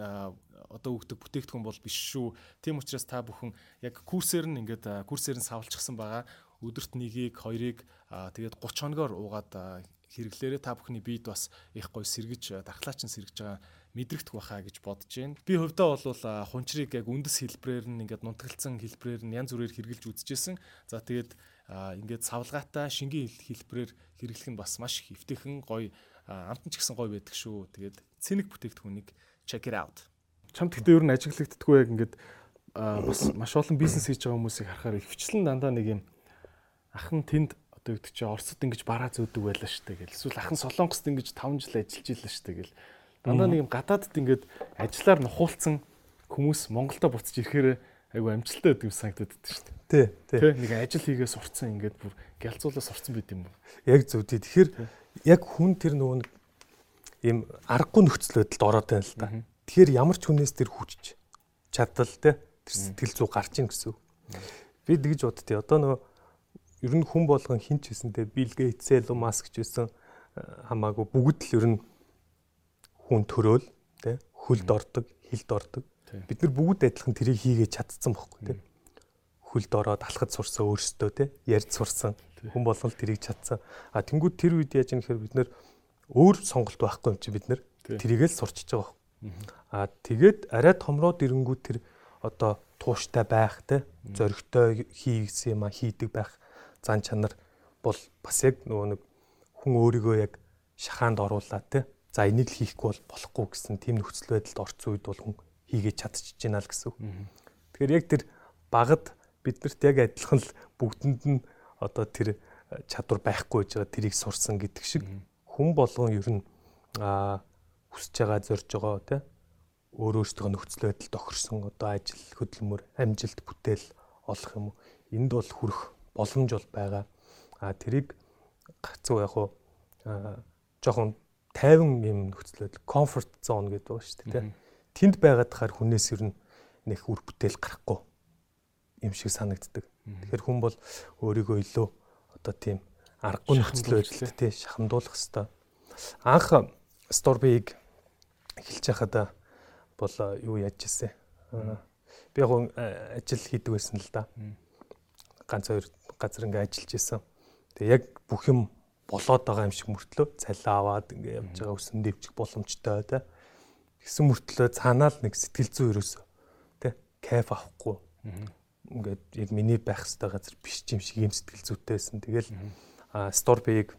одоо өгдөг бүтээгдэхүүн бол биш шүү тийм учраас та бүхэн яг курсээр нь ингээд курсээр нь савлчихсан байгаа өдөрт нэгийг хоёрыг тэгээд 30 хоногоор уугаад хэрэглээрээ та бүхний биед бас их гоё сэргэж дархлаа чинь сэргэж байгаа мэдрэгдэх баха гэж бодож байна. Би хувьдаа бол хунчрыг яг үндэс хэлбрээр нь ингээд нунтгалцсан хэлбрээр нь янз бүрээр хэрэгжилж үзчихсэн. За тэгээд ингээд савлгаатай шингийн хэлбрээр хэрэглэх нь бас маш их эвтэйхэн гоё амтан ч гэсэн гоё байдаг шүү. Тэгээд цэник бүтээгдэхүүнийг check it out. Чамд гэхдээ ер нь ажиглагддаггүй яг ингээд бас маш олон бизнес хийж байгаа хүмүүсийг харахаар ихвчлэн дандаа нэг юм ахын тэнд одоо гэдэг чинь Оросд ингэж бараа зөөдөг байлаа штэ гэл. Эсвэл ахын Солонгост ингэж 5 жил ажиллаж илаа штэ гэл. Дандаа нэг юм гадаадд ингээд ажиллаар нухуулсан хүмүүс Монголдо буцаж ирэхээр айгу амжилттай байдаг юм санагдаад байдаг шүү дээ. Тий, тий. Нэг ажил хийгээ сурцсан ингээд бүр гялцуулаа сурцсан байт юм уу? Яг зөв тий. Тэгэхээр яг хүн тэр нөгөө ийм аргагүй нөхцөл байдалд ороод байна л да. Тэгэхээр ямар ч хүнээс тэр хүчж чадал тий тэр сэтгэл зүй гарч ийн гэсэн. Би тэгж боддتي. Одоо нөгөө ер нь хүн болгон хинч гэсэнтэй Билл Гейтс, Элон Маск ч гэсэн хамаагүй бүгд л ер нь хүн төрөөл тий хөлд ордог, хилд ордог. Бид нар бүгд адилхан тэрийг хийгээд чадсан бохгүй тий. Хөлд ороод алхад сурсан өөрсдөө тий ярьж сурсан. Хүн болгол тэрийг чадсан. А тэнгууд тэр үед яаж юм гэхээр бид нар өөр сонголт байхгүй юм чи бид нар тэрийгэл сурчиж байгаа байхгүй. А тэгээд арай томроод ирэнгүүт тэр одоо тууштай байх те зоригтой хийгсэн юм а хийдэг байх зан чанар бол бас яг нөгөө нэг хүн өөрийгөө яг шахаанд оруулаад те За энийг л хийхгүй бол болохгүй гэсэн тийм нөхцөл байдалд орцсон үед бол хүн хийгээд чадчихж байна л гэсэн. Тэгэхээр яг тэр багад биднэрт яг адилхан л бүгдэнд нь одоо тэр э, чадвар байхгүй байж байгаа тэрийг сурсан гэдэг шиг хүн болгон ер нь аа хүсэж байгаа зорж байгаа тий өөр өөртөө нөхцөл байдал тохирсон одоо ажил хөдөлмөр амжилт бүтээл олох юм уу энд бол хүрэх боломж бол байгаа а тэрийг гацуу яг уу жоохон тайван юм нөхцөл байдал comfort zone гэдэг байгаа шүү дээ. Тэнд байгаад хахаар хүнээс ер нь нэг үр бүтээл гарахгүй юм шиг санагддаг. Тэгэхээр хүн бол өөрийгөө илүү одоо тийм аргагүй нөхцөл байдалд тий шахамдуулах хэвээр. Анх Storby-г эхэлж байхад бол юу яаж ирсэн. Би яг ажил хийдэг байсан л да. Ганц хоёр газар ингээ ажиллаж исэн. Тэгээ яг бүх юм болоод байгаа юм шиг мөртлөө цалиа аваад ингээ явж байгаа өсөн дэвчих боломжтой тий. Гэсэн мөртлөө цаанаа л нэг сэтгэл зүй ерөөсөө тий кайф авахгүй. Ингээд яг миний байх хэвээр газар биш юм шиг юм сэтгэл зүйтэй байсан. Тэгэл Storby-г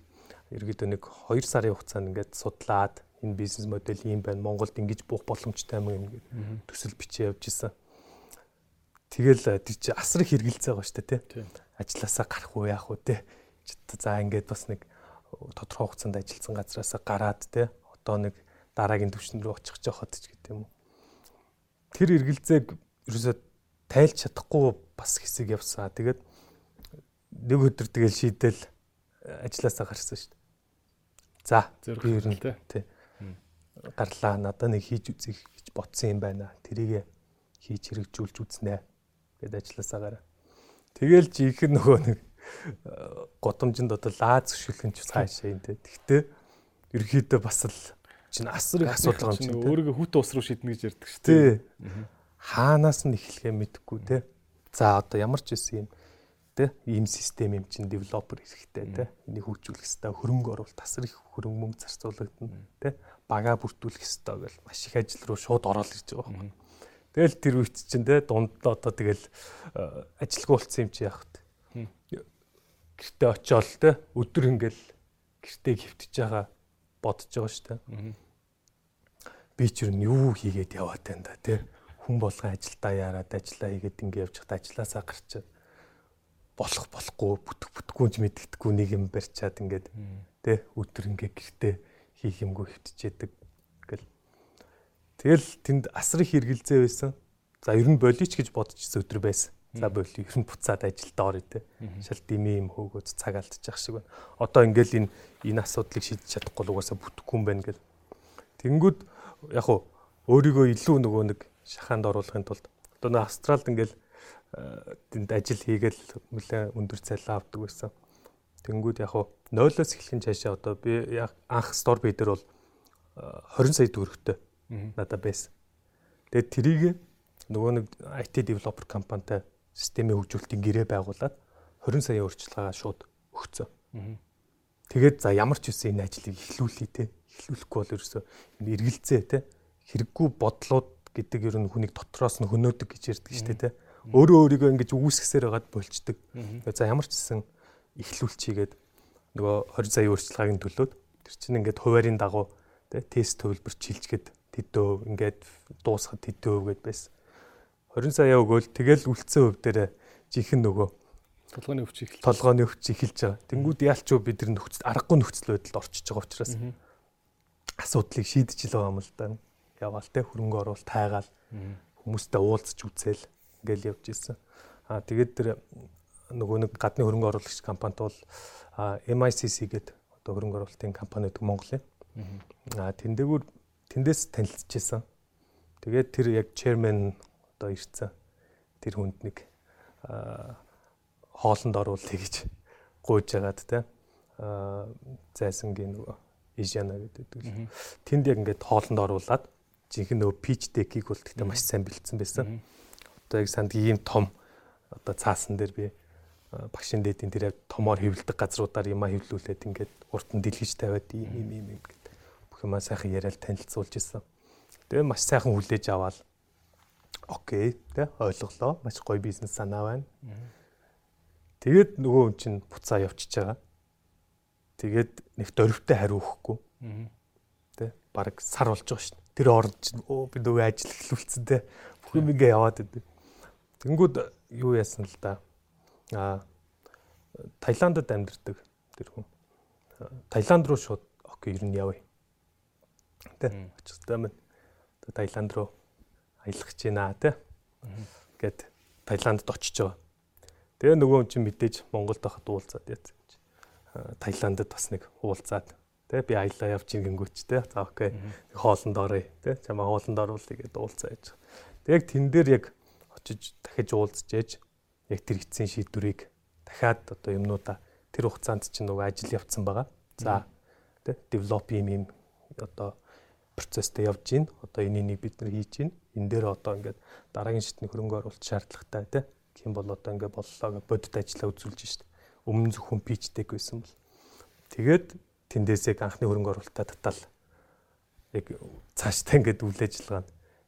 ерөөдөө нэг 2 сарын хугацаанд ингээд судлаад Энэ бизнес модель ийм байна. Монголд ингэж буух боломжтой юм ингээд төсөл бичиж явж исэн. Тэгэл тэр чи асар их хэргэлцээ байгаа шүү дээ тий. Ажлаасаа гарах уу яах уу тий. За ингээд бас нэг тодорхой хугацаанд ажилласан газараасаа гараад тий. Одоо нэг дараагийн түвшин рүү очих жоохот ч гэдэг юм уу. Тэр эргэлзээг ерөөсөө тайлж чадахгүй бас хэсэг явсаа. Тэгээд нэг өдөр тэгэл шийдэл ажилласаа гарсан шүү дээ. За би ер нь тий. Гарлаа надад нэг хийж үзэх гэж ботсон юм байна. Тэрийг хийж хэрэгжүүлж үзнэ гэд ажилласаа гараа. Тэгэл жинхэнэ нөгөө нэг годомжинд одоо лаз хөшөлгөн ч цаашаа юм тий. Тэгтээ ерөөхдөө бас л чинь асар их асуудал юм чинь өөрийгөө хүт ус руу шиднэ гэж ярьдаг шүү дээ. Хаанаас нь эхлэхээ мэдэхгүй тий. За одоо ямар ч байсан юм те ийм систем юм чин девелопер хэрэгтэй те энийг хөгжүүлэх хэрэгтэй хөрөнгө оруулалт тасар их хөрөнгө мөнгө зарцуулагдана те багаа бүртгүүлэх хэрэгтэй гэл маш их ажил руу шууд ороод ирж байгаа юм. Тэгэл тэр үед чин те дунд одоо тэгэл э, ажилгүй болцсон юм чи яах вэ? Гэртээ очиод те өдөр ингээл гэртээ хөвтөж байгаа бодож байгаа шүү дээ. Би ч юу хийгээд яваад байна да те хүн болгон ажилдаа яраад ажиллаа хийгээд ингэ явж хад ажилласаа гарчаад болох болохгүй бүтэх бүтэхгүй ч мэддэхгүй нэг юм барьчаад ингээд тэ өдөр ингээ гэртээ хийх юмгүй хөвтчээдэг гэл. Тэгэл тэнд асар их хэргэлзээ байсан. За ер нь болич гэж бодчихсон өдөр байсан. За боли ер нь буцаад ажилд орё тэ. Шал дими юм хөөгөөд цаг алдчих шиг байна. Одоо ингээл энэ энэ асуудлыг шийдэж чадахгүй л угаасаа бүтэхгүй юм байна гэл. Тэнгүүд яг уу өөрийгөө илүү нөгөө нэг шахаанд оруулахын тулд одоо нэг австралд ингээл тэнд ажил хийгээл нэлээ өндөр цалин авдаг байсан. Тэнгүүд яг хуу 0-оос эхлэх нь цаашаа одоо би яг анх стор бий дээр бол 20 сая төгрөгтэй надад байсан. Тэгээд трийг нөгөө нэг IT developer компанитай системийн хөгжүүлэлтийн гэрээ байгуулад 20 сая өөрчлөлгөө шууд өгцөө. Тэгээд за ямар ч үсэн энэ ажлыг эхлүүлээ те. Эхлүүлэхгүй бол ерөөсөө энэ эргэлзээ те. Хэрэггүй бодлууд гэдэг ер нь хүнийг дотроос нь хөнөөдөг гэж ярьдаг шүү дээ те өөрөө өөрийгөө ингэж үүсгэсээр байгаад болчдөг. За ямар ч гэсэн ихлүүлчихийгээд нөгөө 20 сая өөрчлөлгааг төлөөд тэр чинь ингээд хуваарийн дагуу тэ тест төвлөрч хилчгээд тэдөө ингээд дуусахад тэдөө гэд байсан. 20 сая өгөөл тэгэл үлдсэн хөв дээр жихэн нөгөө толгойн өвч эхэлж толгойн өвч эхэлж байгаа. Тэнгүүд яалч юу бид нар нөхцөл аргагүй нөхцөл байдалд орчиж байгаа учраас асуудлыг шийдэж л байгаа юм л да. Яваал те хөрөнгө оруулалт тайгаал хүмүүстэй уулзч үзэл ингээл явж ирсэн. Аа тэгээд тэр нөгөө нэг гадны хөрөнгө оруулагч компанид бол MICC гэдэг одоо хөрөнгө оруулалтын компани гэдэг Монголын. Аа тэндэгүүр тэндээс танилцчихсан. Тэгээд тэр яг chairman одоо ирсэн. Тэр хүнд нэг хоолнд оруулъя гэж гуйж байгаад те аа зайсангийн нөгөө Ижана гэдэг. Тэнд яг ингээд хоолнд оруулаад жинхэнэ нөгөө pitch deck-ийг бол тэгтээ маш сайн бэлдсэн байсан одоо яг санд ийм том одоо цаасан дээр би багшин дээдийн тэр томоор хөвлөдөг газруудаар юма хөвлүүлээд ингээд урт нь дэлгэж тавиад ийм ийм ийм ингээд бүх юмаа сайхан яриад танилцуулж исэн. Тэгээ маш сайхан хүлээж аваад окей тэ ойлголоо. Маш гоё бизнес санаа байна. Тэгээд нөгөө хүн чинь буцаа явчихж байгаа. Тэгээд нэг дөрвтэй хариу өгөхгүй. Тэ баг сар болж байгаа дээ. Тэр оронд чинь өө би нөгөө ажил эхлүүлсэн тэ. Бүх юм ингээ яваад идэв. Тэнгүүд юу яасан л да. Аа Таиландд амьдардаг тэр хүн. Таиланд руу шууд окей ер нь явъя. Тэ очихтай маань. Таиланд руу аялах гэж байна тэ. Гэт Таиландд очиж байгаа. Тэгээ нөгөө хүн чинь мэдээж Монголд байхад уулзаад яц. Таиландд бас нэг уулзаад тэ би аялаа явж гингүүч тэ. За окей. Хоолнд оръё тэ. Чамаа хоолнд оруулъя гэдээ уулзаа яж. Тэг яг тэн дээр яг очиж дахиж уулзж ээж яг тэр эцсийн шийдвэрийг дахиад одоо юмнуудаа тэр хугацаанд чинь нөгөө ажил явцсан байгаа. За тэ develop юм юм одоо процесстэй явж гин. Одоо энийг бид нар хийж гин. Энэ дээр одоо ингээд дараагийн шатны хөрөнгө оруулалт шаардлагатай тэ. Ким бол одоо ингээд боллоо гэж бодит ажиллаа үзүүлж шít. Өмнө зөвхөн пичдэг байсан бол. Тэгээд тэндээс яг анхны хөрөнгө оруулалтаа татал яг цааштай ингээд үйл ажиллагаа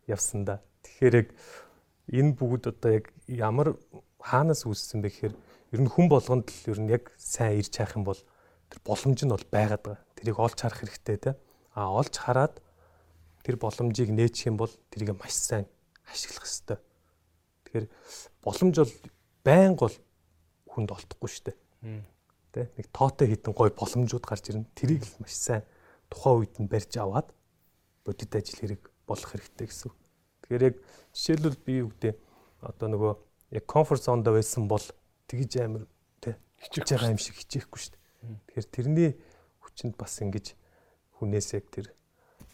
явсан да. Тэгэхээр яг энэ бүгд одоо яг ямар хаанаас үүссэн бэ гэхээр ер нь хүн болгонд л ер нь яг сайн ирж хайх юм бол тэр боломж нь бол байгаад байгаа. Тэрийг олж харах хэрэгтэй те. А олж хараад тэр боломжийг нээчих юм бол тэрийг маш сайн ашиглах хэрэгтэй. Тэгэхээр боломж бол байнга бол хүнд олдохгүй шүү дээ. Тэ нэг тоотой хитэн гой боломжууд гарч ирнэ. Тэрийг л маш сайн тухайн үед нь барьж аваад бодит ажил хэрэг болох хэрэгтэй гэсэн. Тэгэхээр яг жишээлбэл би гэдэг одоо нөгөө яг комфорт зонд байсан бол тэгж амар тэ хичээж байгаа юм шиг хичээхгүй шүү дээ. Тэгэхээр тэрний хүчинд бас ингэж хүнээс яг тэр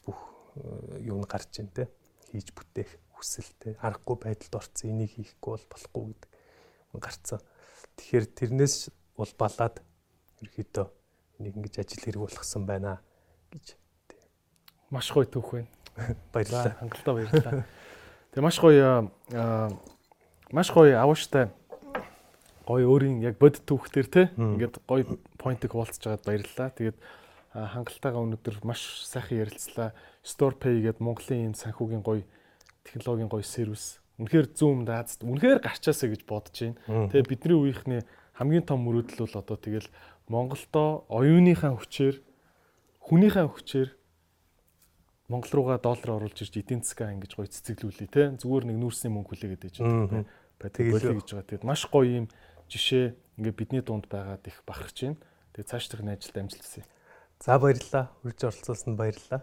бүх э, юу нь гарч ийн тэ хийж бүтээх хүсэлтэй аргагүй байдалд орсон энийг хийхгүй бол болохгүй гэдэг гарцсан. Тэгэхээр тэрнээс бол балаад ерөөхдөө нэг ингэж ажил хэрэг болгосон байна гэж Маш гоё түүх байна. баярлалаа. Хангалттай баярлалаа. Тэгээ маш гоё аа маш гоё авууштай гоё өөрийн яг бод түүхтэр те ингээд гоё поинтыг хуваалцаж байгаад баярлалаа. Тэгээд хангалтайгаа өнөөдөр маш сайхан ярилцлаа. Store Pay гэдэг Монголын ийм санхүүгийн гоё технологийн гоё сервис. Үнэхээр зүүм даацд үнэхээр гарчаасаа гэж бодож байна. Тэгээ бидний үеийнхний хамгийн том мөрөөдөл бол одоо тэгэл Монголдо оюуныхаа хүчээр хүнийхээ хүчээр Монгол руугаа доллар оруулж ирж эдийн засгаа ингэж гоё цэцэглүүлээ те зүгээр нэг нүүрсний мөнгө хүлээгээд байж байгаа болий гэж байгаа. Тэгээд маш гоё юм жишээ ингээ бидний дунд байгаад их бахарч байна. Тэгээд цааш дах ажилд амжилт хүсье. За баярлалаа. Үрж оролцуулсанд баярлалаа.